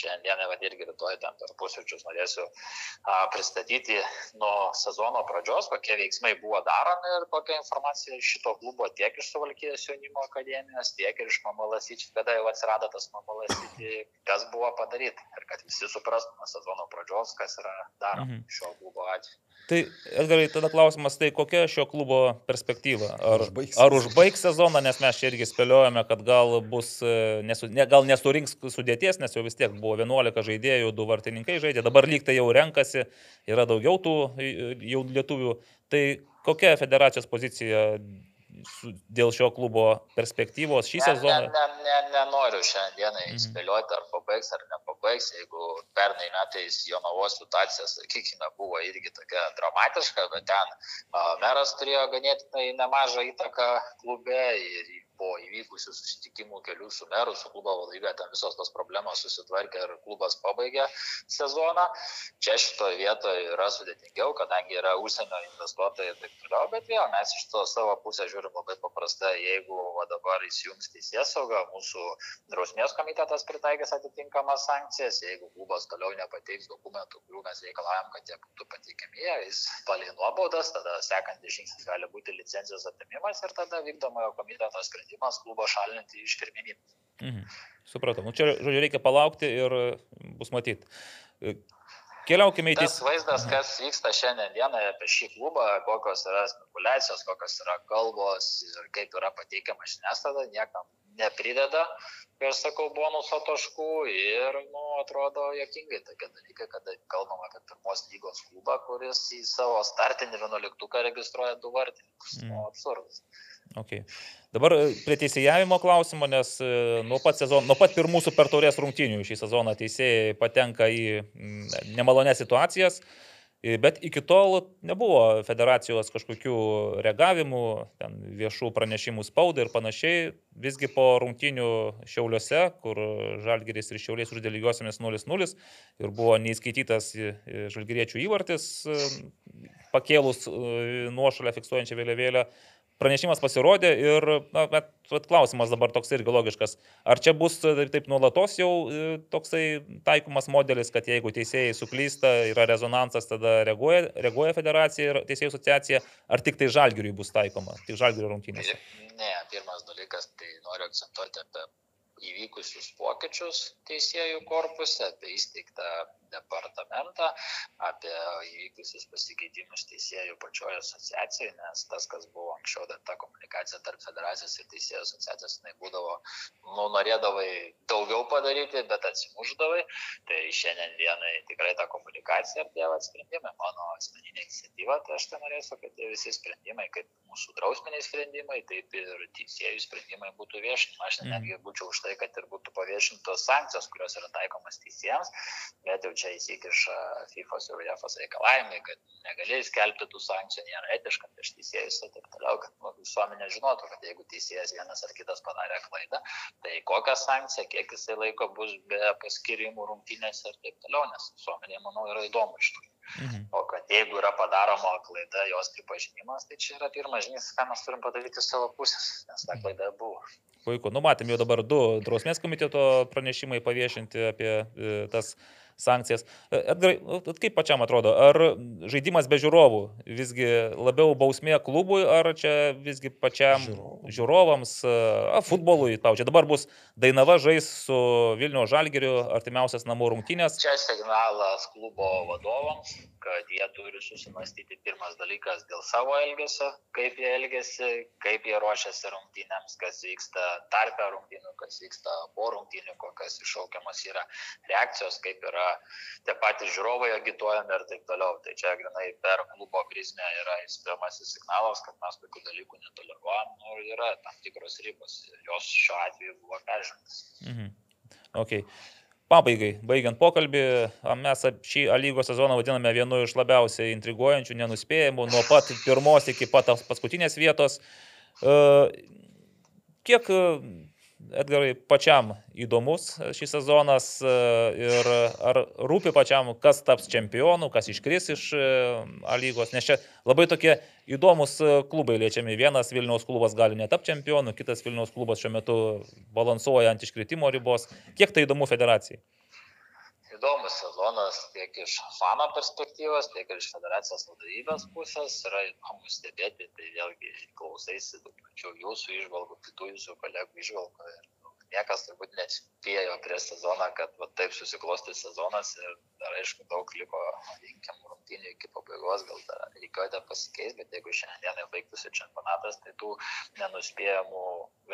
Šiandieną, vad irgi rytoj ten per pusryčius norėsiu a, pristatyti nuo sezono pradžios, kokie veiksmai buvo daromi ir kokia informacija iš šito klubo tiek iš Suvalkijos jaunimo akademijos, tiek ir iš Mamalasyčių, kada jau atsirado tas Mamalasyčių, kas buvo padaryta. Ir kad visi suprastų nuo sezono pradžios, kas yra daroma Mhm. šio klubo atveju. Tai, Edgarai, tada klausimas, tai kokia šio klubo perspektyva? Ar, Užbaigs ar užbaigs sezoną, nes mes čia irgi spėliojame, kad gal bus, e, nesu, ne, gal nesurinks sudėties, nes jau vis tiek buvo 11 žaidėjų, du vartininkai žaidė, dabar lyg tai jau renkasi, yra daugiau tų e, jau lietuvių. Tai kokia federacijos pozicija su, dėl šio klubo perspektyvos šį Ne, sezoną? Ne, ne, ne, nenoriu šiandieną Mhm. įspėlioti, ar pabaigs ar nepabaigs. Jeigu pernai metais Jonavos situacija, sakykime, buvo irgi tokia dramatiška, bet ten a, meras turėjo ganėtinai nemažą įtaką klube ir po įvykusių susitikimų kelių su meru, su klubo vadovybė, ten visos tos problemos susitvarkė ir klubas pabaigė sezoną. Čia šitoje vietoje yra sudėtingiau, kadangi yra užsienio investuotojai ir taip toliau, bet vėl mes iš to savo pusės žiūrim labai paprastai, jeigu o dabar įsijungs teisės sauga, mūsų drausmės komitetas pritaikys atitinkamas sankcijas, jeigu klubas toliau nepateiks dokumentų, kurių mes reikalavim, kad jie būtų pateikiami, jis palei nuobaudas, tada sekantis žingsnis gali būti licencijos atimimas ir tada vykdomojo komiteto sprendimas klubo šalinti iš pirminybės. Mhm. Supratau. Nu, čia, žodžiu, reikia palaukti ir bus matyti. Keliaukime į Tas teisę. vaizdas, kas vyksta šiandien dieną apie šį klubą, kokios yra spekulacijos, kokios yra kalbos ir kaip yra pateikiama žiniasklaida, niekam neprideda, kai aš sakau, bonuso taškų ir, nu, atrodo, jokingai tokie dalykai, kada kalbam apie pirmos lygos klubą, kuris į savo startinį vienuoliktuką registruoja du vartininkus. Mm. Nu, absurdas. Okay. Dabar e, prie teisėjavimo klausimo, nes e, nuo pat, sezon, nuo pat pirmų super taurės rungtynių šį sezoną teisėjai patenka į mm, nemalonės situacijas, e, bet iki tol nebuvo federacijos kažkokių reagavimų, viešų pranešimų spaudai ir panašiai. Visgi po rungtynių Šiauliuose, kur Žalgiris ir Šiauliais uždė lygiosiamis 0-0 ir buvo neįskaitytas Žalgiriečių įvartis, pakėlus nuošalę fiksuojančią vėliavėlę pranešimas pasirodė ir, na, bet, bet klausimas dabar toks irgi logiškas. Ar čia bus taip, taip nuolatos jau e, toksai taikomas modelis, kad jeigu teisėjai suklysta, yra rezonansas, tada reaguoja, reaguoja federacija ir teisėjų asociacija, ar tik tai žalgiriui bus taikoma, tik žalgirio rungtynės? Ne, pirmas dalykas, tai noriu akcentuoti apie įvykusius pokyčius teisėjų korpuse, apie įsteigtą departamentą, apie įvykusius pasikeitimus teisėjų pačioje asociacijoje, nes tas, kas buvo anksčiau, ta komunikacija tarp federacijos ir teisėjų asociacijos, jinai būdavo, nu, norėdavai daugiau padaryti, bet atsimuždavai. Tai šiandien dienai tikrai ta komunikacija ir tie sprendimai, mano asmeninė iniciatyva, tai aš tai norėsiu, kad tie visi sprendimai, kaip mūsų drausminiai sprendimai, taip ir teisėjų sprendimai būtų viešinami. Aš netgi būčiau už tai, kad ir būtų paviešintos sankcijos, kurios yra taikomas teisėjams, bet jau čia įsikiša FIFA ir UEFA reikalavimai, kad negalėjai skelbti tų sankcijų, nėra etiška prieš teisėjus ir taip toliau, kad nu, visuomenė žinotų, kad jeigu teisėjas vienas ar kitas padarė klaidą, tai kokią sankciją, kiek jisai laiko bus be paskirimų rungtynėse ir taip toliau, nes visuomenė, manau, yra įdomu iš tikrųjų. Mhm. O kad jeigu yra padaroma klaida, jos pripažinimas, tai čia yra pirmas žingsnis, ką mes turim padaryti savo pusės, nes ta klaida buvo. Puiku, numatėm jau dabar du drausmės komiteto pranešimai paviešinti apie e, tas sankcijas. E, Edgarai, nu, kaip pačiam atrodo, ar žaidimas be žiūrovų visgi labiau bausmė klubui, ar čia visgi pačiam Žiūrovų. žiūrovams, e, a, futbolui, tau čia dabar bus Dainava žais su Vilnių Žalgiriu artimiausias namų rungtynės. Čia signalas klubo vadovams, kad jie turi susimastyti pirmas dalykas dėl savo elgesio, kaip jie elgesi, kaip jie ruošiasi rungtynėms, kas vyksta tarpę rungtynių, kas vyksta po rungtynių, kokios iššaukiamas yra reakcijos, kaip yra tie patys žiūrovai agituojami ir taip toliau. Tai čia grinai per klubo prizmę yra įspėjamasis signalas, kad mes tokių dalykų netoleruojam nu, ir yra tam tikros ribos. Jos šiuo atveju buvo peržengtas. Mhm. Okay. Pabaigai, baigiant pokalbį, mes šį lygos sezoną vadiname vienu iš labiausiai intriguojančių, nenuspėjimų, nuo pat pirmos iki pat paskutinės vietos. E, kiek Edgarai, pačiam įdomus šis sezonas e, ir ar rūpi pačiam, kas taps čempionu, kas iškris iš e, A lygos, nes čia labai tokie įdomus e, klubai liečiami. Vienas Vilniaus klubas gali netapti čempionu, kitas Vilniaus klubas šiuo metu balansuoja ant iškritimo ribos. Kiek tai įdomu federacijai? Įdomus sezonas tiek iš fano perspektyvos, tiek ir iš federacijos vadovybės pusės. Yra įdomu stebėti, tai vėlgi klausaisi daug pačių jūsų išvalgų, kitų jūsų kolegų išvalgų. Ir niekas turbūt nespėjo prieš sezoną, kad va, taip susiklosti sezonas ir dar aišku daug liko, vadinkim, rungtynių iki pabaigos, gal dar reikėjo pasikeisti, bet jeigu šiandien baigtųsi čempionatas, tai tų nenuspėjamų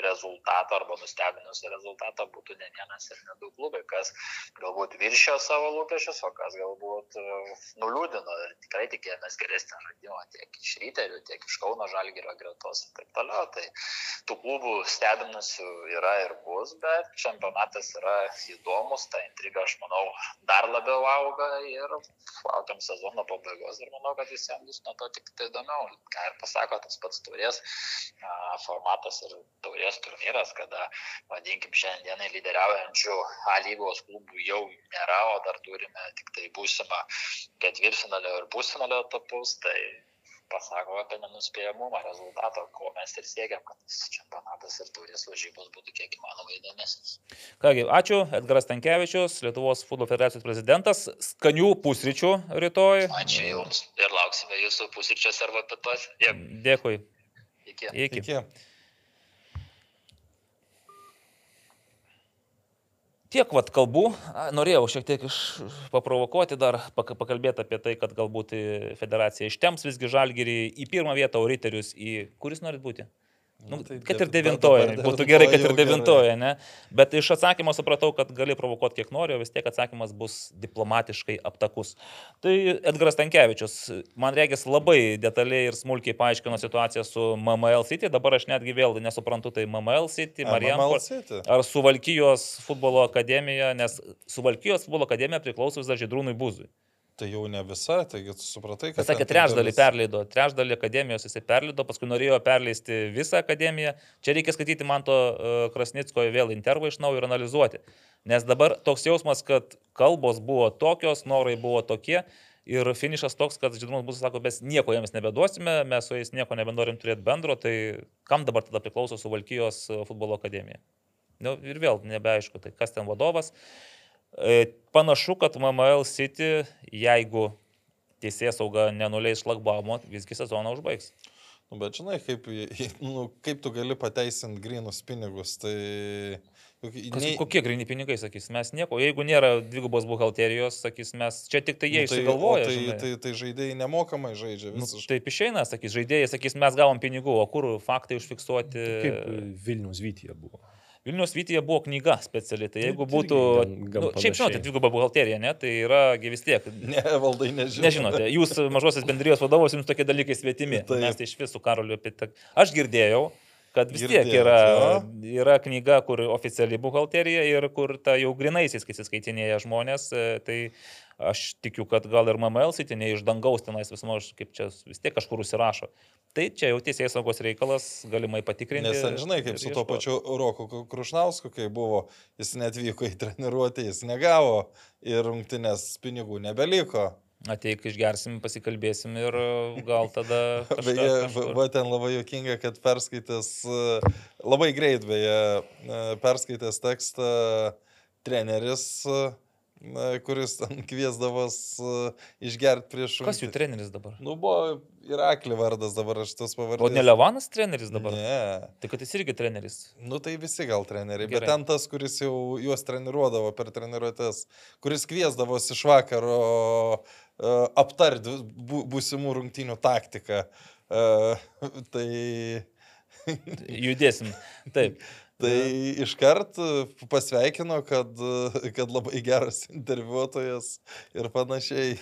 rezultato arba nustebinusi rezultatą būtų ne vienas ir ne du klubai, kas galbūt viršio savo lūkesčius, o kas galbūt e, nuliūdino ir tikrai tikėjomės geresnio žaidimo tiek iš ryterių, tiek iš Kauno Žalgirio gretos ir taip toliau. Tai tų klubų stebinusių yra ir bus, bet čempionatas yra įdomus, ta intriga, aš manau, dar labiau auga ir laukiam sezono pabaigos ir manau, kad visiems bus nuo to tik tai įdomiau. Ką ir pasako tas pats turės formatas ir taurės turnyras, kada, vadinkim, šiandienai lyderiaujančių A lygos klubų jau nėra, o dar turime tik tai būsimą ketvirtfinalio ir pusfinalio etapus, tai pasako apie nenuspėjamumą rezultato, ko mes ir siekiam, kad čempionatas ir taurės varžybos būtų kiek įmanoma įdomesnis. Kągi, ačiū. Edgaras Tankievičius, Lietuvos futbolo federacijos prezidentas. Skanių pusryčių rytoj. Ačiū Jums ir lauksime Jūsų pusryčiuose arba pietuose. Dėkui. Dėkui. Iki. Iki. Iki. Tiek vat kalbų, norėjau šiek tiek iš, paprovokuoti dar, pak- pakalbėti apie tai, kad galbūt e, federacija ištems visgi žalgerį į pirmą vietą, o riterius į... Kuris norit būti? Nu, tai kad ir devintoje, būtų gerai, kad ir devintoje, ne? Bet iš atsakymo supratau, kad gali provokuoti kiek nori, o vis tiek atsakymas bus diplomatiškai aptakus. Tai Edgaras Tankievičius, man reikės labai detaliai ir smulkiai paaiškino situaciją su MML City, dabar aš netgi vėl nesuprantu, tai MML City. City. Ar Suvalkyjos futbolo akademija, nes Suvalkyjos futbolo akademija priklauso vis dar Žydrūnui Buzui. Tai jau ne visa, taigi supratai, kad... Jis sakė, trečdalį dalis- perleido, trečdalį akademijos jisai perleido, paskui norėjo perleisti visą akademiją. Čia reikia skaityti man to uh, Krasnicko vėl intervą iš naujo ir analizuoti. Nes dabar toks jausmas, kad kalbos buvo tokios, norai buvo tokie. Ir finišas toks, kad Žydrūnas bus sako, mes nieko jiems nebeduosime, mes su jais nieko nebenorim turėti bendro, tai kam dabar tada priklauso Suvalkyjos e, futbolo akademija? Nu, ir vėl nebeaišku, tai kas ten vadovas. E, Panašu, kad MML City, jeigu teisės sauga nenuleis šlagbaumo, visgi sezoną užbaigs. Nu, bet žinai, kaip, nu, kaip tu gali pateisinti grinus pinigus, tai... Kas, nei- kokie grini pinigai, sakys, mes nieko, jeigu nėra dvigubos buhalterijos, sakys, mes čia tik tai jie nu, tai, išsigalvoja. tai, žinai. tai, tai žaidėjai nemokamai žaidžia Nu, visiškai. taip išeina, sakys, žaidėjai, sakys, mes gavom pinigų, o kur faktai užfiksuoti. Kaip e, Vilnius Vytyje buvo. Vilnius Vytyje buvo knyga speciali, tai jeigu būtų... nu, šiaip žinote, panašiai. dviguba buhalterija, ne, tai yra vis tiek. Ne, valdai nežinau. Nežinote, jūs mažosios bendrijos vadovas, jums tokie dalykai svetimi. Taip. Mes tai iš visų karoliu apie tai. Aš girdėjau, kad vis tiek Girdėjot, yra, jo? yra knyga, kur oficiali buhalterija ir kur ta jau grinaisiais, kai įskaitinėja žmonės, e, tai aš tikiu, kad gal ir MML City ne iš dangaus tenais vismaž, kaip čia vis tiek kažkur užsirašo. Tai čia jau teisės saugos reikalas, galimai patikrinti. Nes žinai, kaip su ieškot. pačiu Roku Krušnausku, kai buvo, jis netvyko į treniruotę, jis negavo ir rungtinės pinigų nebeliko. Ateik, išgersim, pasikalbėsim ir e, gal tada... kažką- Beje, kažkur- buvo ten labai jokinga, kad perskaitęs, e, labai greit beje, e, perskaitęs tekstą treneris, kuris ten kviesdavas išgerti prieš... Kas jų treneris dabar? Nu, buvo Irakli vardas dabar, aš tas pavardės. O ne Levanas treneris dabar? Ne. Tai kad jis irgi treneris. Nu tai visi gal treneriai, bet Gerai. ten tas, kuris jau juos treniruodavo per treniruotės, kuris kviesdavosi iš vakaro uh, aptarti būsimų rungtynių taktiką. Uh, tai Judėsim. Taip. tai iškart uh, pasveikino, kad, uh, kad labai geras interviuotojas ir panašiai.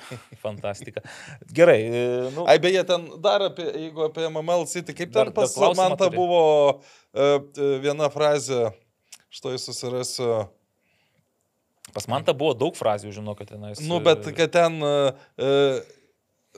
Fantastika. Gerai. e, Nu, Ai beje, ten dar apie, jeigu apie MML City, kaip Dar- ten pas man ta buvo uh, viena frazė, štai susirasiu. pas man ta buvo daug frazių, žinau, kad tenais. Nu, bet kad ten, e,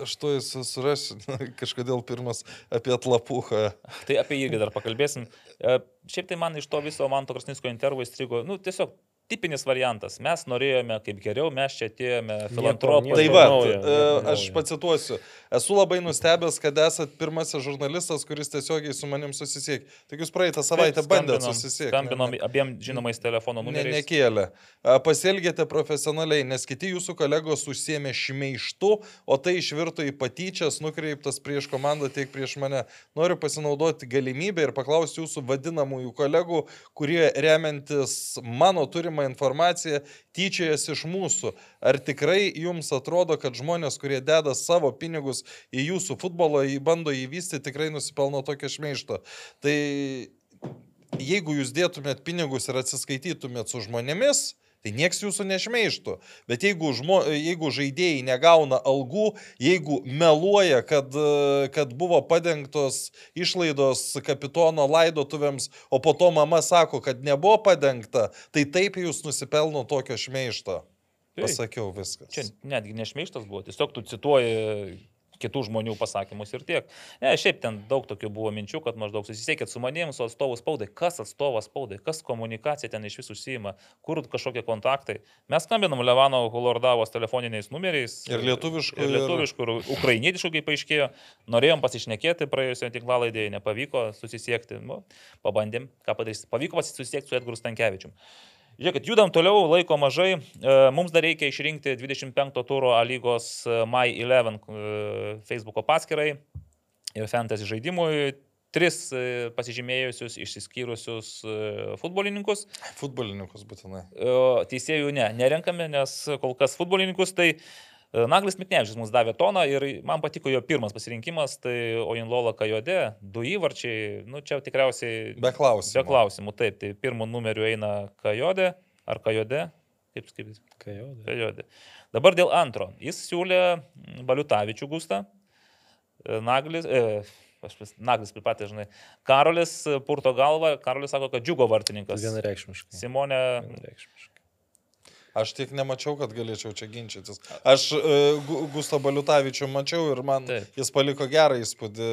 aš to surasiu, kažkodėl pirmas apie atlapuchą. Tai apie jį irgi dar pakalbėsim. E, Šiaip tai man iš to viso man to Krasnicko intervo įstrigo, nu, tiesiog tipinis variantas. Mes norėjome kaip geriau, mes čia atėjome filantropų. nieko Tai va, e, aš pacituosiu. Esu labai nustebęs, kad esat pirmasis žurnalistas, kuris tiesiogiai su manim susisiekė. Tik jūs praeitą savaitę bandėte susisiekti. Skambinom abiem žinomais telefono Ne, numeriais. nekėlė. A, Pasielgėte profesionaliai, nes kiti jūsų kolegos užsiemė šmeištu, o tai išvirto į patyčias nukreiptas prieš komandą, tiek prieš mane. Noriu pasinaudoti galimybę ir paklausti jūsų vadinamųjų kolegų, kurie remiantis mano turimą informaciją tyčiojasi iš mūsų. Ar tikrai jums atrodo, kad žmonės, kurie deda savo pinigus į jūsų futbolą, jį bando įvystyti, tikrai nusipelno tokio šmeišto? Tai jeigu jūs dėtumėt pinigus ir atsiskaitytumėt su žmonėmis, tai nieks jūsų nešmeištų. Bet jeigu, žmo, jeigu žaidėjai negauna algų, jeigu meluoja, kad, kad buvo padengtos išlaidos kapitono laidotuvėms, o po to mama sako, kad nebuvo padengta, tai taip jūs nusipelno tokio šmeišto. Pasakiau viskas. Čia netgi nešmeištas buvo, tiesiog tu cituoji kitų žmonių pasakymus ir tiek. Ne, šiaip ten daug tokių buvo minčių, kad maždaug susisiekit su manim, su atstovu spaudai. Kas atstovas spaudai, kas komunikacija ten iš visų užsijima, kur kažkokie kontaktai. Mes skambinam Levano Hulordavos telefoniniais numeriais. Ir lietuviškų, Ir lietuviškų, ir ukrainietiškų, kaip paaiškėjo. Norėjom pasišnekėti praėjusioje tinklalaidėje, nepavyko susisiekti. Nu, pabandėm, ką padarys. Pavyko susisiekti su Edgaru Stankievičium. Žiūrėkit, judam toliau, laiko mažai. E, Mums dar reikia išrinkti 25 turo A lygos e, My 11 e, Facebook paskyrai ir fantasy žaidimui. Tris pasižymėjusius, išsiskyrusius futbolininkus. Futbolininkus būtinai. Teisėjų ne, nerenkame, nes kol kas futbolininkus tai e, Naglis Mitnevičius mums davė toną ir man patiko jo pirmas pasirinkimas, tai Oinlola Kajode, du įvarčiai, nu čia tikriausiai Be klausimų. be klausimų, taip, tai pirmo numeriu eina Kajode ar Kajode, kaip sakyti, Kai jau. Kajode. Dabar dėl antro, jis siūlė Baliutavičių gustą, Naglis, e, aš vis, Naglis pripatė, žinai, Karolis purto galvą, Karolis sako, kad džiugo vartininkas. Vienareikšmiškai. Simonė Vienareikšmiškai. Aš tik nemačiau, kad galėčiau čia ginčytis. Aš uh, Gusto Baliutavičių mačiau ir man Taip. jis paliko gerą įspūdį.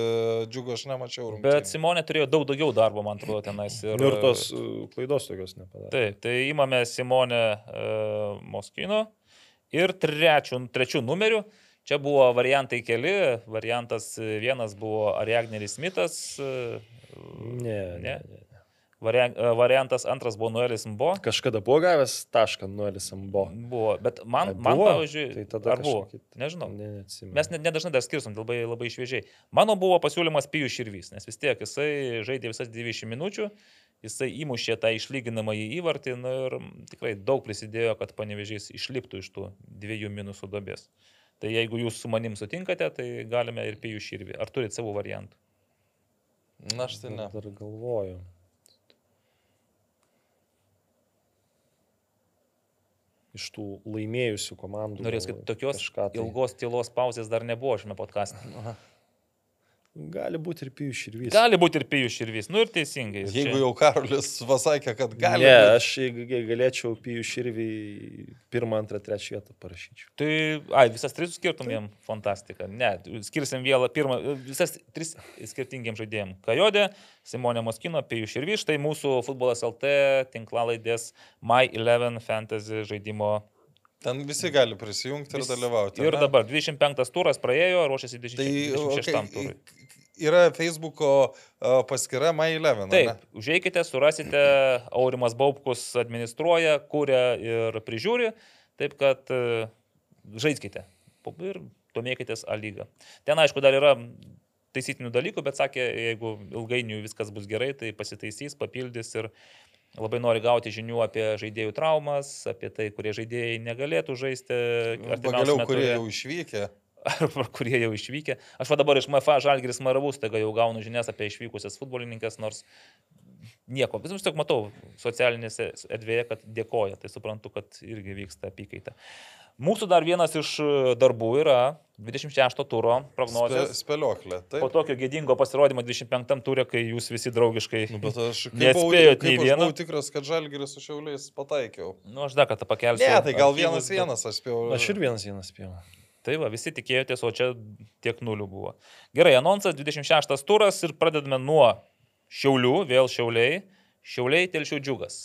Džiugo aš nemačiau. Bet rungtynių. Simonė turėjo daug daugiau darbo, man atrodo, tenais. Ir, Nu ir tos uh, klaidos tokios nepadarė. Taip, tai įmame Simonę uh, Moskino ir trečių, trečių numerių. Čia buvo variantai keli. Variantas e, vienas buvo Ariagneris Smithas. e, Ne, ne. Ne? Ne. E, variantas antras buvo Noelis Mbo. Kažkada buvo gavęs tašką nuolis ambo. Buvo, bet man, man buvo? pavyzdžiui, Tai tada ar buvo? kažkokį- Nežinau. Ne, neatsimenu. Mes net nedažnai dar skirstam, labai, labai šviežiai. Mano buvo pasiūlymas Pijus Širvys, nes vis tiek jisai žaidė visas 20 minučių, jisai įmušė tą išlyginamą į įvartį nu, ir tikrai daug prisidėjo, kad panevežys išliptų iš tų dviejų minusų dobės. Tai jeigu jūs su manim sutinkate, tai galime ir Pijus Širvį. Ar turite savo variantų? Na, aš tai ne. Dar galvoju. Iš tų laimėjusių komandų. Norės, kad tokios kažką tai- ilgos tylos pauzės dar nebuvo šiame podkast'e. Gali būti ir pijus širvys. Gali būti ir Pijus Širvys, nu ir teisingai. Jeigu Čia- jau Karolis pasakė, kad gali. Ne, būt- aš jeigu ga- galėčiau pijus širvį pirmą, antrą, trečią vietą parašyčiau. Tai, ai, visas tris skirtum jiem fantastika. Ne, skirsim vėlą pirmą, visas tris skirtingiem žaidėjim. Kajodė, Simonė Moskino, Pijus ir Vyš, tai mūsų futbolas LT tinklalaidės My 11 Fantasy žaidimo. Ten visi gali prisijungti ir Vis- dalyvauti. Ir ne? dabar 25 turas praėjo, ruošiasi 26 Tai okay, turui. yra Facebook'o paskyra My11. Taip, užeikite, surasite, Aurimas Baubkus administruoja, kūrė ir prižiūri, taip kad e, žaiskite ir domėkitės A lygą. Ten, aišku, dar yra taisytinių dalykų, bet sakė, jeigu ilgainiui viskas bus gerai, tai pasitaisys, papildys ir labai nori gauti žinių apie žaidėjų traumas, apie tai, kurie žaidėjai negalėtų žaisti. Pagaliau, kurie jau išvykę. arba kurie jau išvykę. Aš va dabar iš MFA Žalgiris Maravus, taiga jau gaunu žinias apie išvykusias futbolininkas, nors nieko. Vis tiek matau socialinėse erdvėje, kad dėkoja, tai suprantu, kad irgi vyksta apykaita. Mūsų dar vienas iš darbų yra 26 turo Spe, prognozijas. spėlioklė. Po Taip. tokio gėdingo pasirodymo 25 turė, kai jūs visi draugiškai... Nu, bet aš buvau, nei aš vieno? buvau tikras, kad Žalgiris su Šiauliais pataikiau. Nu, aš dar kartą pakelsiu. Ne, tai gal vienas vienas aš spėjau. Aš ir vienas vienas spėjau. Tai va, visi tikėjotės, o čia tiek nulių buvo. Gerai, anonsas 26 turas ir pradedame nuo Šiaulių, vėl Šiauliai. Šiauliai telšių džiugas.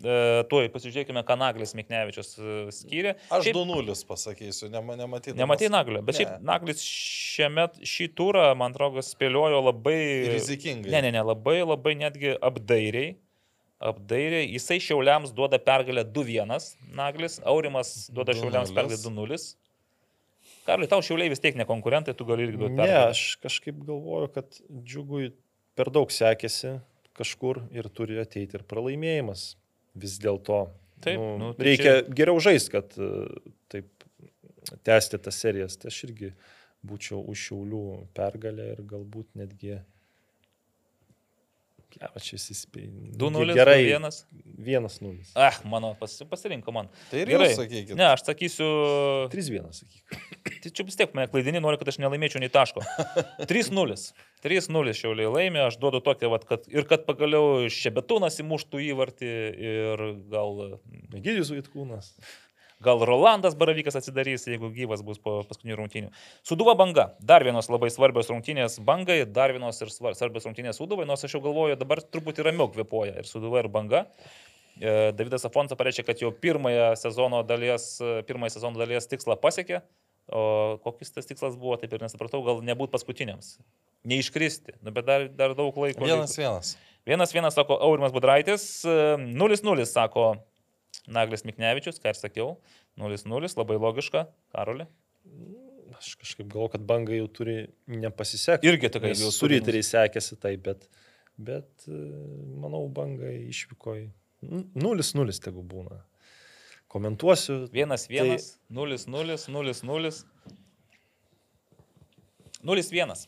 E, tuoj pasižiūrėkime, ką Naglis Miknevičius e, skyrė. Aš Šiaip 2-0 pasakysiu, nema, nematydamas. Nematai Naglio, bet Ne. šiaip Naglis šiame, šį turą, man atrodo, spėliojo labai... Rizikingai. Ne, ne, ne, labai, labai netgi apdairiai. Apdairiai. Jisai Šiauliams duoda pergalę 2-1, Naglis. Aurimas duoda Šiauliams 2:0. pergalę 2-0. Karli, tau Šiauliai vis tiek ne konkurentai, tu gali irgi duoti Ne, pergalę. aš kažkaip galvoju, kad džiugui per daug sekėsi kažkur ir turi ateiti ir pralaimėjimas. Vis dėlto. Nu, nu, tai reikia čia... geriau žaisti, kad e, taip tęsti tas serijas. Tai aš irgi būčiau už šiaulių pergalę ir galbūt netgi... Ja, va čia įsispėjai. 2-0, Gerai. 1. 1-0. Ah, mano, pas, pasirinko man. Tai ir Gerai. sakykit. Ne, aš sakysiu, 3-1, sakyk. tai čia vis tiek mane klaidini, nori, kad aš nelaimėčiau nei taško. 3-0. 3-0 šiauliai laimė, aš duodu tokią, vat, kad ir kad pagaliau Šebetūnas įmuštų įvartį ir gal... Gydijus Vaitkūnas. Gal Rolandas Baravykas atsidarys, jeigu gyvas bus po paskutinių rungtynių. Suduva banga. Dar vienos labai svarbios rungtynės bangai, dar vienos ir svar- svarbios rungtynės Suduvai, nors aš jau galvoju, dabar truputį ramiau kvepuoja ir Suduva, ir banga. E, Davidas Afonso pareiškė, kad jau pirmąją sezono dalies, pirmąją sezono dalies tikslą pasiekė. O kokis tas tikslas buvo, taip ir nesupratau, gal nebūt paskutiniams. Neiškristi, nu, bet dar, dar daug laiko. Vienas liko. vienas. Vienas vienas sako Aurimas Budraitis, 0-0 sako Naglis Miknevičius, ką ir sakiau, 0-0, labai logiška, Karoli. Aš kažkaip galvoju, kad bangai jau turi nepasisekti. Irgi tokia jau su riteriai sekėsi taip, bet, bet e, manau, bangai išvyko į 0-0 tegu būna. Komentuosiu. 1-1, 0-0, 0-0. 0-1.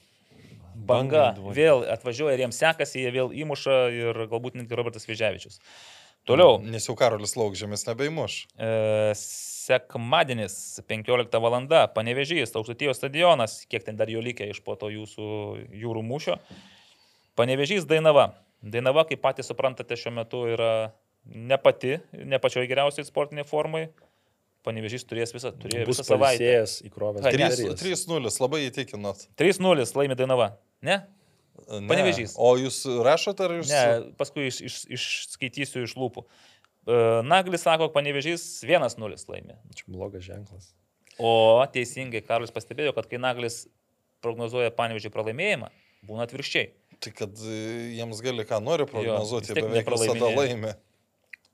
Banga vėl atvažiuoja ir jiems sekasi, jie vėl įmuša ir galbūt netgi Robertas Vėžiavičius. Toliau. Nes jau Karolis Laukžėmis nebeimuš. E, sekmadienis, 15 val. Panevežys, Aukštutijos stadionas, kiek ten dar jo likę iš po to jūsų jūrų mūšio. Panevežys Dainava. Dainava, kaip patys suprantate, šiuo metu yra ne pati, ne pačioje geriausiai sportiniai formai. Panevežys turės visą, turėjo visą savaitę. įkrovęs. Ai, ne. baterijas. 3-0, labai įtikinot. 3-0 laimi Dainava. Ne? Ne. Panevėžys. O jūs rašote ar jūs? Ne, paskui iš, iš, išskaitysiu iš lūpų. E, Naglis sako, Panevežys 1-0 laimi. Čia blogas ženklas. O teisingai Karolis pastebėjo, kad kai Naglis prognozuoja panevežį pralaimėjimą, būna atvirkščiai. Tai kad e, jiems gali ką nori prognozuoti, tiek beveik visada laimi.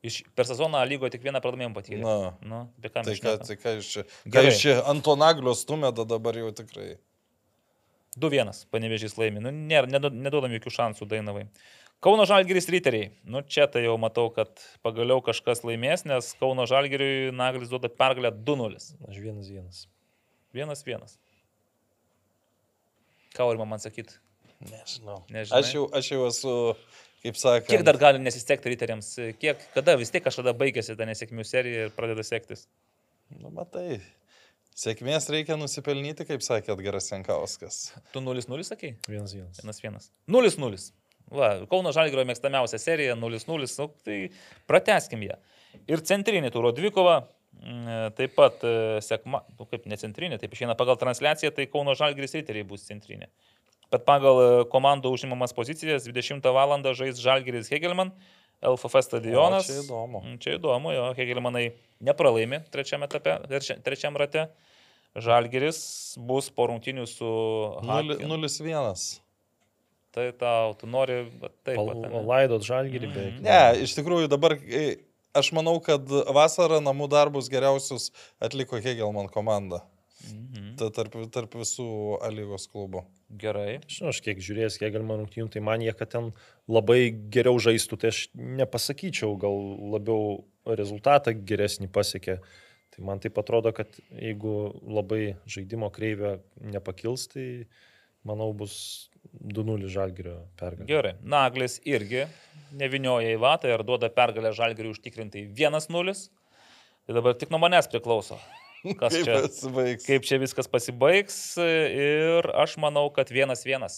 Iš, per sezoną lygoje tik vieną pralaimėjimą patyrė. Na. Nu, apie ką Tai mes ką, šnekam? tai ką jūs čia? Ką jūs čia ant to naglio stumėte dabar jau tikrai? 2-1 panevežys laimi. Nu, nėra, nedu- neduodam jokių šansų Dainavai. Kauno Žalgiris riteriai. Nu, čia tai jau matau, kad pagaliau kažkas laimės, nes Kauno Žalgiriui Naglis duoda pergalę 2-0. Aš vienas vienas. 1-1. Ką Aurima man sakyti? Nežinau. Nežinai? Aš jau, aš jau esu, kaip sakant, Kiek dar gali nesisekti riteriams? Kiek, kada vis tiek kažkada baigėsi ta nesėkmių serija ir pradeda sektis? Nu, matai. Sėkmės reikia nusipelnyti, kaip sakė Edgaras Jankauskas. Tu 0-0 sakai? Vienas vienas. 1-1. 0-0. Va, Kauno Žalgirio mėgstamiausia serija 0-0, nu, tai prateskim ją. Ir centrinė turo dvikova, mm, taip pat e, sekma, nu, kaip ne centrinė, taip išeina pagal transliaciją, tai Kauno Žalgiris riteriai bus centrinė. Bet pagal e, komandų užimamas pozicijas 20 val. žais Žalgiris Hegelman, LFF stadionas. O, čia įdomu. Mm, Čia įdomu, jo, Hegelmanai nepralaimi trečiame etape, trečia- trečiam rate. Žalgiris bus po rungtinių su Haken. 0-1. Tai tau, tu nori, taip. Pal- ane. Laidot žalgirį beveik. Ne, iš tikrųjų dabar aš manau, kad vasarą namų darbus geriausius atliko Hegelman komanda. Mhm. Ta tarp, tarp visų A lygos klubų. Gerai. Žinau, aš kiek žiūrėjęs, kiek galima rungtynių, tai man jie, kad ten labai geriau žaistų, tai aš nepasakyčiau, gal labiau rezultatą geresnį pasiekė. Tai man taip atrodo, kad jeigu labai žaidimo kreivė nepakils, tai manau bus 2-0 žalgerio pergalė. Gerai. Naglis irgi nevinioja į vatą ir duoda pergalę žalgeriui užtikrintai 1-0. Tai dabar tik nuo manęs priklauso. Kas Kaip čia, kaip čia viskas pasibaigs ir aš manau, kad 1-1.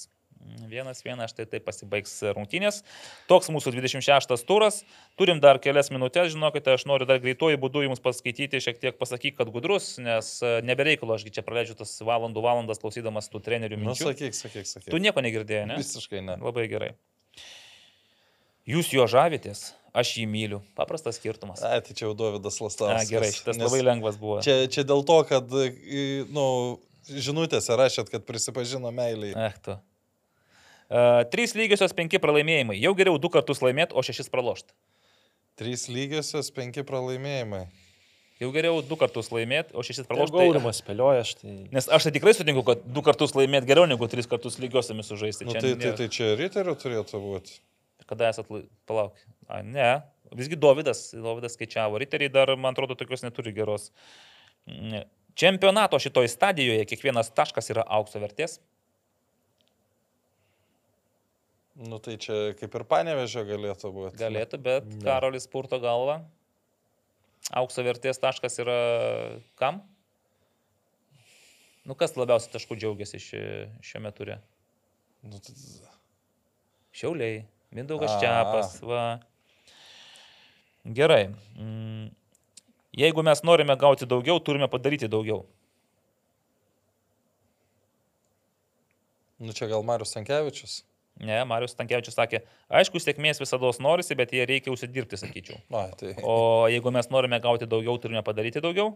1-1 štai taip pasibaigs rungtynės. Toks mūsų 26 turas. Turim dar kelias minutės, žinokite, aš noriu dar greituoju būdu jums paskaityti, šiek tiek pasakyk, kad gudrus, nes e, nebereikalo, ašgi čia praleidžiu tas valandų valandas klausydamas tų trenerių Nu, minčių. sakyk, sakyk, sakyk. Tu nieko negirdėjai, ne? Visiškai ne. Labai gerai. Jūs jo žavitės, aš jį myliu. Paprastas skirtumas. A, tai čia jau Davidas Na, Lastovas. gerai, šitas labai lengvas buvo. Čia, čia dėl to, kad, į, nu, žinutėse rašėt, kad prisipažino meiliai. Ech tu. Trys lygiosios penki pralaimėjimai. Jau geriau du kartus laimėti, o šešis pralošti. Trys lygiosios, penki pralaimėjimai. Jau geriau du kartus laimėti, o šešis pralošti. gaurimas spėlioja, aš tai... Nes aš tai tikrai sutinku, kad du kartus laimėti geriau negu tris kartus lygiosiamis sužaisti. Nu, tai, tai, tai čia riterių turėtų būti. Kada esat, lai- palauk. A, ne. Visgi Dovydas, Dovydas skaičiavo. Riteriai dar, man atrodo, tokios neturi geros. Ne. Čempionato šitoj stadijoje kiekvienas taškas yra aukso vertės. Nu, tai čia kaip ir panevežė galėtų būti. Galėtų, bet Ne. Karolis purto galvą. Aukso vertės taškas yra kam? Nu, kas labiausiai taškų džiaugiasi ši, šiame ture? Nu, tai, Šiauliai, Mindaugas. Čiapas, va. Gerai. Mm. Jeigu mes norime gauti daugiau, turime padaryti daugiau. Nu čia gal Marius Tankievičius. Ne, Marius Tankievičius sakė, aišku, sėkmės visada norisi, bet jie reikia užsidirbti, sakyčiau. Na, tai. O jeigu mes norime gauti daugiau, turime padaryti daugiau.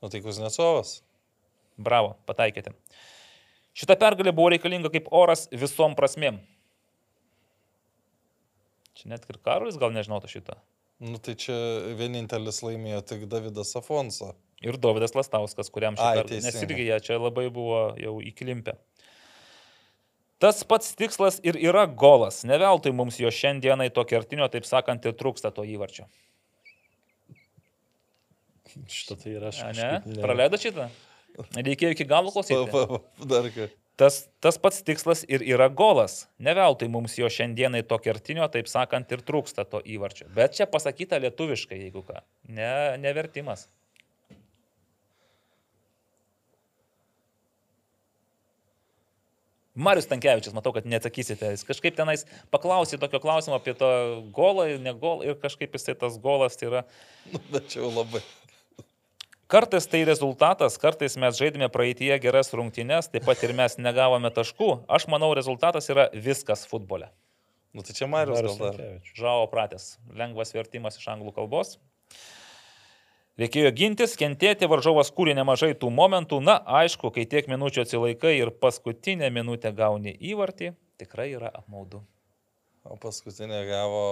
Nu tai Kuznecovas. Bravo, pataikėte. Šita pergalė buvo reikalinga kaip oras visom prasmėm. Čia net ir Karolis gal nežinotų šitą. Nu tai čia vienintelis laimėjo tik Davidas Afonso. Ir Dovydas Lastauskas, kuriam Ai, šitą... Nes teisingai. irgi jie čia labai buvo jau įklimpę. Tas pats tikslas ir yra golas. Ne veltui mums jo šiandienai to kertinio, taip sakant, ir trūksta to įvarčio. Šitą tai yra aš. Kažkaip ne? Praleido šitą? Reikėjo iki galo klausyti. dar ką. Tas, tas pats tikslas ir yra golas. Ne veltui mums jo šiandienai to kertinio, taip sakant, ir trūksta to įvarčio. Bet čia pasakyta lietuviškai, jeigu ką. Ne, nevertimas. Marius Tankievičius, matau, kad neatsakysite. Jis kažkaip tenais paklausė tokio klausimo apie tą golą ir ne golą ir kažkaip jisai tas golas tai yra. Nu, jau labai. Kartais tai rezultatas, kartais mes žaidėme praeitie geras rungtynes, taip pat ir mes negavome taškų. Aš manau, rezultatas yra viskas futbole. Nu tai čia Marius. Žavo pratęs. Lengvas vertimas iš anglų kalbos. Reikėjo gintis, kentėti, varžovas kūrė nemažai tų momentų. Na, aišku, kai tiek minučių atsilaikai ir paskutinę minutę gauni įvartį, tikrai yra apmaudu. O paskutinė gavo.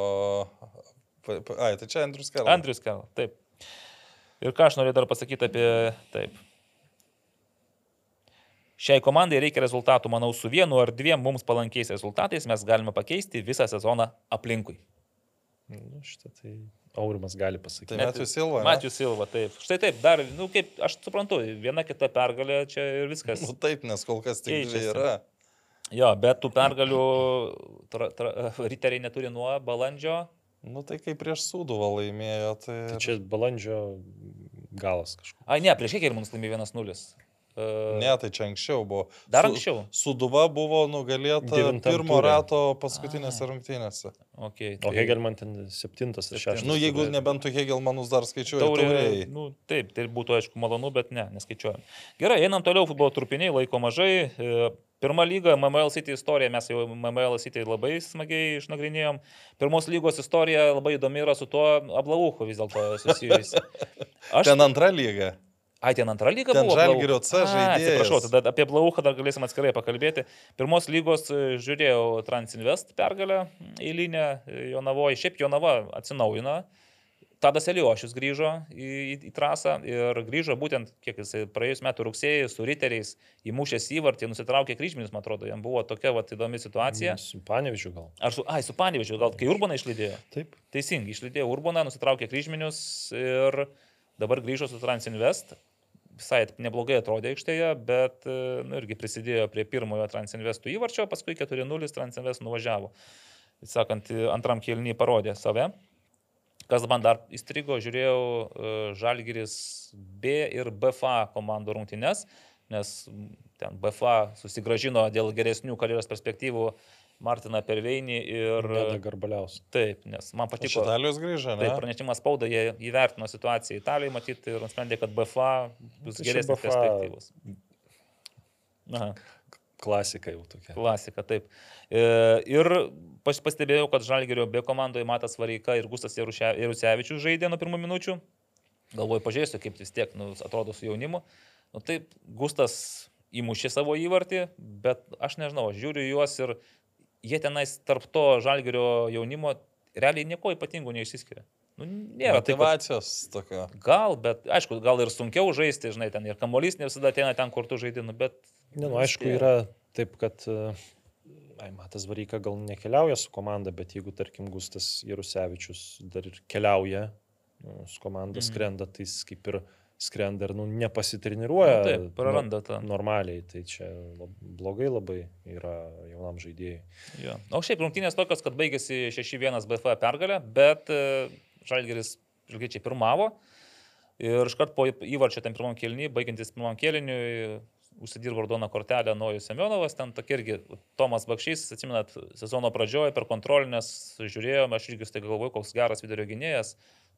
Ai, tai čia Andrius Karas. Andrius Kela, taip. Ir ką aš noriu dar pasakyti apie taip. Šiai komandai reikia rezultatų, manau, su vienu ar dviem mums palankiais rezultatais mes galime pakeisti visą sezoną aplinkui. Nu, šitą tai Aurimas gali pasakyti. Tai Matijus Silva. ne? Matijus Silva, taip. Štai taip, dar, na, nu, kaip aš suprantu, viena kita pergalė čia ir viskas. Nu taip, nes kol kas tik dvi yra. Jo, bet tų pergalių tra, tra, riteriai neturi nuo balandžio. Nu tai kaip prieš Sūduvą laimėjo, tai... Tai čia balandžio galas kažkoks. Ai, ne, prieš kiek ir mums laimėjo 1-0. Uh, Ne, tai čia anksčiau buvo. Dar Su- anksčiau. Suduva buvo nugalėta Devintam pirmo ture. rato paskutinėse rungtynėse. Okay, O Hegelman ten septintas ar šeštas. Nu, jeigu turėjo. nebent tu Hegelmanus dar skaičiuoji, Taurė, taurėjai. nu, taip, tai būtų aišku malonu, bet ne, neskaičiuojam. Gerai, einam toliau, futbolo trupiniai, laiko mažai. E, Pirma lyga, MML City istorija, mes jau MML City labai smagiai išnagrinėjom. Pirmos lygos istorija labai įdomi yra su tuo ablauchu vis dėlto susijusi. Aš... Ten antra lyga. Ai, ten antra lyga Ten buvo. Žalgirio? C žaidėjas. Atsiprašau, tada apie Blauchą dar galėsim atskirai pakalbėti. Pirmos lygos e, žiūrėjau Transinvest pergalę eilinę e, Jonavoje. Šiaip Jonava atsinaujina. Tadas Eliošius grįžo į, į, į trasą ir grįžo būtent, kiek jis praėjus metų rugsėjai su riteriais įmušęs įvartį, nusitraukė kryžminius, man atrodo, jam buvo tokia vat, įdomi situacija. Su Panevičiu gal. Ar su, ai, su Panevičiu, gal kai Urbaną išlydėjo? Taip. Teisingai, išlydėjo Urbaną, nusitraukė kryžminius ir dabar grįžo su Transinvest. Visai neblogai atrodė aikštėje, bet e, nu, irgi prisidėjo prie pirmojo Transinvestų įvarčio, paskui 4-0 Transinvest nuvažiavo. Sakant, antram kėlinį parodė save. Kas man dar įstrigo, žiūrėjau e, Žalgiris B ir BFA komandų rungtynes, nes ten BFA susigražino dėl geresnių karjeros perspektyvų Martiną Perveinį ir... Neda Garbaliaus. Taip, nes man Iš patiko. Italijos grįžo, ne? Taip, pranešimas spauda, jie įvertino situaciją Italijoje, matyti, ir nusprendė, kad BFA bus Tai čia geresnės BFA perspektyvos. Aha, Klasika jau tokia. klasika, taip. E, ir pas, pastebėjau, kad Žalgerio B komandoje Matas Vareika ir Gustas Jarusevičius žaidė nuo pirmų minučių. Galvoju, pažiūrėsiu, kaip vis tiek nu, atrodo su jaunimu. Nu, taip, Gustas įmušė savo įvartį, bet aš nežinau, aš žiūriu juos ir jie tenais tarp to Žalgerio jaunimo realiai nieko ypatingo neišsiskiria. Nu, nėra taip, kad- Motivacijos tokio. Gal, bet aišku, gal ir sunkiau žaisti, žinai, ten ir kamuolys ne visada ateina ten, kur tu žaidži, nu, bet... Ne, nu, aišku, yra taip, kad e, ai, Matas Varyka gal nekeliauja su komanda, bet jeigu, tarkim, Gustas Jarusevičius dar ir keliauja nu, su komanda, Mhm. skrenda, tai jis kaip ir skrenda ir nu, nepasitreniruoja. Nu, taip, praranda tą. Normaliai, tai čia lab, blogai labai yra jaunam žaidėjui. Jo. O šiaip rungtynės tokios, kad baigėsi 6-1 BF pergalė, bet e, Žalgeris žalgiečiai pirmavo ir iškart po įvarčio ten pirmam kelniui, baigiantis pirmam kelniui, užsidirbo raudoną kortelę Nojus Semionovas, ten tokia irgi Tomas Bakšys, atsimenat, sezono pradžioje per kontrolinės žiūrėjome, aš irgi tai galvoju, koks geras vidurio gynėjas,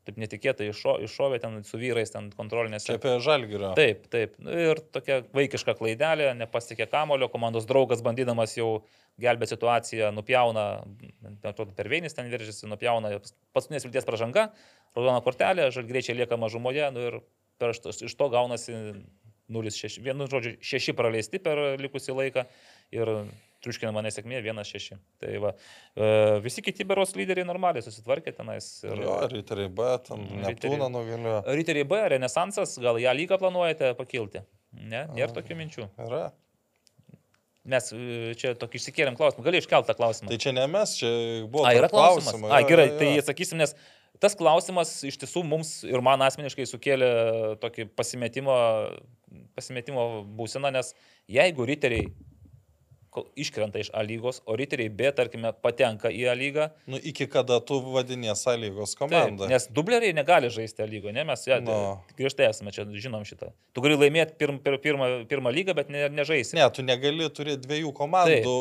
taip netikėtai iššo, iššovė ten su vyrais ten kontrolinėse. Čia apie žalgyrą. Taip, taip. Nu, Ir tokia vaikiška klaidelė, nepasiekė kamulio, komandos draugas bandydamas jau gelbėti situaciją, nupjauna, atrodo, per veinis ten veržėsi, nupjauna paskutinės vilties pažanga, raudona kortelė, žalgreičiai lieka mažumoje nu, ir per, iš to gaunasi 0-6, vienu žodžiu, 6 praleisti per likusį laiką ir triuškinama nesėkmė 1-6. Tai va, e, visi kiti beros lyderiai normaliai susitvarkė tenais. Ir jo, riteriai B, ten. Neptūną nugalėjo. Riteriai B, Renesansas, gal ją lygą planuojate pakilti? Ne, nėra tokių minčių. Yra. Mes e, čia tokį išsikėlėm klausimą. Gali iškelti tą klausimą. Tai čia ne mes, čia buvo. A, yra klausimas. klausimų, A, gerai, jo, tai jo. atsakysim, nes tas klausimas iš tiesų mums ir man asmeniškai sukėlė tokį pasimetimo, pasimetimo būseną, nes jeigu riteriai iškrenta iš A lygos, o riteriai B, tarkime, patenka į A lygą, Nu, iki kada tu vadinės sąlygos taip, komandą. nes dubleriai negali žaisti A lygoje, ne, mes ja, No. griežtai esame čia, žinom šitą. Tu gali laimėti pirm, per pirmą, pirmą lygą, bet ne, nežaisi. Ne, tu negali turėti dviejų komandų,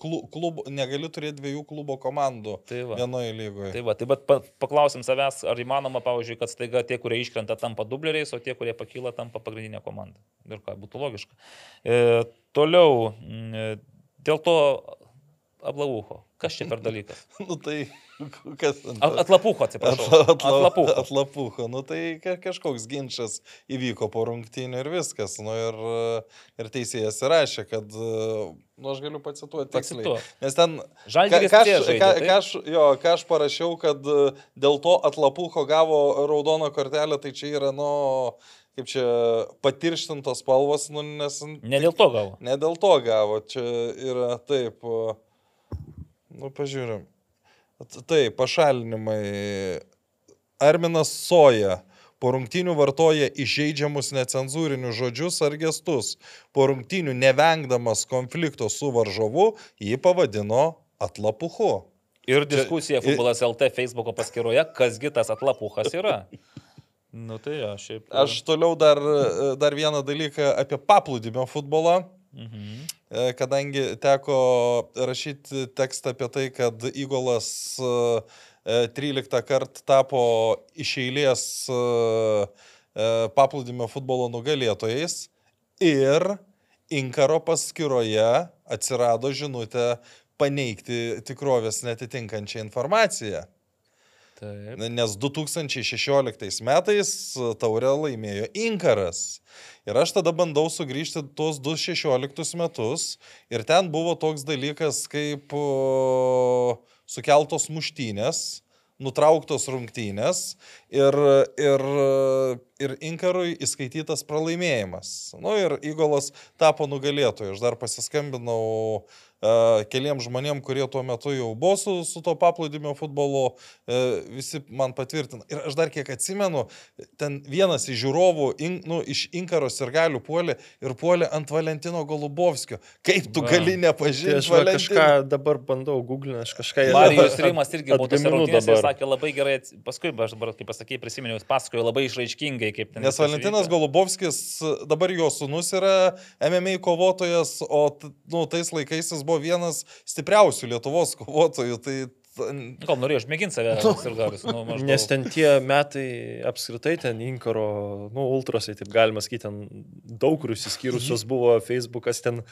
klu, klub, negali turėti dviejų klubo komandų Tai vienoje lygoje. Tai va, tai bet pa, paklausim savęs, ar įmanoma, pavyzdžiui, kad staiga tie, kurie iškrenta, tampa dubleriais, o tie, kurie pakyla, tampa pagrindinė komanda. Ir ką, būtų logiška. E, toliau, e, dėl to ablauho. Kas čia per dalykas? Nu tai kas ten? A- Atlapuho, atsiprašau. Atlapuho. Atlapuho. Nu tai ka- kažkoks ginčas įvyko po rungtynių ir viskas. Nu ir, ir teisėjas įrašė, kad, nu aš galiu pacituoti tiksliai. Pacituok. Nes ten Žalgiris ką, C aš, žaidė, taip? ką, aš, jo, ką aš parašiau, kad e, dėl to Atlapuho gavo raudoną kortelę, tai čia yra, nu, kaip čia patirštintos spalvos, nu, nes... Ne dėl to gal. Ne dėl to gavo, čia yra taip. Nu, pažiūrim. Taip, pašalinimai. Arminas Soja. Po rungtynių vartoja įžeidžiamus necenzūrinius žodžius ar gestus. Po rungtynių nevengdamas konflikto su varžovu, jį pavadino atlapuchu. Ir diskusija futbolas LT Facebook'o paskyroje, kasgi tas atlapuchas yra. Nu tai jo, šiaip. Aš toliau dar, dar vieną dalyką apie paplūdimio futbolą. Mhm. E, kadangi teko rašyti tekstą apie tai, kad Įgolas e, e, 13 kartą tapo iš eilės e, e, paplūdimio futbolo nugalėtojais ir Inkaro paskyroje atsirado žinutė paneigti tikrovės netitinkančią informaciją. Taip. Nes 2016 metais taurę laimėjo Inkaras. Ir aš tada bandau sugrįžti tuos 2016 metus ir ten buvo toks dalykas kaip o, sukeltos muštynės, nutrauktos rungtynės ir, ir, ir Inkarui įskaitytas pralaimėjimas. Nu ir Įgolas tapo nugalėtoju. Aš dar pasiskambinau uh, keliems žmonėm, kurie tuo metu jau buvo su, su to paplūdimio futbolu, uh, visi man patvirtina. Ir aš dar kiek atsimenu, ten vienas iš žiūrovų in, nu, iš Inkaros ir galių puolė ir puolė ant Valentino Golubovskio. Kaip tu gali nepažinti aš va, Valentino? kažką dabar bandau googlinti, aš kažką Marijos Rimas irgi buvo rungtynėse ir dabar. sakė labai gerai, paskui aš dabar, kaip pasakė, prisiminiau, jis pasakojo labai išraiškingai, kaip ten. Nes Valentinas. Golubovskis, dabar jo sunus yra MMA kovotojas, o nu, tais laikais jis buvo vienas stipriausių Lietuvos kovotojų. Tai t- Gal norėjau išmėginti save ir galis. Nu, maždaug. Nes ten tie metai apskritai ten Inkaro, nu, ultrasai, taip galima sakyti, ten daug kur išsiskyrusios buvo, Facebookas ten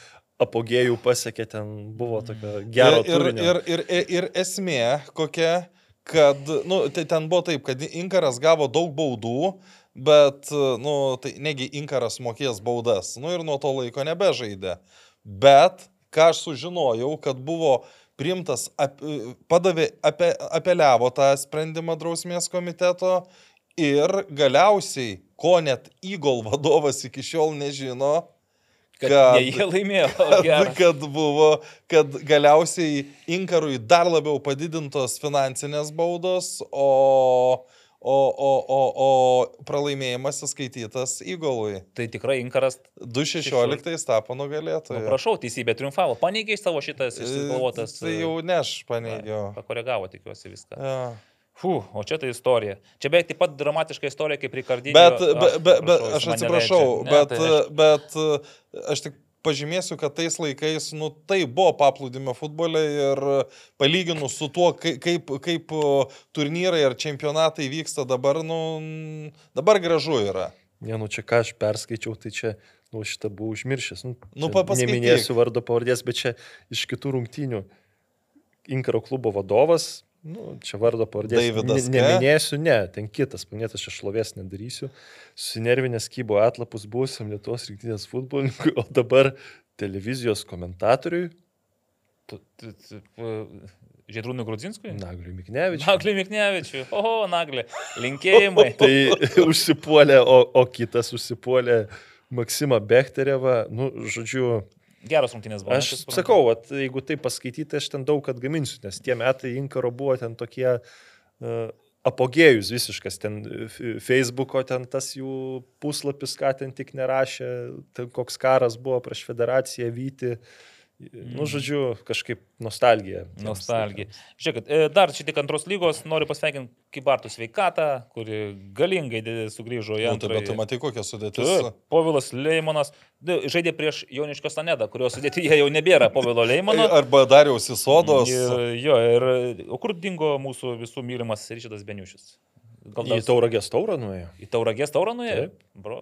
apogėjų pasiekė, ten buvo tokio gero ir, turinio. ir, ir, ir, ir esmė kokia, kad, nu, tai ten buvo taip, kad Inkaras gavo daug baudų, bet, nu, tai negi Inkaras mokės baudas, nu ir nuo to laiko nebežaidė. Bet, ką aš sužinojau, kad buvo priimtas, ap, padavė, apie, apeliavo tą sprendimą drausmės komiteto ir galiausiai, ko net Įgol vadovas iki šiol nežino, kad, kad- jie laimėjo. kad, geras. kad buvo, kad galiausiai Inkarui dar labiau padidintos finansinės baudos, o, o, o, o, o pralaimėjimas įskaitytas Įgolui. Tai tikrai Inkaras, 2016 tapo nu, nugalėtoju. prašau, teisybė triumfavo. Paneigiai savo šitas išsigalvotas. Tai jau ne aš paneigiau. Pakoregavo, tikiuosi viską. Ja. Fū, o čia tai istorija. Čia beveik taip pat dramatiška istorija kaip Rikardinė. Bet, be, be, be, aš atsiprašau, bet, tai bet aš tik pažymėsiu, kad tais laikais, nu, tai buvo paplūdimio futbole ir palyginus su tuo, kaip, kaip, turnyrai ar čempionatai vyksta dabar, nu, dabar gražu yra. Ne, nu čia ką aš perskaičiau, tai čia, nu, šitą buvau užmiršęs. Nu, Nu, čia pa- paskaityk. Neminėsiu vardo pavardės, bet čia iš kitų rungtynių. Inkaro klubo vadovas, nu, čia vardo pavardės. Deividas ne, neminėsiu, ne, ten kitas, paminėtas, aš šlovės nedarysiu. Susinervinęs kybo atlapus buvusiam Lietuvos rinktinės futbolininkui, o dabar televizijos komentatoriui, Žydrūnui Grudzinskui? Nagliui Miknevičiui. Nagliui Miknevičiui. Oho, Naglį. Linkėjimai. Tai užsipuolė, o, o kitas užsipuolė Maksimą Bekterevą. Nu, žodžiu, Geros rungtynės buvo. aš sakau, vat, jeigu tai paskaityti, aš ten daug atgaminsiu, nes tie metai Inkaro buvo ten tokie uh, apogėjus visiškas, ten Facebooko, ten tas jų puslapis, ką ten tik nerašė, ten koks karas buvo prieš federaciją vyti. Nu, žodžiu, kažkaip nostalgija. Nostalgija. Žiūrėkit, e, dar šiek tiek antros lygos noriu pasveikinti Kibartų sveikatą, kuri galingai sugrįžo į Nu, tai, bet antrą. tu matai, kokia sudėtis. Taip, Povilas Leimonas du, žaidė prieš Jaunišką Stanedą, kurio sudėtyje jau nebėra Povilo Leimono. Arba Dariausi sodos. Ir, jo, ir o kur dingo mūsų visų mylimas Ryšidas Beniušis? Gal Į dar tauragės taurą nuėjo. į Tauragės taurą nuėjo? Taip. Bro,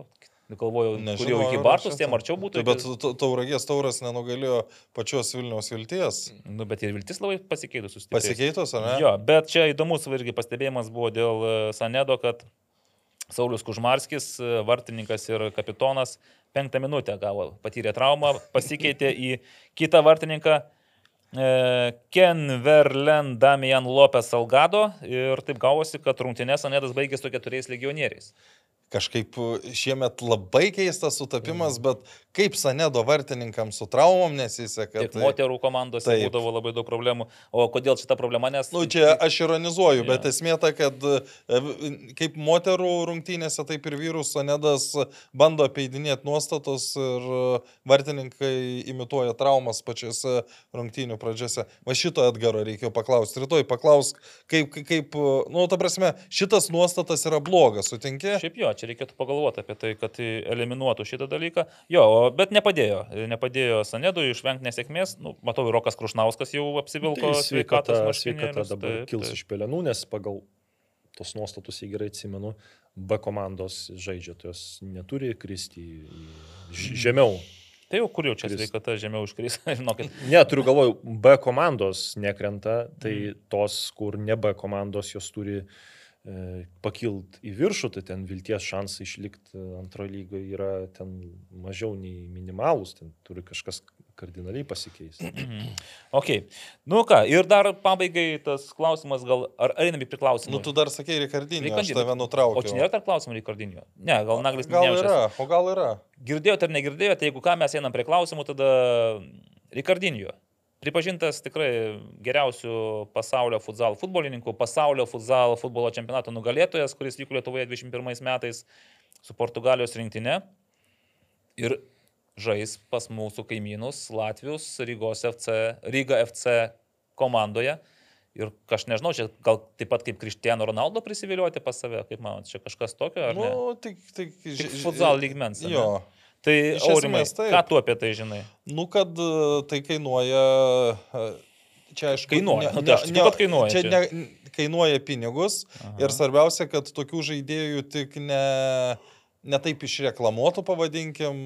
galvojau, kur jau Nežinau, iki šitą. tiem arčiau būtų. Tai, bet ta- tauragės tauras nenugalėjo pačios Vilniaus vilties. Nu, bet ir viltis labai pasikeitusi. Pasikeitus, ar ne? Jo, bet čia įdomus irgi pastebėjimas buvo dėl e, Sanedo, kad Saulis Kužmarskis, e, vartininkas ir kapitonas, penktą minutę gavo, patyrė traumą, pasikeitė į kitą vartininką. e, Ken Verlen Damian Lopes Salgado ir taip gavosi, kad rungtynės Sanedas baigė su keturiais legionieriais. Kažkaip šiemet labai keistas sutapimas, bet kaip Sanedo vartininkams su traumom nesiseka. Tiek moterų komandose Taip. būdavo labai daug problemų. O kodėl šita problema? Nes... Nu, čia aš ironizuoju, bet Jo. esmė ta, kad e, kaip moterų rungtynėse, taip ir vyrų Sanedas bando apeidinėti nuostatos ir e, vartininkai imituoja traumas pačiose rungtynių pradžiose. Va šito Edgaro reikėjo paklausti. Rytoj paklausk, kaip, kaip- kaip, nu, ta prasme, šitas nuostatas yra blogas, sutinki? Šiaip jo, čia reikėtų pagalvoti apie tai, kad eliminuotų šitą dalyką. Jo, bet nepadėjo. Nepadėjo Sanedui išvengti nesėkmės. Nu, matau, Rokas Krušnauskas jau apsivilko Tai sveikatos sveikata dabar Taip, kils taip. iš pelenų, nes pagal tos nuostatus, jei gerai atsimenu, B komandos žaidžia, tai jos neturi kristi žemiau. Tai jau kur jau čia sveikata žemiau užkris, žinokit. Ne, turiu galvoj, B komandos nekrenta, tai Mhm. tos, kur ne B komandos, jos turi e, pakilt į viršų, tai ten vilties šansai išlikti antrojo lygoje yra ten mažiau nei minimalus, ten turi kažkas kardinaliai pasikeisti. Ok. Nu ką, ir dar pabaigai tas klausimas, gal ar einame prie klausimų? Nu, tu dar sakei, Rikardinį, aš tave nutraukiau. O čia nėra tarp klausimų Rikardinio? Ne, gal Naglis Gal yra, o gal yra. Girdėjote ar negirdėjote, jeigu ką mes einam prie klausimų, tada Rikardinio. Pripažintas tikrai geriausių pasaulio futsal futbolininkų, pasaulio futsal futbolo čempionato nugalėtojas, kuris vyko Lietuvoje 21 metais su Portugalijos rinktinė. Ir žais pas mūsų kaimynus Latvijos Rygos FC, Ryga FC komandoje. Ir aš nežinau, čia gal taip pat kaip Kristiano Ronaldo prisivilioti pas save, kaip manot, čia kažkas tokio, ar ne? Nu, tik, tik, Tik futsal lygmens. Jo. Tai Iš Aurimai, esmės taip. ką tu apie tai žinai? Nu, kad e, tai kainuoja. e, Čia aišku, Kainuoja. Nu, tai aš kad kainuoja Čia, čia. ne, kainuoja pinigus Aha. ir svarbiausia, kad tokių žaidėjų tik ne, ne taip išreklamuotų, pavadinkim,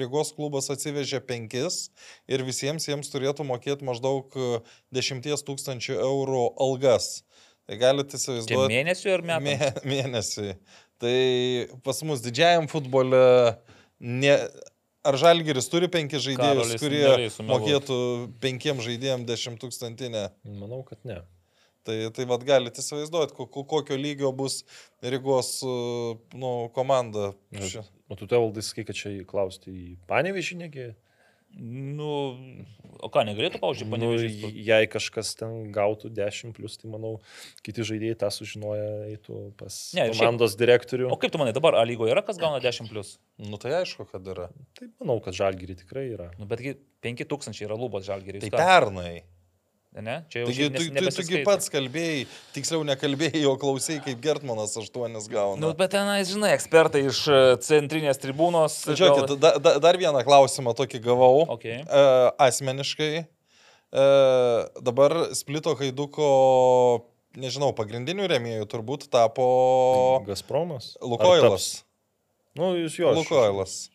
Rygos klubas atsivežė penkis ir visiems jiems turėtų mokėti maždaug e, 10 tūkstančių eurų algas. Tai galite įsivaizduoti. mėnesių ar metų? Mė, mėnesį. Tai pas mus didžiajam futbole, ne, ar Žalgiris turi penkis žaidėjus, Karolis kurie mokėtų penkiem žaidėjim dešimt tūkstantinę. Manau, kad ne. Tai, tai vad galite įsivaizduoti, ko- ko- kokio lygio bus Rygos uh, nu, komanda. O tu tevaldai sakai, kad čia klausti į panevižį negi? Nu, o ką, negalėtų, pavyzdžiui, Nu, panevežys? jei kažkas ten gautų 10 plus, tai manau, kiti žaidėjai tą sužinoja, eitų pas Ne, ne, ir šiaip- komandos direktorių. O kaip tu manai, dabar A lygoje yra kas gauna 10 plus? Nu tai aišku, kad yra. Tai manau, kad žalgyrį tikrai yra. Nu, betgi 5000 yra lubos žalgeriai. Tai pernai. Ne? Čia jau Taigi tu, nes- tu, tugi nebesiskaito. pats kalbėjai, tiksliau nekalbėjai, o klausai, kaip Gertmanas aštuonis gauna. Nu, bet tenais, žinai, ekspertai iš e, centrinės tribūnos. Tai Žiūrėkit, da, da, dar vieną klausimą tokį gavau. Okay. E, asmeniškai. E, dabar Splito Haiduko, nežinau, pagrindinių remėjų turbūt tapo Gazpromas? Lukoilas. Nu, jūs jo. Lukoilas.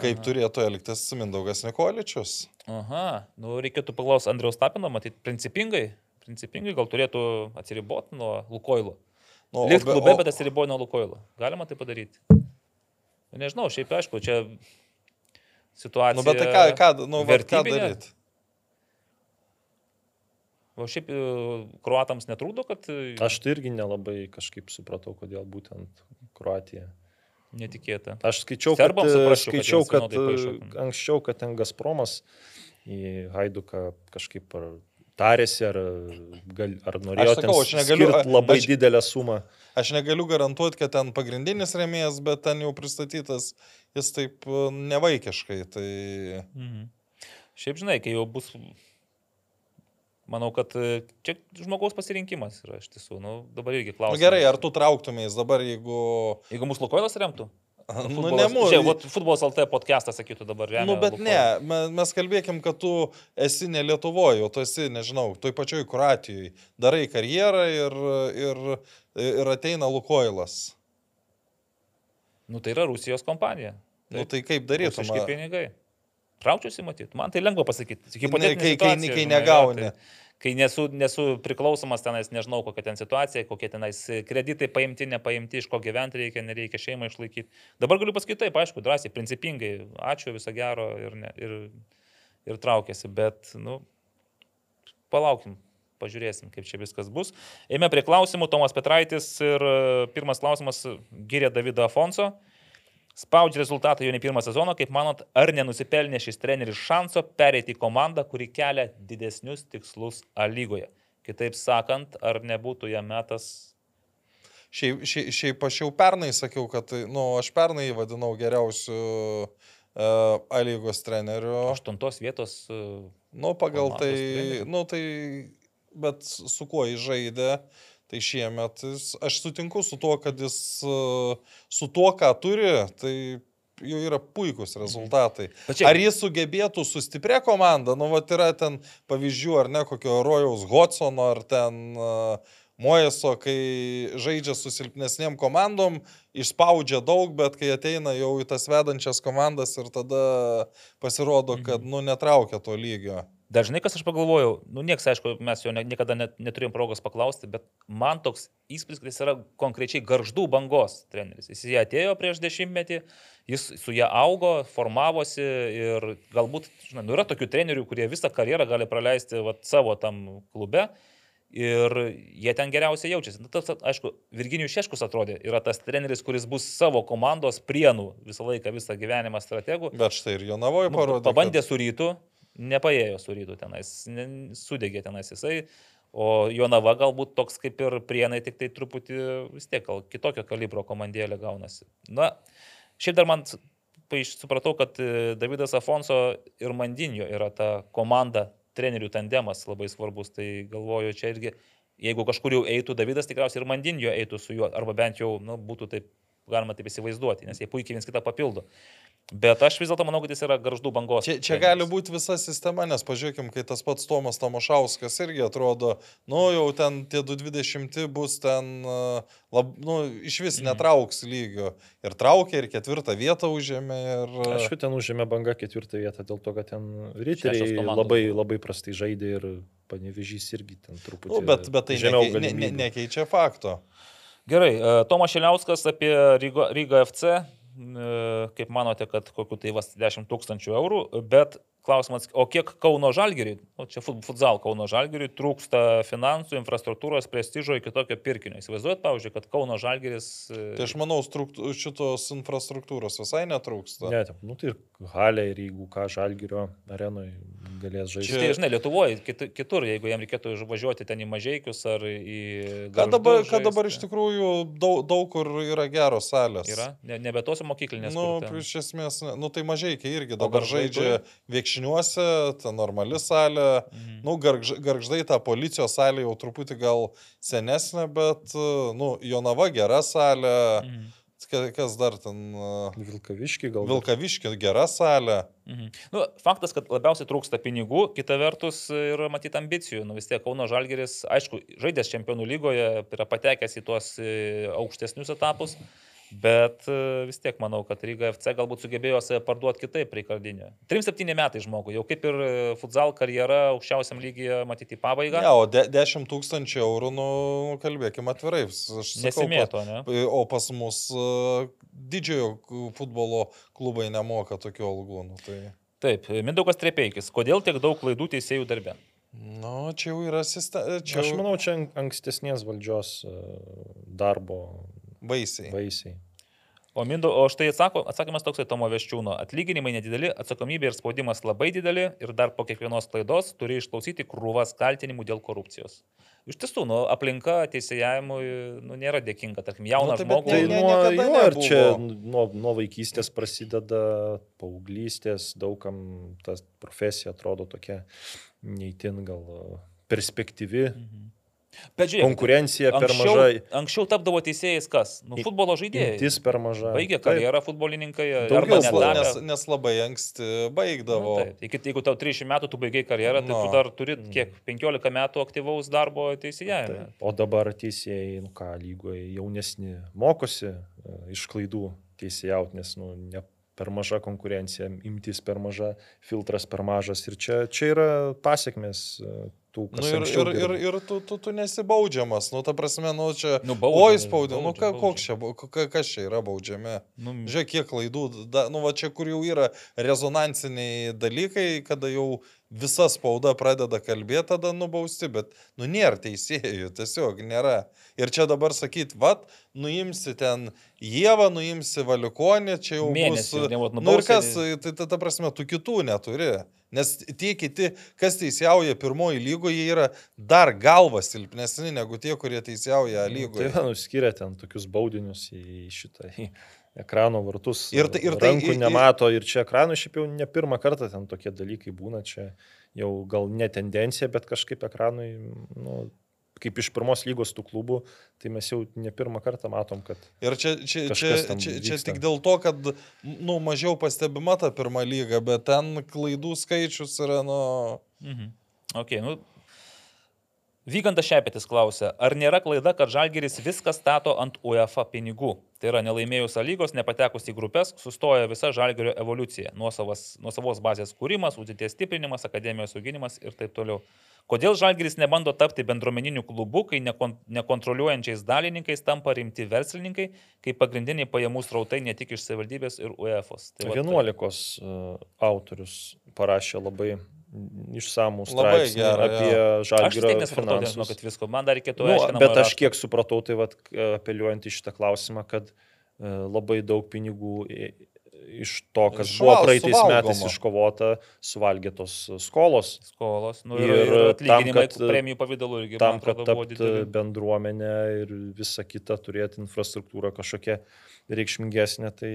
Kaip turėtų elgtis Mindaugas Nikoličius? Aha, nu reikėtų paklausti Andriaus Tapino, matyt, principingai, principingai gal turėtų atsiriboti nuo Lukoilo. Nu, Likt be- klube, bet atsiriboja nuo Lukoilo. Galima tai padaryti. Nu, Nežinau, šiaip aišku, čia situacija. Nu, bet tai ką, ką, nu, ką daryti? O šiaip e, kruatams netrūdo, kad Aš tai irgi nelabai kažkaip supratau, kodėl būtent Kroatija. Netikėta. Aš skaičiau, Serbams kad, e, suprasčiau, kad skaičiau, jiems kad, paišo. e, anksčiau, kad ten Gazpromas į Haiduką kažkaip ar tarėsi, ar, gal, ar norėjo sakau, ten negaliu- labai aš- didelę sumą. Aš negaliu garantuoti, kad ten pagrindinis remėjas, bet ten jau pristatytas jis taip e, nevaikiškai. Tai... Mhm. Šiaip žinai, kai jau bus. Manau, kad e, čia žmogaus pasirinkimas yra iš tiesų. Nu, dabar irgi Na klausimas. gerai, ar tu trauktumės dabar, jeigu... Jeigu mūsų Lukoilas remtų? Nu, ne mūsų. Žiūrėk, futbolas LT podcastas sakytų dabar remia. Nu, bet Lukoilą. ne, me- mes kalbėkim, kad tu esi ne Lietuvoje, o tu esi, nežinau, toj pačioj Kroatijoje. Darai karjerą ir, ir, ir ateina Lukoilas. Nu, tai yra Rusijos kompanija. Nu, tai kaip darytum? Rusiški pinigai. Traukčiausi matyti. Man tai lengva pasakyti. Ne, kai- kai- kai negauni. Tai, kai nesu, nesu priklausomas tenais, nežinau, kokia ten situacija, kokie tenais kreditai paimti, nepaimti, iš ko gyventi reikia, nereikia šeimą išlaikyti. Dabar galiu pasakyti taip, aišku, drąsiai, principingai, ačiū, viso gero ir, ne, ir, ir traukėsi, bet, nu, palaukim. Pažiūrėsim, kaip čia viskas bus. Eime prie klausimų. Tomas Petraitis ir e, pirmas klausimas gyrė Davidą Afonso. Spaudžia rezultatą jau ne pirmą sezoną. Kaip manot, ar nenusipelnė šis treneris šanso pereiti į komandą, kuri kelia didesnius tikslus A lygoje? Kitaip sakant, ar nebūtų jam metas Šiaip, šiaip, šiaip aš jau pernai sakiau, kad, tai, nu, aš pernai jį vadinau geriausiu uh, A lygos treneriu. aštuntos vietos? e, Nu, pagal tai, treneriu. nu, tai, bet su kuo jis žaidė, tai šiemet jis, aš sutinku su tuo, kad jis uh, su tuo, ką turi, tai jau yra puikūs rezultatai. Bet čia- Ar jis sugebėtų su stipria komanda, nu, va, yra ten pavyzdžių, ar ne, kokio Rojaus Hodsono, ar ten uh, Mojeso, kai žaidžia su silpnesniem komandom, išspaudžia daug, bet kai ateina jau į tas vedančias komandas ir tada pasirodo, kad, nu, netraukia to lygio. Dažnai, kas aš pagalvojau, nu nieks, aišku, mes jo ne- niekada net, neturėjom progos paklausti, bet man toks įspūdis, kad jis yra konkrečiai garždų bangos treneris. Jis ją atėjo prieš dešimtmetį, jis su ją augo, formavosi ir galbūt, žinai, nu, yra tokių trenerių, kurie visą karjerą gali praleisti vat, savo tam klube. Ir jie ten geriausiai jaučiasi. Nu, tas, aišku, Virginijus Šeškus atrodė, yra tas treneris, kuris bus savo komandos prienų visą laiką, visą gyvenimą strategų. Bet štai ir Jonavoje Nu, parodė. Pabandė su rytu, nepaėjo su rytu tenais, ne, sudegė tenais jisai, o Jonava galbūt toks kaip ir prienai, tik tai truputį vis tiek gal kitokio kalibro komandėlė gaunasi. Na, šiaip dar man supratau, kad e, Davidas Afonso ir Mandinio yra ta komanda, trenerių tandemas labai svarbus, tai galvoju, čia irgi, jeigu kažkur jau eitų Davidas, tikriausiai ir Mandinio eitų su juo, arba bent jau, nu, būtų taip, galima taip įsivaizduoti, nes jie puikiai viens kitą papildo. Bet aš vis dėlto manau, kad jis yra garždų bangos. Čia, čia gali būti visa sistema, nes pažiūrėkim, kai tas pats Tomas Tamošauskas irgi atrodo, nu jau ten tie 220 bus ten, uh, lab, nu, iš vis netrauks lygio. Ir traukė, ir ketvirtą vietą užėmė. Ir, uh, Aišku, ten užėmė banga ketvirtą vietą dėl to, kad ten riteriai labai, buvo. labai prastai žaidė ir panevežys irgi ten truputį. nu, bet, bet tai nekei, ne, ne, nekeičia fakto. Gerai, e, Tomas Šiliauskas apie Rygo, Rygo FC. e, Kaip manote, kad kokiu tai vas 10 tūkstančių eurų, bet klausimas, o kiek Kauno Žalgiriui, o čia fut- futsal Kauno Žalgiriui trūksta finansų, infrastruktūros, prestižo iki tokio pirkinio. Įsivaizduojat, pavyzdžiui, kad Kauno Žalgiris... e, Tai aš manau, šitos infrastruktūros visai netrūksta. Ne, taip, nu tai ir halė ir jeigu ką žalgerio arenoje galės žaisti. Tai, žinai, Lietuvoje, kit- kitur, jeigu jam reikėtų važiuoti ten į Mažiekius ar į... Ką Gargždus dabar, ką žaisti. dabar iš tikrųjų daug, daug kur yra geros salės. Yra, ne, nebe tose mokyklinės. Nu, kur ten- iš esmės, nu tai mažai, kai irgi dabar žaidžia viekšniuose, ta normali salė. Mhm. Nu, gargž, garždai ta policijos salė jau truputį gal senesnė, bet, nu, Jonava gera salė. Mhm. Ka- Kas dar ten? Vilkaviški gal. Vilkaviškė gera salė. Mhm. Nu, faktas, kad labiausiai trūksta pinigų, kita vertus ir matyti ambicijų. Nu, vis tiek Kauno Žalgeris, aišku, žaidęs čempionų lygoje, yra patekęs į tuos e, aukštesnius etapus, bet e, vis tiek manau, kad Ryga FC galbūt sugebėjo save parduoti kitaip reikardinio. 3-7 metai žmogui, jau kaip ir e, futsal karjera aukščiausiam lygyje matyti pabaigą. Ne, o de, 10 tūkstančių eurų, nu, kalbėkime atvirai. Aš sakau, Nesimėto, ne? O pas mus uh, didžiojo futbolo klubai nemoka tokių algų. Nu, tai... Taip, Mindaugas Trepeikis, kodėl tiek daug klaidų teisėjų darbe? Nu, čia jau yra sistema. Čia Aš manau, čia an- ankstesnės valdžios e, darbo baisiai. vaisiai. O, Mindo, o štai atsako, atsakymas toks į Tomo Veščiūno. Atlyginimai nedideli, atsakomybė ir spaudimas labai dideli ir dar po kiekvienos klaidos turi išklausyti krūvas kaltinimų dėl korupcijos. Iš tiesų, nu, aplinka teisėjavimui nu, nėra dėkinga, tarkim, jauną Nu, tai nu, žmogų. Tai Ne, ne, nuo, jo, ir čia nuo, nuo vaikystės prasideda, paauglystės, daugam ta profesija atrodo tokia neįtin gal perspektyvi, Mhm. Bet žiūrėk, konkurencija per anksčiau, maža, anksčiau tapdavo teisėjais kas? Nu, futbolo žaidėjai. imtis per maža. Baigė karjerą futbolininkai. Daugiau Nes, nes, labai anksti baigdavo. Nu, taip. Iki- Jeigu tau 30 metų tu baigiai karjerą, tai No. tu dar turi kiek 15 metų aktyvaus darbo teisėjavime. Taip. O dabar teisėjai, nu ką, lygoje jaunesni mokosi e, iš klaidų teisėjauti, nes nu, ne per maža konkurencija, imtis per maža, filtras per mažas ir čia, čia yra pasiekmes tų, Nu, kas ir, ir, ir, ir tu, tu, tu nesibaudžiamas, nu, ta prasme, nu, čia... Nu, baudžia, Oi, spaudė, nu, baudžia. koks čia, ka- kas čia yra baudžiami? Nu, Žiūrėk, kiek klaidų, da, nu, va čia, kur jau yra rezonansiniai dalykai, kada jau visa spauda pradeda kalbėti, tada nubausti, bet, nu, nėra teisėjų, tiesiog nėra. Ir čia dabar sakyt, vad, nuimsi ten Jėvą, nuimsi Valiukonį, čia jau Mėnesį, bus... ne, vat Nu ir kas, tai ta, ta prasme, tu kitų neturi. Nes tie kiti, kas teisėjauja pirmoji lygoje, yra dar galva silpnesni negu tie, kurie teisėjauja Tai lygoje. va, nuskiria ten tokius baudinius į šitą į ekrano vartus. Ir tai- ir tai- rankų ir- nemato ir čia ekranų šiaip jau ne pirmą kartą ten tokie dalykai būna, čia jau gal ne tendencija, bet kažkaip ekranui, nu, kaip iš pirmos lygos tų klubų, tai mes jau ne pirmą kartą matom, kad Ir čia, čia, čia, čia, čia vyksta. tik dėl to, kad nu, mažiau pastebima ta pirma lyga, bet ten klaidų skaičius yra, nu... Mhm. Okay, nu. Vygantas Šepetis klausia, ar nėra klaida, kad Žalgeris viską stato ant UEFA pinigų? Tai yra nelaimėjus lygos, nepatekus į grupės, sustoja visa Žalgerio evoliucija. Nuosavas, nuosavos bazės kūrimas, uždėties stiprinimas, akademijos auginimas ir taip toliau. Kodėl Žalgeris nebando tapti bendruomeniniu klubu, kai nekon, nekontroliuojančiais dalininkais tampa rimti verslininkai, kai pagrindiniai pajamų srautai ne tik iš savivaldybės ir UEFA. Tai vat- 11 uh, autorius parašė labai išsamų straipsnį gerą, apie Aš vis žalgyro tiek nesupratau, nežinau, kad visko. Man dar reikėtų Nu, bet aš kiek supratau, tai vat, apeliuojant į šitą klausimą, kad e, labai daug pinigų iš to, kas Išval- buvo praeitais suvalgoma. metais iškovota, suvalgėtos skolos. skolos. Nu, ir, Ir ir tam, kad- premijų pavydalu irgi Tam, man kad tapti dideli. bendruomenę ir visą kitą turėti infrastruktūrą kažkokią reikšmingesnę, tai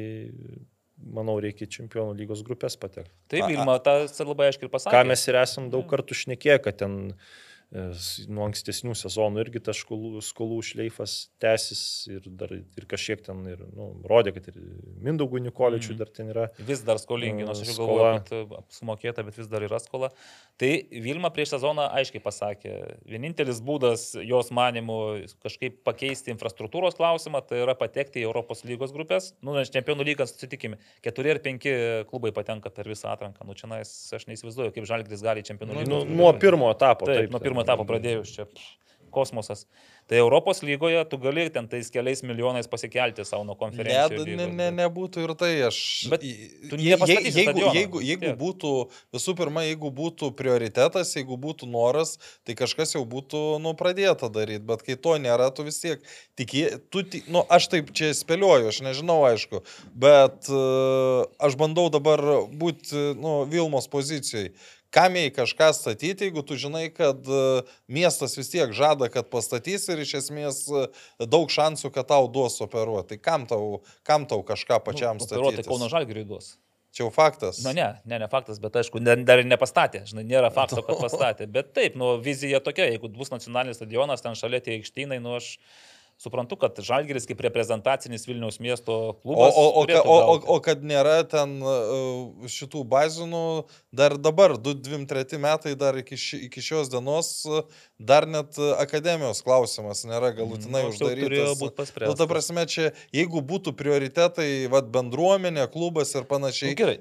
manau reikia čempionų lygos grupės patekti. Taip, Vilma, tas labai aiškiai pasakė. Ką mes ir esam daug kartų šnekėję, kad ten e, nuo ankstesnių sezonų irgi tas skolų, skolų šleifas tęsis ir, dar, ir kažkiek ten ir, nu, rodė, kad ir Mindaugų Nikoličiui Mhm. dar ten yra. Vis dar skolingi, nors aš galvoju, kad e, sumokėta, bet vis dar yra skola. Tai Vilma prieš sezoną aiškiai pasakė, vienintelis būdas jos manimų kažkaip pakeisti infrastruktūros klausimą, tai yra patekti į Europos lygos grupės. Nu, nes čempionų lygas susitikime, keturi ar penki klubai patenka per visą atranką. Nu, čia nais, aš neįsivaizduoju, kaip Žalgris gali čempionų Nu, lygos. Nu, nuo pirmo etapo. Taip, nuo pirmo etapo pradėjus čia. pff, Kosmosas. Tai Europos lygoje tu gali ten tais keliais milijonais pasikelti savo nuo Ne, konferencijos. ne, ne, nebūtų ir tai aš. Bet tu nepastatysi jeigu, stadiono, jeigu, jeigu tiek. būtų, visų pirma, jeigu būtų prioritetas, jeigu būtų noras, tai kažkas jau būtų, nu, pradėta daryti, bet kai to nėra, tu vis tiek tiki, tu, nu, aš taip čia spėliuoju, aš nežinau, aišku, bet uh, aš bandau dabar būti, nu, Vilmos pozicijai. Kam jai kažką statyti, jeigu tu žinai, kad e, miestas vis tiek žada, kad pastatys ir iš esmės e, daug šansų, kad tau duos operuoti. Tai kam tau, kam tau kažką pačiam Nu, statyti? Operuoti Kauno Žalgiriui duos. Čia jau faktas. Na ne, ne, ne faktas, bet aišku, ne- dar ir nepastatė, žinai, nėra fakto, kad pastatė. Bet taip, nu, vizija tokia, jeigu bus nacionalinis stadionas, ten šalia tie aikštynai, nu, aš suprantu, kad Žalgiris kaip reprezentacinis Vilniaus miesto O, klubas. o, o, o, o, gauti. o kad nėra ten uh, šitų bazinų, dar dabar, 2-3 metai, dar iki, ši, iki šios dienos, uh, dar net akademijos klausimas nėra galutinai Nu, jau Turėjo uždarytas. būti Nu, paspręstas. ta prasme, čia, jeigu būtų prioritetai, vad bendruomenė, klubas ir Nu, panašiai. gerai,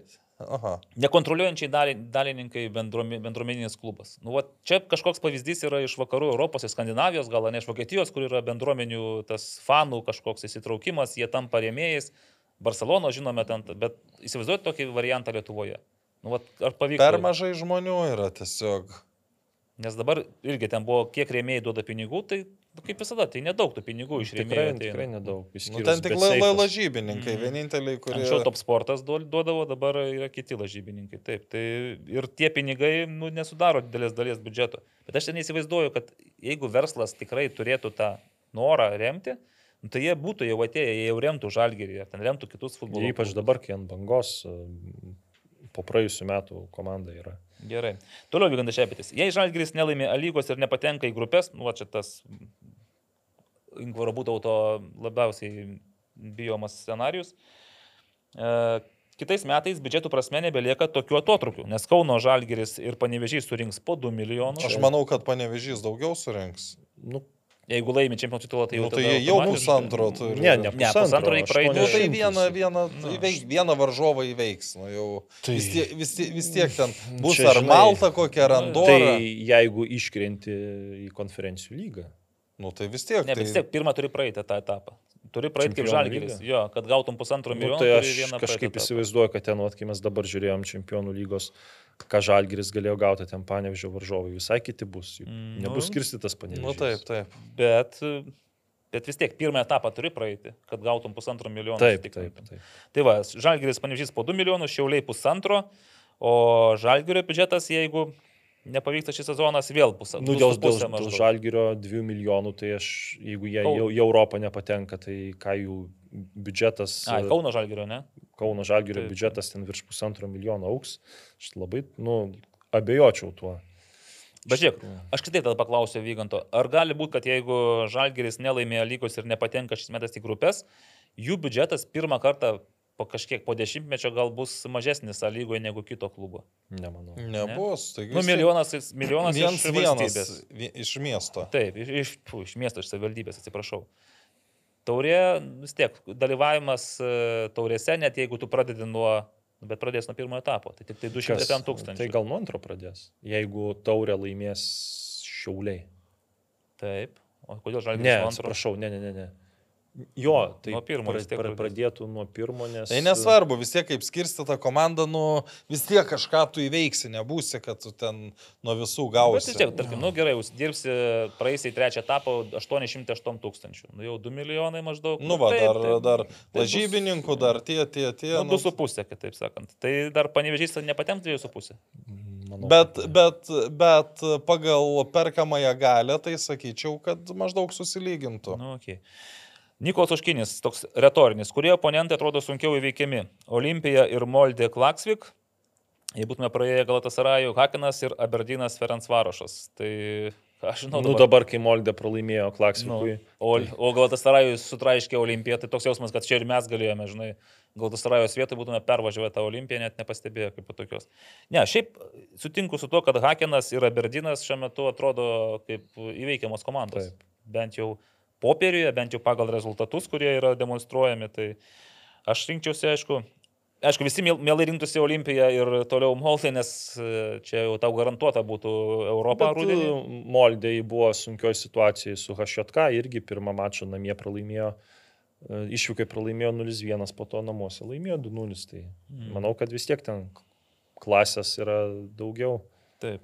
Aha. Nekontroliuojančiai dali- dalininkai bendruomi- bendruomeninis klubas. Nu, va, čia kažkoks pavyzdys yra iš vakarų Europos, iš Skandinavijos, gal ne iš Vokietijos, kur yra bendruomenių tas fanų kažkoks įsitraukimas, jie tampa rėmėjais. Barcelono žinome ten, bet įsivaizduojate tokį variantą Lietuvoje. Nu, va, ar pavyko? Per mažai žmonių yra tiesiog. Nes dabar irgi ten buvo, kiek rėmėjai duoda pinigų, tai kaip visada, tai nedaug tų pinigų iš Tikrai, rėmėjų. tikrai nedaug. Nu, išskyrus ten tik la, la, lažybininkai, Mhm. vieninteliai, kurie... Anksčiau top sportas duo- duodavo, dabar yra kiti lažybininkai. Taip, tai ir tie pinigai nu, nesudaro didelės dalies biudžeto. Bet aš ten įsivaizduoju, kad jeigu verslas tikrai turėtų tą norą remti, nu, tai jie būtų jau atėję, jie jau remtų žalgerį, ar ten remtų kitus futbolo. Ir Ypač dabar, kai ant bangos e, po praėjusių metų komanda yra. Gerai. Toliau Vygandas Šepitis. Jei žalgeris nelaimė A lygos ir nepatenka į grupės, nu, va čia tas Ingvaro būtauto labiausiai bijomas scenarius. E, kitais metais biudžetų prasme nebelieka tokių atotrukių, nes Kauno Žalgeris ir Panevežys surinks po 2 milijonus. Aš manau, kad panevežys daugiau surinks. Nu, Jeigu laimi čempionų titulą, tai jau Nu, tai jie jau pusantro turi. ne, ne, Ne, pusantro reikia praeiti. Nu, tai 800. vieną, vieną, Nu. įveik, vieną varžovą įveiks. Nu, jau, Tai- vis, tiek, vis, tiek, vis tiek ten bus Čia, ar žinai, Malta kokia, ar Andorra. Tai jeigu iškrenti į konferencijų lygą, Nu, tai vis tiek. Ne, tai... bet vis tiek pirmą turi praeiti tą etapą. Turi praeiti kaip Žalgeris. Jo, kad gautum pusantro nu, milijono. tai turi aš kažkaip įsivaizduoju, kad ten, vat, kai mes dabar žiūrėjom čempionų lygos, ką Žalgiris galėjo gauti, ten panevežio varžovai, visai kiti bus. Mm, Nebus nu. skirstytas panevežys. Nu, taip, taip. Bet, bet vis tiek pirmą etapą turi praeiti, kad gautum pusantro milijono. Taip, taip, taip. Tai va, Žalgiris panežys po 2 milijonus, Šiauliai pusantro, o Žalgirio biudžetas, jeigu nepavyksta šis sezonas, vėl bus Nu, dėl, dėl, dėl Žalgirio 2 milijonų, tai aš, jeigu jie jau į Europą nepatenka, tai ką jų biudžetas, Ai, Kauno Žalgirio, ne? Kauno Žalgirio Taip. biudžetas ten virš pusantro milijono auks, aš labai, nu, abejočiau tuo. Bet žiūrėk, aš kitaip tada paklausiu Vyganto, ar gali būti, kad jeigu Žalgeris nelaimėjo lygos ir nepatenka šis metas į grupės, jų biudžetas pirmą kartą po kažkiek po dešimtmečio gal bus mažesnis A lygoje negu kito klubo. Nemanau. Nebus. Tai Nu, milijonas, milijonas iš vienas valstybės. iš miesto. Taip, iš, iš, iš miesto, iš savivaldybės, atsiprašau. Taurė, vis tiek, dalyvavimas e, taurėse, net jeigu tu pradedi nuo, nu, bet pradės nuo pirmo etapo, tai tik tai 200 ten tūkstančių. Tai gal nuo antro pradės, jeigu taurė laimės šiauliai. Taip. O kodėl žalgiris Ne, atsiprašau, ne, ne, ne. ne. Jo, tai Nuo pirmo pra- pra- pradėtų nuo pirmo, nes... Tai nesvarbu, vis tiek kaip skirstyta komanda, nu vis tiek kažką tu įveiksi, nebūsi, kad tu ten nuo visų Bet gausi. vis tiek, tarkim, nu gerai, jūs dirbsi praeisiai trečią etapą 808 tūkstančių. Nu jau 2 milijonai maždaug. Nu va, taip, dar, dar Tai lažybininkų, dar tie, tie, tie. Nu, 2,5, kitaip sakant. Tai dar panevežys nepatenks 2,5. Manau, Bet, bet, bet pagal perkamąją galę, tai sakyčiau, kad maždaug susilygintų. Nu, okay. Nikos Oškinis, toks retorinis, kurie oponentai atrodo sunkiau įveikiami. Olimpija ir Moldė Klaksvik. Jei būtume praėję Galatasarajų Hakinas ir Aberdinas Ferencvarošas. Tai aš žinau. Nu dabar, kai Moldė pralaimėjo Klaksikui. Nu, o, o Galatasarajus sutraiškė Olimpiją, tai toks jausmas, kad čia ir mes galėjome, žinai, Galatasarajos vietoj būtume pervažiavę tą Olimpiją, net nepastebėję kaip tokios. Ne, šiaip sutinku su to, kad Hakenas ir Aberdinas šiuo metu atrodo kaip įveikiamos komandos. Taip. Bent jau popieriuje, bent jau pagal rezultatus, kurie yra demonstruojami. Tai aš rinkčiausi, aišku, aišku, visi miel- mielai rinktųsi Olimpiją ir toliau Moltai, nes e, čia jau tau garantuota būtų Europą rudenį. uh, Moldė buvo sunkioje situacijoje su Hašiotka, irgi pirmą mačą namie pralaimėjo, uh, išvykai pralaimėjo 0-1, po to namuose laimėjo 2-0. Tai Mm. manau, kad vis tiek ten klasės yra daugiau. Taip.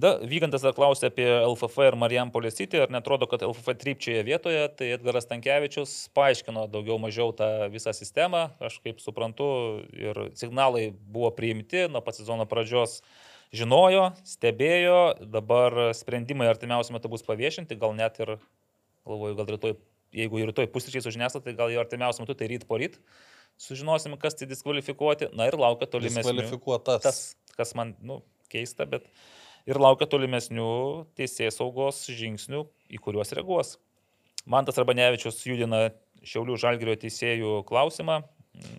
Da, Vygantas dar klausė apie LFF ir Marijampolės City, ar netrodo, kad LFF trypčioje vietoje, tai Edgaras Tankievičius paaiškino daugiau mažiau tą visą sistemą, aš kaip suprantu, ir signalai buvo priimti nuo pat sezono pradžios žinojo, stebėjo, dabar sprendimai artimiausiu metu bus paviešinti, gal net ir, galvoju, gal rytoj, jeigu ir rytoj pusryčiai sužinėsite, tai gal jau artimiausiu metu, tai ryt po ryt sužinosim, kas tai diskvalifikuoti. Na ir laukia tolimesnių. Diskvalifikuotas. Tas, kas man, nu, keista, bet ir laukia tolimesnių teisės saugos žingsnių, į kuriuos reaguos. Mantas Rabanevičius judina Šiaulių Žalgirio teisėjų klausimą.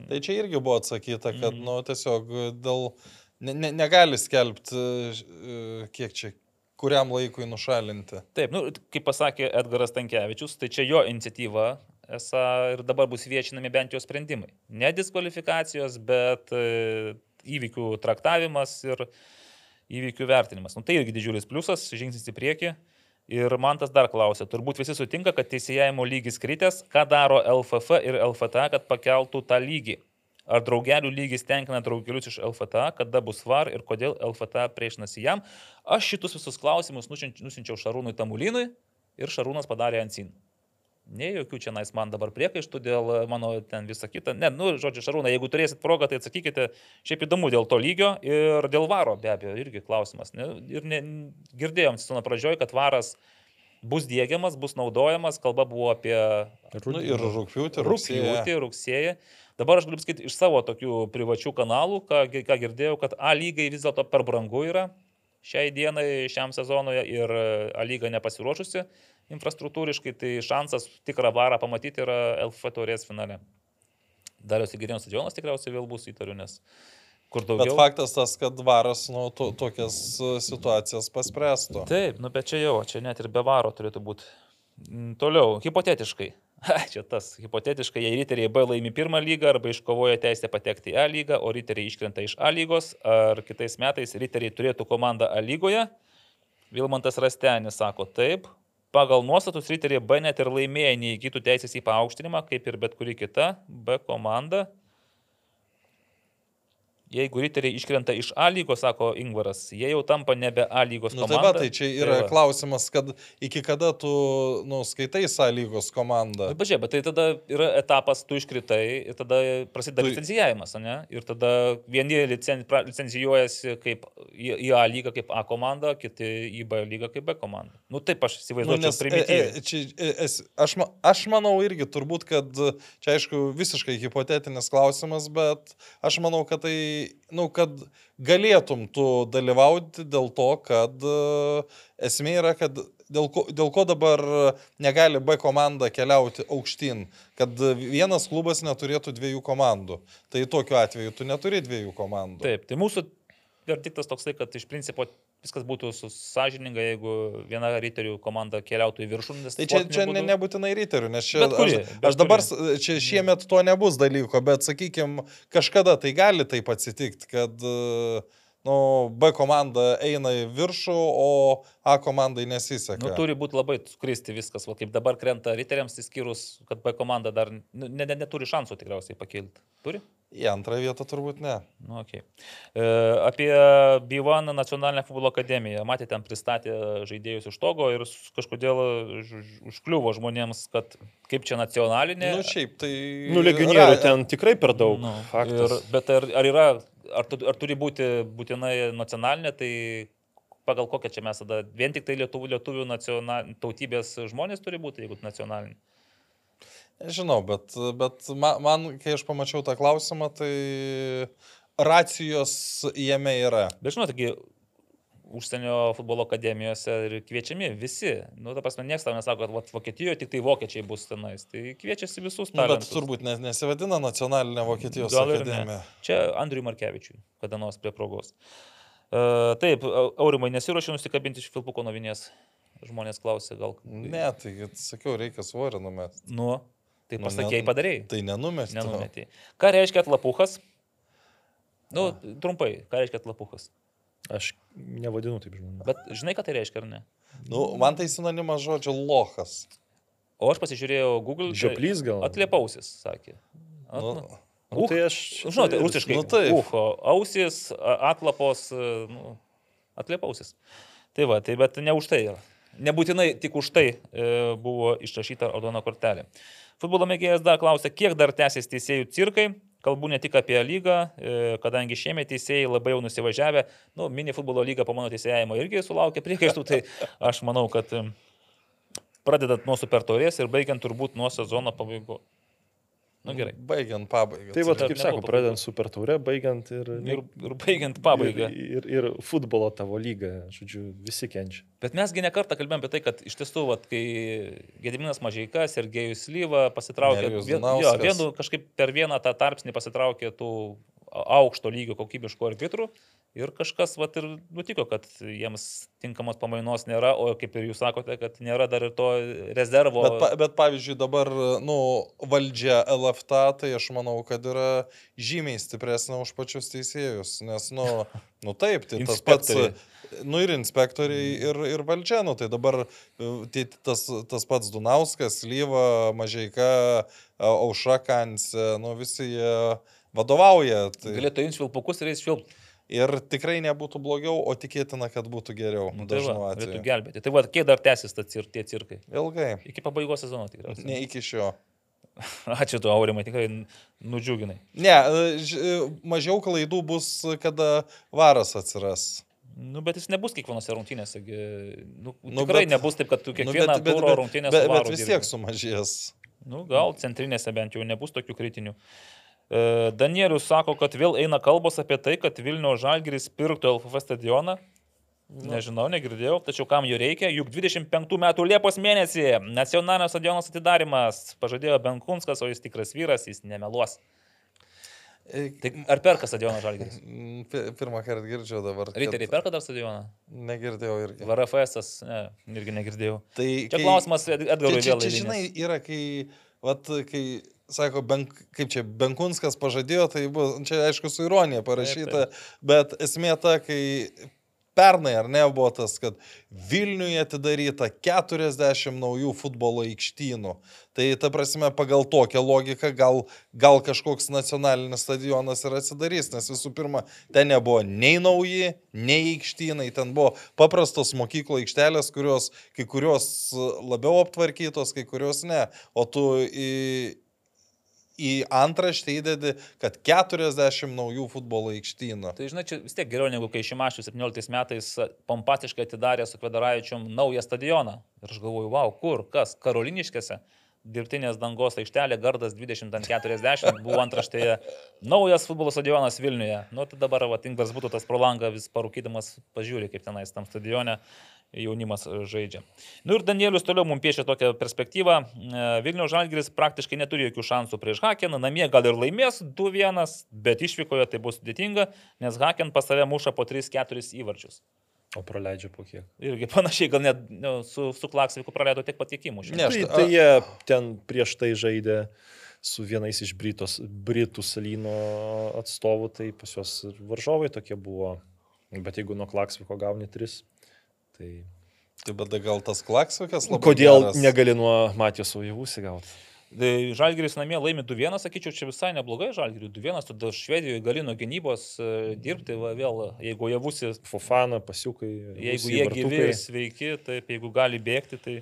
Tai čia irgi buvo atsakyta, kad, Mhm. nu, tiesiog dėl, ne, ne, negali skelbti, e, kiek čia, kuriam laikui nušalinti. Taip, nu, kaip pasakė Edgaras Tankievičius, tai čia jo iniciatyva esą ir dabar bus viešinami bent jo sprendimai. Ne diskvalifikacijos, bet e, įvykių traktavimas ir įvykių vertinimas. Nu, tai irgi didžiulis pliusas, žingsnis į priekį. Ir man tas dar klausia, turbūt visi sutinka, kad teisėjimo lygis kritęs, ką daro LFF ir LFTA, kad pakeltų tą lygį. Ar draugelių lygis tenkina draugelius iš LFTA, kada bus var ir kodėl LFTA priešinasi jam. Aš šitus visus klausimus nusinč- nusinčiau Šarūnui Tamulinui ir Šarūnas padarė Ansin. Ne jokių čia nais man dabar priekaištų dėl e, mano ten visą kitą. Ne, nu, žodžiu, Šarūna, jeigu turėsit progą, tai atsakykite. Šiaip įdomu dėl to lygio ir dėl varo, be abejo, irgi klausimas. Ne, ir ne, girdėjom sezono pradžioje, kad varas bus dėgiamas, bus naudojamas, kalba buvo apie Nu, ir rugsėjį. rūpjūtį, rugsėjį. Dabar aš galiu pasakyti iš savo tokių privačių kanalų, ką, ką girdėjau, kad A lygai vis dėlto per brangu yra šiai dienai, šiam sezonui ir A lyga nepasiruošusi infrastruktūriškai, tai šansas tikrą varą pamatyti yra LF taurės finale. Dariausi Girėnos stadionas tikriausiai vėl bus įtariu, nes kur Bet daugiau. faktas tas, kad varas, nu, to, tokias e, situacijas paspręstų. Taip, nu bet čia jau, čia net ir be varo turėtų būti. Toliau, hipotetiškai. Čia tas, hipotetiškai, jei riteriai B laimi pirmą lygą arba iškovoja teisę patekti į A lygą, o riteriai iškrenta iš A lygos, ar kitais metais riteriai turėtų komandą A lygoje, Vilmantas Rastenis sako taip. Pagal nuostatus riteriai B net ir laimėję neįgytų teisės į paaukštinimą, kaip ir bet kuri kita B komanda. Jeigu riteriai iškrenta iš A lygos, sako Ingvaras, jie jau tampa nebe A lygos Nu, tai komanda. va, tai čia yra va. klausimas, kad iki kada tu, nu, skaitai sąlygos komandą. Na, pažiūrėk, bet tai tada yra etapas, tu iškritai ir tada prasideda Tu- licencijavimas, ne? Ir tada vieni licen, licencijuojasi kaip į, A lygą kaip A komanda, kiti į B lygą kaip B komanda. Nu taip aš Nu, įsivaizduoju, nes, nes e, primityviai. e, čia, e, es, aš, aš manau irgi turbūt, kad e, čia aišku visiškai hipotetinis klausimas, bet aš manau, kad tai, nu, kad galėtum tu dalyvauti dėl to, kad e, esmė yra, kad dėl ko, dėl ko dabar negali B komanda keliauti aukštyn, kad vienas klubas neturėtų dviejų komandų. Tai tokiu atveju tu neturi dviejų komandų. Taip, tai mūsų verdiktas toksai, kad iš principo viskas būtų sąžininga, jeigu viena riterių komanda keliautų į viršų. Tai čia, čia ne, būdu- nebūtinai riterių, nes čia Bet kuri, aš, bet aš dabar, kuri. čia šiemet to nebus dalyko, bet sakykime, kažkada tai gali taip atsitikti, kad e, nu, B komanda eina į viršų, o A komandai nesiseka. Nu, turi būti labai sukristi viskas, va, kaip dabar krenta riteriams, įskyrus, kad B komanda dar nu, ne, ne, neturi šansų tikriausiai pakilti. Turi? Į antrą vietą turbūt ne. Nu, okay. e, apie B1 nacionalinę futbolo akademiją. Matėte, ten pristatė žaidėjus iš togo ir kažkodėl ž- užkliuvo žmonėms, kad kaip čia nacionalinė. Nu, šiaip tai... Nu, legionierių ten tikrai per daug. Nu, ir, bet ar, ar yra, ar, ar turi būti būtinai nacionalinė, tai pagal kokią čia mes tada, vien tik tai lietuvių, lietuvių nacional, tautybės žmonės turi būti, jeigu nacionalinė. Nežinau, bet, bet man, man, kai aš pamačiau tą klausimą, tai racijos jame yra. Bet žinot, taigi užsienio futbolo akademijose ir kviečiami visi. Nu, ta prasme, niekas tam nesako, kad vat, Vokietijoje tik tai vokiečiai bus tenais. Tai kviečiasi visus Nu, bet turbūt nes, nesivadina nacionalinė Vokietijos Gal ir ne. akademija. Čia Andriui Markevičiui, kada nors prie progos. Uh, taip, Au- Aurimai, nesiuošiu nusikabinti iš Filpuko novinės. Žmonės klausė, gal. Ne, tai kad sakiau, reikia svorį numesti. Nu, tai Nu, pasakėjai, padarėjai. Tai nenumesti. Nenumetėjai. Ką reiškia atlapukas? Nu, trumpai, ką reiškia atlapukas? Aš nevadinu taip žmonių. Bet žinai, ką tai reiškia, ar ne? Nu, man tai sinonimas žodžio lohas. O aš pasižiūrėjau Google. tai Žioplys gal? Atlėpausis, sakė. At, Nu, nu, Nu, tai aš. Nu, Žinote, rusiškai. nu taip. Uho, ausis, a- atlapos, e, nu, atlėpausis. Tai va, tai bet ne už tai yra. Nebūtinai tik už tai e, buvo išrašyta raudona kortelė. Futbolo mėgėjas dar klausė, kiek dar tęsis teisėjų cirkai. kalbu ne tik apie lygą, e, kadangi šiemet teisėjai labai jau nusivažiavę, nu, mini futbolo lyga po mano teisėjimo irgi sulaukė priekaištų, tai aš manau, kad e, pradedant nuo super taurės ir baigiant turbūt nuo sezono pabaigos. Na gerai. Baigiant pabaigą. Tai va, kaip sako, pradedant super taurę, baigiant ir, Ir, ir baigiant pabaigą. Ir, ir, ir futbolo tavo lygą, žodžiu, visi kenčia. Bet mesgi nekartą kalbėjome apie tai, kad iš tiesų, vat, kai Gediminas Mažieika, Sergejus Lyva pasitraukė, vien, jo, vienu kažkaip per vieną tą tarpsnį pasitraukė tų aukšto lygio kokybiškų arbitrų ir kažkas vat, ir nutiko, kad jiems tinkamos pamainos nėra, o kaip ir jūs sakote, kad nėra dar ir to rezervo. Bet, pa, bet pavyzdžiui, dabar, nu, valdžia LFTA, tai aš manau, kad yra žymiai stipresnė už pačius teisėjus. Nes, nu, nu taip, tai tas pats. Nu ir inspektoriai, ir, ir valdžia, nu tai dabar e, tai tas, tas pats Dunauskas, Lyva, Mažaika, Aušra Kansė, nu visi jie vadovauja. Tai... Galėtų imti švilpukus ir eis švilpti. Ir tikrai nebūtų blogiau, o tikėtina, kad būtų geriau. Nu, tai dažnu va, atveju. gelbėti. Tai va, kiek dar tęsis cir, tie cirkai? Ilgai. Iki pabaigos sezono tikriausiai. Ne iki šio. Ačiū tu, Aurimai, tikrai nudžiuginai. Ne, e, e, mažiau klaidų bus, kada varas atsiras. Nu, bet jis nebus kiekvienose rungtynėse. Nu, Nu, tikrai bet- nebus taip, kad tu Nu, kiekvieną bet, bet, bet, bet, su bet Varu vis dirbi. tiek sumažės. Nu, gal centrinėse bent jau nebus tokių kritinių. E, Danielius sako, kad vėl eina kalbos apie tai, kad Vilnių Žalgiris pirktų LFF stadioną. Nežinau, negirdėjau, tačiau kam jo reikia, juk 25 metų Liepos mėnesį nacionalinio stadiono atidarimas pažadėjo Benkunskas, o jis tikras vyras, jis nemeluos. E, Tai ar perka stadioną Žalgiris? m, pi- Pirmą kartą girdžiu dabar. kad- Riteriai perka dar stadioną? Negirdėjau irgi. VRFS, ne, irgi negirdėjau. Tai Čia klausimas Ed- Edgarui vėl. eilinis. žinai, yra, kai, vat, kai sako, benk, kaip čia, Benkunskas pažadėjo, tai buvo, čia aišku, su ironija parašyta, Taip, bet esmė ta, kai pernai ar ne buvo tas, kad Vilniuje atidaryta 40 naujų futbolo aikštynų. Tai ta prasme, pagal tokią logiką gal, gal kažkoks nacionalinis stadionas ir atsidarys, nes visų pirma, ten nebuvo nei nauji, nei aikštynai, ten buvo paprastos mokyklo aikštelės, kurios kai kurios labiau aptvarkytos, kai kurios ne. O tu į, į antraštę įdedi, kad 40 naujų futbolo aikštynų. Tai žinai, čia vis tiek geriau negu kai Šimašius 17 metais pompastiškai atidarė su Kvedaravičium naują stadioną. Ir aš galvoju, wow, kur, kas, Karoliniškėse. Dirbtinės dangos aikštelė, gardas 20 ant 40, buvo antraštėje naujas futbolo stadionas Vilniuje. Nu, tai dabar, va, Ingvars būtų tas pro langą vis parūkydamas, pažiūrė, kaip tenais tam stadione jaunimas e, žaidžia. Nu ir Danielius toliau mums piešia tokią perspektyvą. E, Vilnių Žalgiris praktiškai neturi jokių šansų prieš Hakeną, namie gal ir laimės 2-1, bet išvykoje tai bus sudėtinga, nes Haken pas save muša po 3-4 įvarčius. O praleidžia po kiek. Irgi panašiai, gal net nu, su, su Klaksviku praleido tiek patiekimų. Ne, tai, ta- tai jie ten prieš tai žaidė su vienais iš Britos, Britų salyno atstovų, tai pas juos ir varžovai tokie buvo. Bet jeigu nuo Klaksviko gauni tris, tai Tai bet gal tas klaksikas labai. kodėl geras. negali nuo Matijos Vaivūsi gauti? Tai Žalgiris namie laimi 2-1, sakyčiau, čia visai neblogai Žalgiriui 2-1, tada Švedijoje gali nuo gynybos e, dirbti, va, vėl, jeigu jie būsi, Fofana, pasiukai. jeigu jie vartukai. gyvi, sveiki, taip, jeigu gali bėgti, tai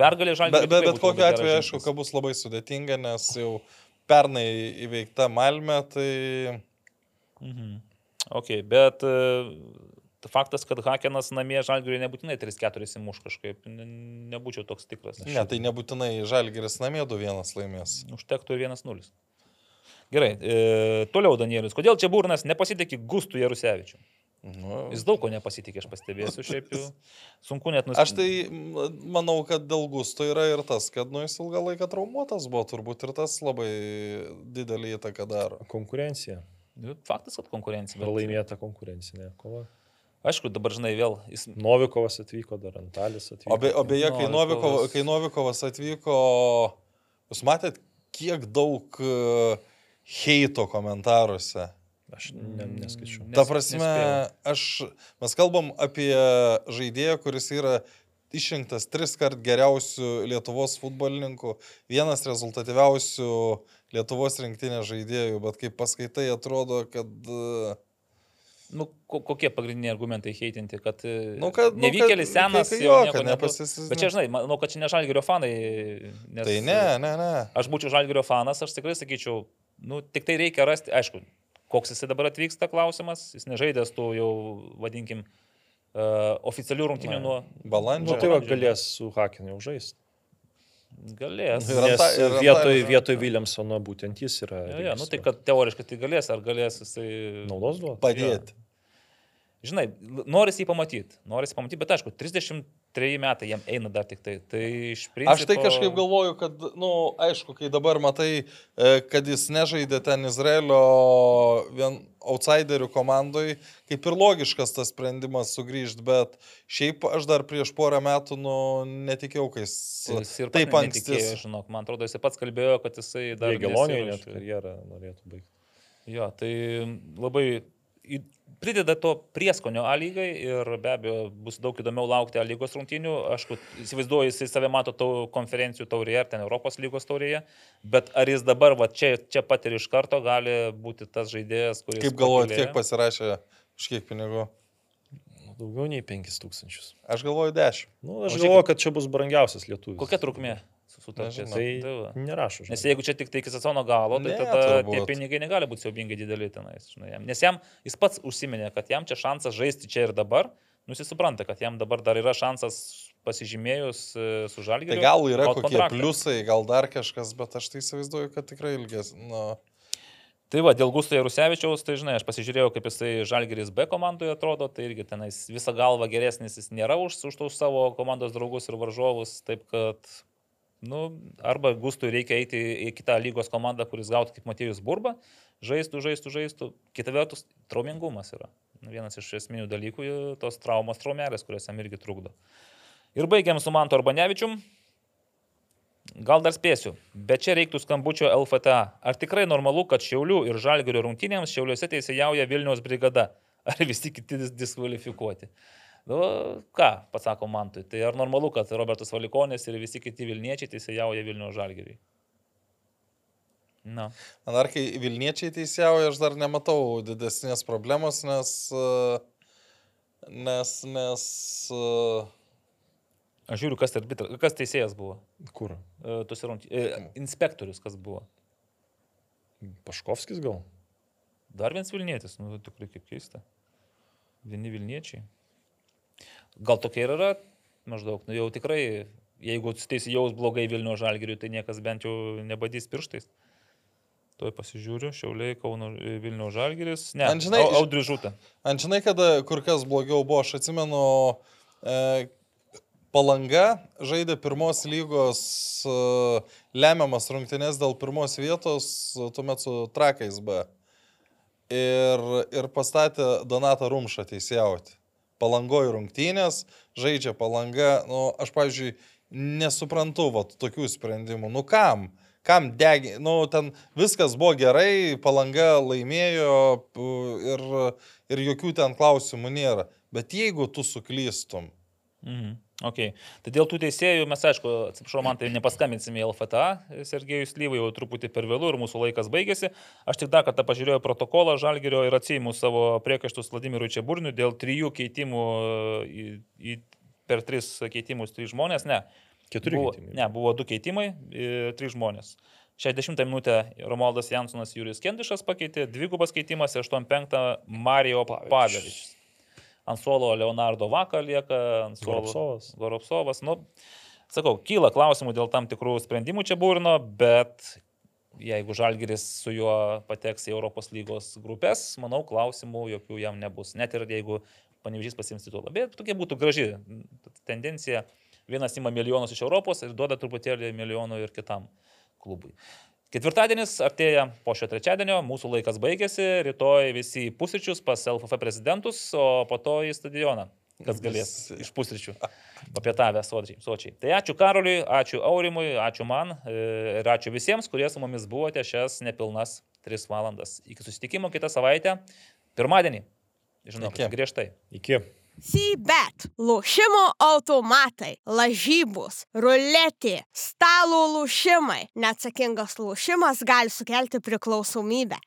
pergalė Bet, Žalgiriui. bet, bet kokiu atveju, aišku, kad bus labai sudėtinga, nes jau pernai įveikta Malmė, tai... Mhm. Ok, bet e, faktas, kad Hakenas namie Žalgiriui nebūtinai 3-4 įmuš kažkaip, ne- nebūčiau toks tikras. Ne, tai nebūtinai Žalgiris namie 2-1 laimės. Užtektų ir 1-0. Gerai, e, toliau Danielius. Kodėl čia Burnas nepasitikė Gustų Jarusevičių? Nu, Jis daug ko nepasitikė, aš pastebėsiu, šiaip jau sunku net nusipirkti. Aš tai manau, kad dėl gusto yra ir tas, kad nu, jis ilgą laiką traumuotas buvo, turbūt ir tas labai didelį įtaką daro. Konkurencija. Nu, Faktas, kad konkurencija. Ir Bet, laimėta konkurencinė kova. Aišku, dabar žinai vėl. Jis, Novikovas atvyko, dar Antalis atvyko. O, be, o beje, kai, Novikovas- kai Novikovas atvyko, jūs matėt, kiek daug e, heito komentaruose. Aš ne, neskaičiu. Nes- Ta prasme, aš, mes kalbam apie žaidėją, kuris yra išrinktas tris kart geriausių Lietuvos futbolininkų, vienas rezultatyviausių Lietuvos rinktinės žaidėjų, bet kaip paskaitai atrodo, kad... e, nu, ko, kokie pagrindiniai argumentai heitinti, kad, Nu, kad, nu, nevykėlis kad- senas, kai jau jo, nieko kad nepasis- Bet čia, žinai, manau, kad čia ne Žalgirio fanai. Nes, Tai ne, ne, ne. Aš būčiau Žalgirio fanas, aš tikrai sakyčiau, Nu, tik tai reikia rasti, aišku, koks jisai dabar atvyksta klausimas, jis nežaidęs tų jau, vadinkim, uh, oficialių rungtynių nuo... Balandžio. Nu, tai va, galės su Hakeniu žaisti. Galės. Ir Nes anta- ir vietoj, anta- vietoj Williamsono būtent jis yra. Ja, ja, nu tai kad teoriškai tai galės, ar galės jisai... Naudos duoda. Padėti. Žinai, norisi jį pamatyti, norisi pamatyti, bet aišku, 33 metai jam eina dar tik tai. Tai iš principo... Aš tai kažkaip galvoju, kad, na, nu, aišku, kai dabar matai, e, kad jis nežaidė ten Izraelio vien outsiderių komandai, kaip ir logiškas tas sprendimas sugrįžti, bet šiaip aš dar prieš porą metų, nu, netikėjau, kai jis Jis ir taip anksti. Žinok, man atrodo, jis pats kalbėjo, kad jisai dar... Gelonijai net karjerą norėtų baigti. Jo, tai labai prideda to prieskonio A lygai ir be abejo bus daug įdomiau laukti A lygos rungtynių. Aš įsivaizduoju, jisai save mato tau konferencijų taurėje ar ten Europos lygos taurėje, bet ar jis dabar va, čia, čia pat ir iš karto gali būti tas žaidėjas, kuris... Kaip galvojat, kiek pasirašė už kiek pinigų? Nu, Daugiau nei 5000. Aš galvoju 10. Nu, aš galvoju, kad čia bus brangiausias lietuvis. Kokia trukmė su sutarties? Nežinau. Tai nerašo. Nes žinai. jeigu čia tik tai iki sezono galo, tai Ne, tada turbūt. tie pinigai negali būti siaubingai dideli tenais. Žinai, jam. Nes jam, jis pats užsiminė, kad jam čia šansas žaisti čia ir dabar. Nu, jis supranta, kad jam dabar dar yra šansas pasižymėjus e, su žalgiu. Tai gal yra kokie pliusai, gal dar kažkas, bet aš tai įsivaizduoju, kad tikrai ilges. Nu, Tai va, dėl Gusto Jarusevičiaus, tai žinai, aš pasižiūrėjau, kaip jisai Žalgeris B komandoje atrodo, tai irgi tenais visą galvą geresnis jis nėra už, už tos savo komandos draugus ir varžovus, taip kad, nu, arba Gustui reikia eiti į kitą lygos komandą, kuris gautų kaip Matėjus Burba, žaistų, žaistų, žaistų. Kita vertus, traumingumas yra. Nu, Vienas iš esminių dalykų, tos traumos traumelės, kurios jam irgi trukdo. Ir baigiam su Manto Arbanevičium. Gal dar spėsiu, bet čia reiktų skambučio LFTA. Ar tikrai normalu, kad Šiaulių ir Žalgirio rungtynėms Šiauliuose teisėjauja Vilniaus brigada? Ar visi kiti dis- diskvalifikuoti? Nu, ką, pasako Mantui, tai ar normalu, kad Robertas Valikonis ir visi kiti Vilniečiai teisėjauja Vilniaus Žalgiriui? Na, Man dar kai Vilniečiai teisėjauja, aš dar nematau didesnės problemos, nes... e, Nes, nes... e, aš žiūriu, kas, arbitra, kas teisėjas buvo. Kur? E, tuose rungty- e, Inspektorius kas buvo. Paškovskis gal? Dar vienas Vilnietis, nu tikrai kaip keista. Vieni Vilniečiai. Gal tokia ir yra maždaug, nu jau tikrai, jeigu teisėjaus blogai Vilnių žalgiriui, tai niekas bent jau nebadys pirštais. Tuoj pasižiūriu, Šiauliai, Kauno Vilnių žalgiris. Ne, žinai, Au- Audrius Žūta. Ant žinai, kada kur kas blogiau buvo, aš atsimenu, e, Palanga žaidė pirmos lygos e, lemiamas rungtynės dėl pirmos vietos, e, tuomet su Trakais B. Ir, ir pastatė Donatą Rumšą teisėjauti. Palangojo rungtynės, žaidžia palanga. Nu, aš, pavyzdžiui, nesuprantu vat, tokių sprendimų. Nu kam? Kam degi? Nu, ten viskas buvo gerai, palanga laimėjo ir, ir jokių ten klausimų nėra. Bet jeigu tu suklystum, Mhm. Okay. Tai dėl tų teisėjų mes, aišku, atsiprašau, man tai nepaskambinsime į LFTA, Sergejus Lyvai jau truputį per vėlų ir mūsų laikas baigėsi. Aš tik dar kartą pažiūrėjau protokolą Žalgerio ir atsijimu savo priekaištus Vladimirui Čiaburniui dėl trijų keitimų į, į, per tris keitimus trys žmonės. Ne. Keturi buvo, keitimai. Ne, buvo du keitimai, i, trys žmonės. 60 minutę Romualdas Jansonas Jurijus Kendišas pakeitė, dvigubas keitimas ir 85 Marijo Pavevičius. Ant suolo Leonardo Vaka lieka, ant suolo Goropsovas. Goropsovas. Nu, sakau, kyla klausimų dėl tam tikrų sprendimų čia būrino, bet jeigu Žalgiris su juo pateks į Europos lygos grupės, manau, klausimų jokių jam nebus. Net ir jeigu panevežys pasiims titulą. Bet tokia būtų graži tendencija. Vienas ima milijonus iš Europos ir duoda truputėlį milijonų ir kitam klubui. Ketvirtadienis artėja po šio trečiadienio, mūsų laikas baigėsi, rytoj visi pusryčius pas LFF prezidentus, o po to į stadioną, kas galės iš pusryčių papietavę sočiai. Tai ačiū Karoliui, ačiū Aurimui, ačiū man e, ir ačiū visiems, kurie su mumis buvote šias nepilnas 3 valandas. Iki susitikimo kitą savaitę, pirmadienį. Žinau, griežtai. Iki. CBET, lošimo automatai, lažybos, ruletė, stalo lošimai. Neatsakingas lošimas gali sukelti priklausomybę.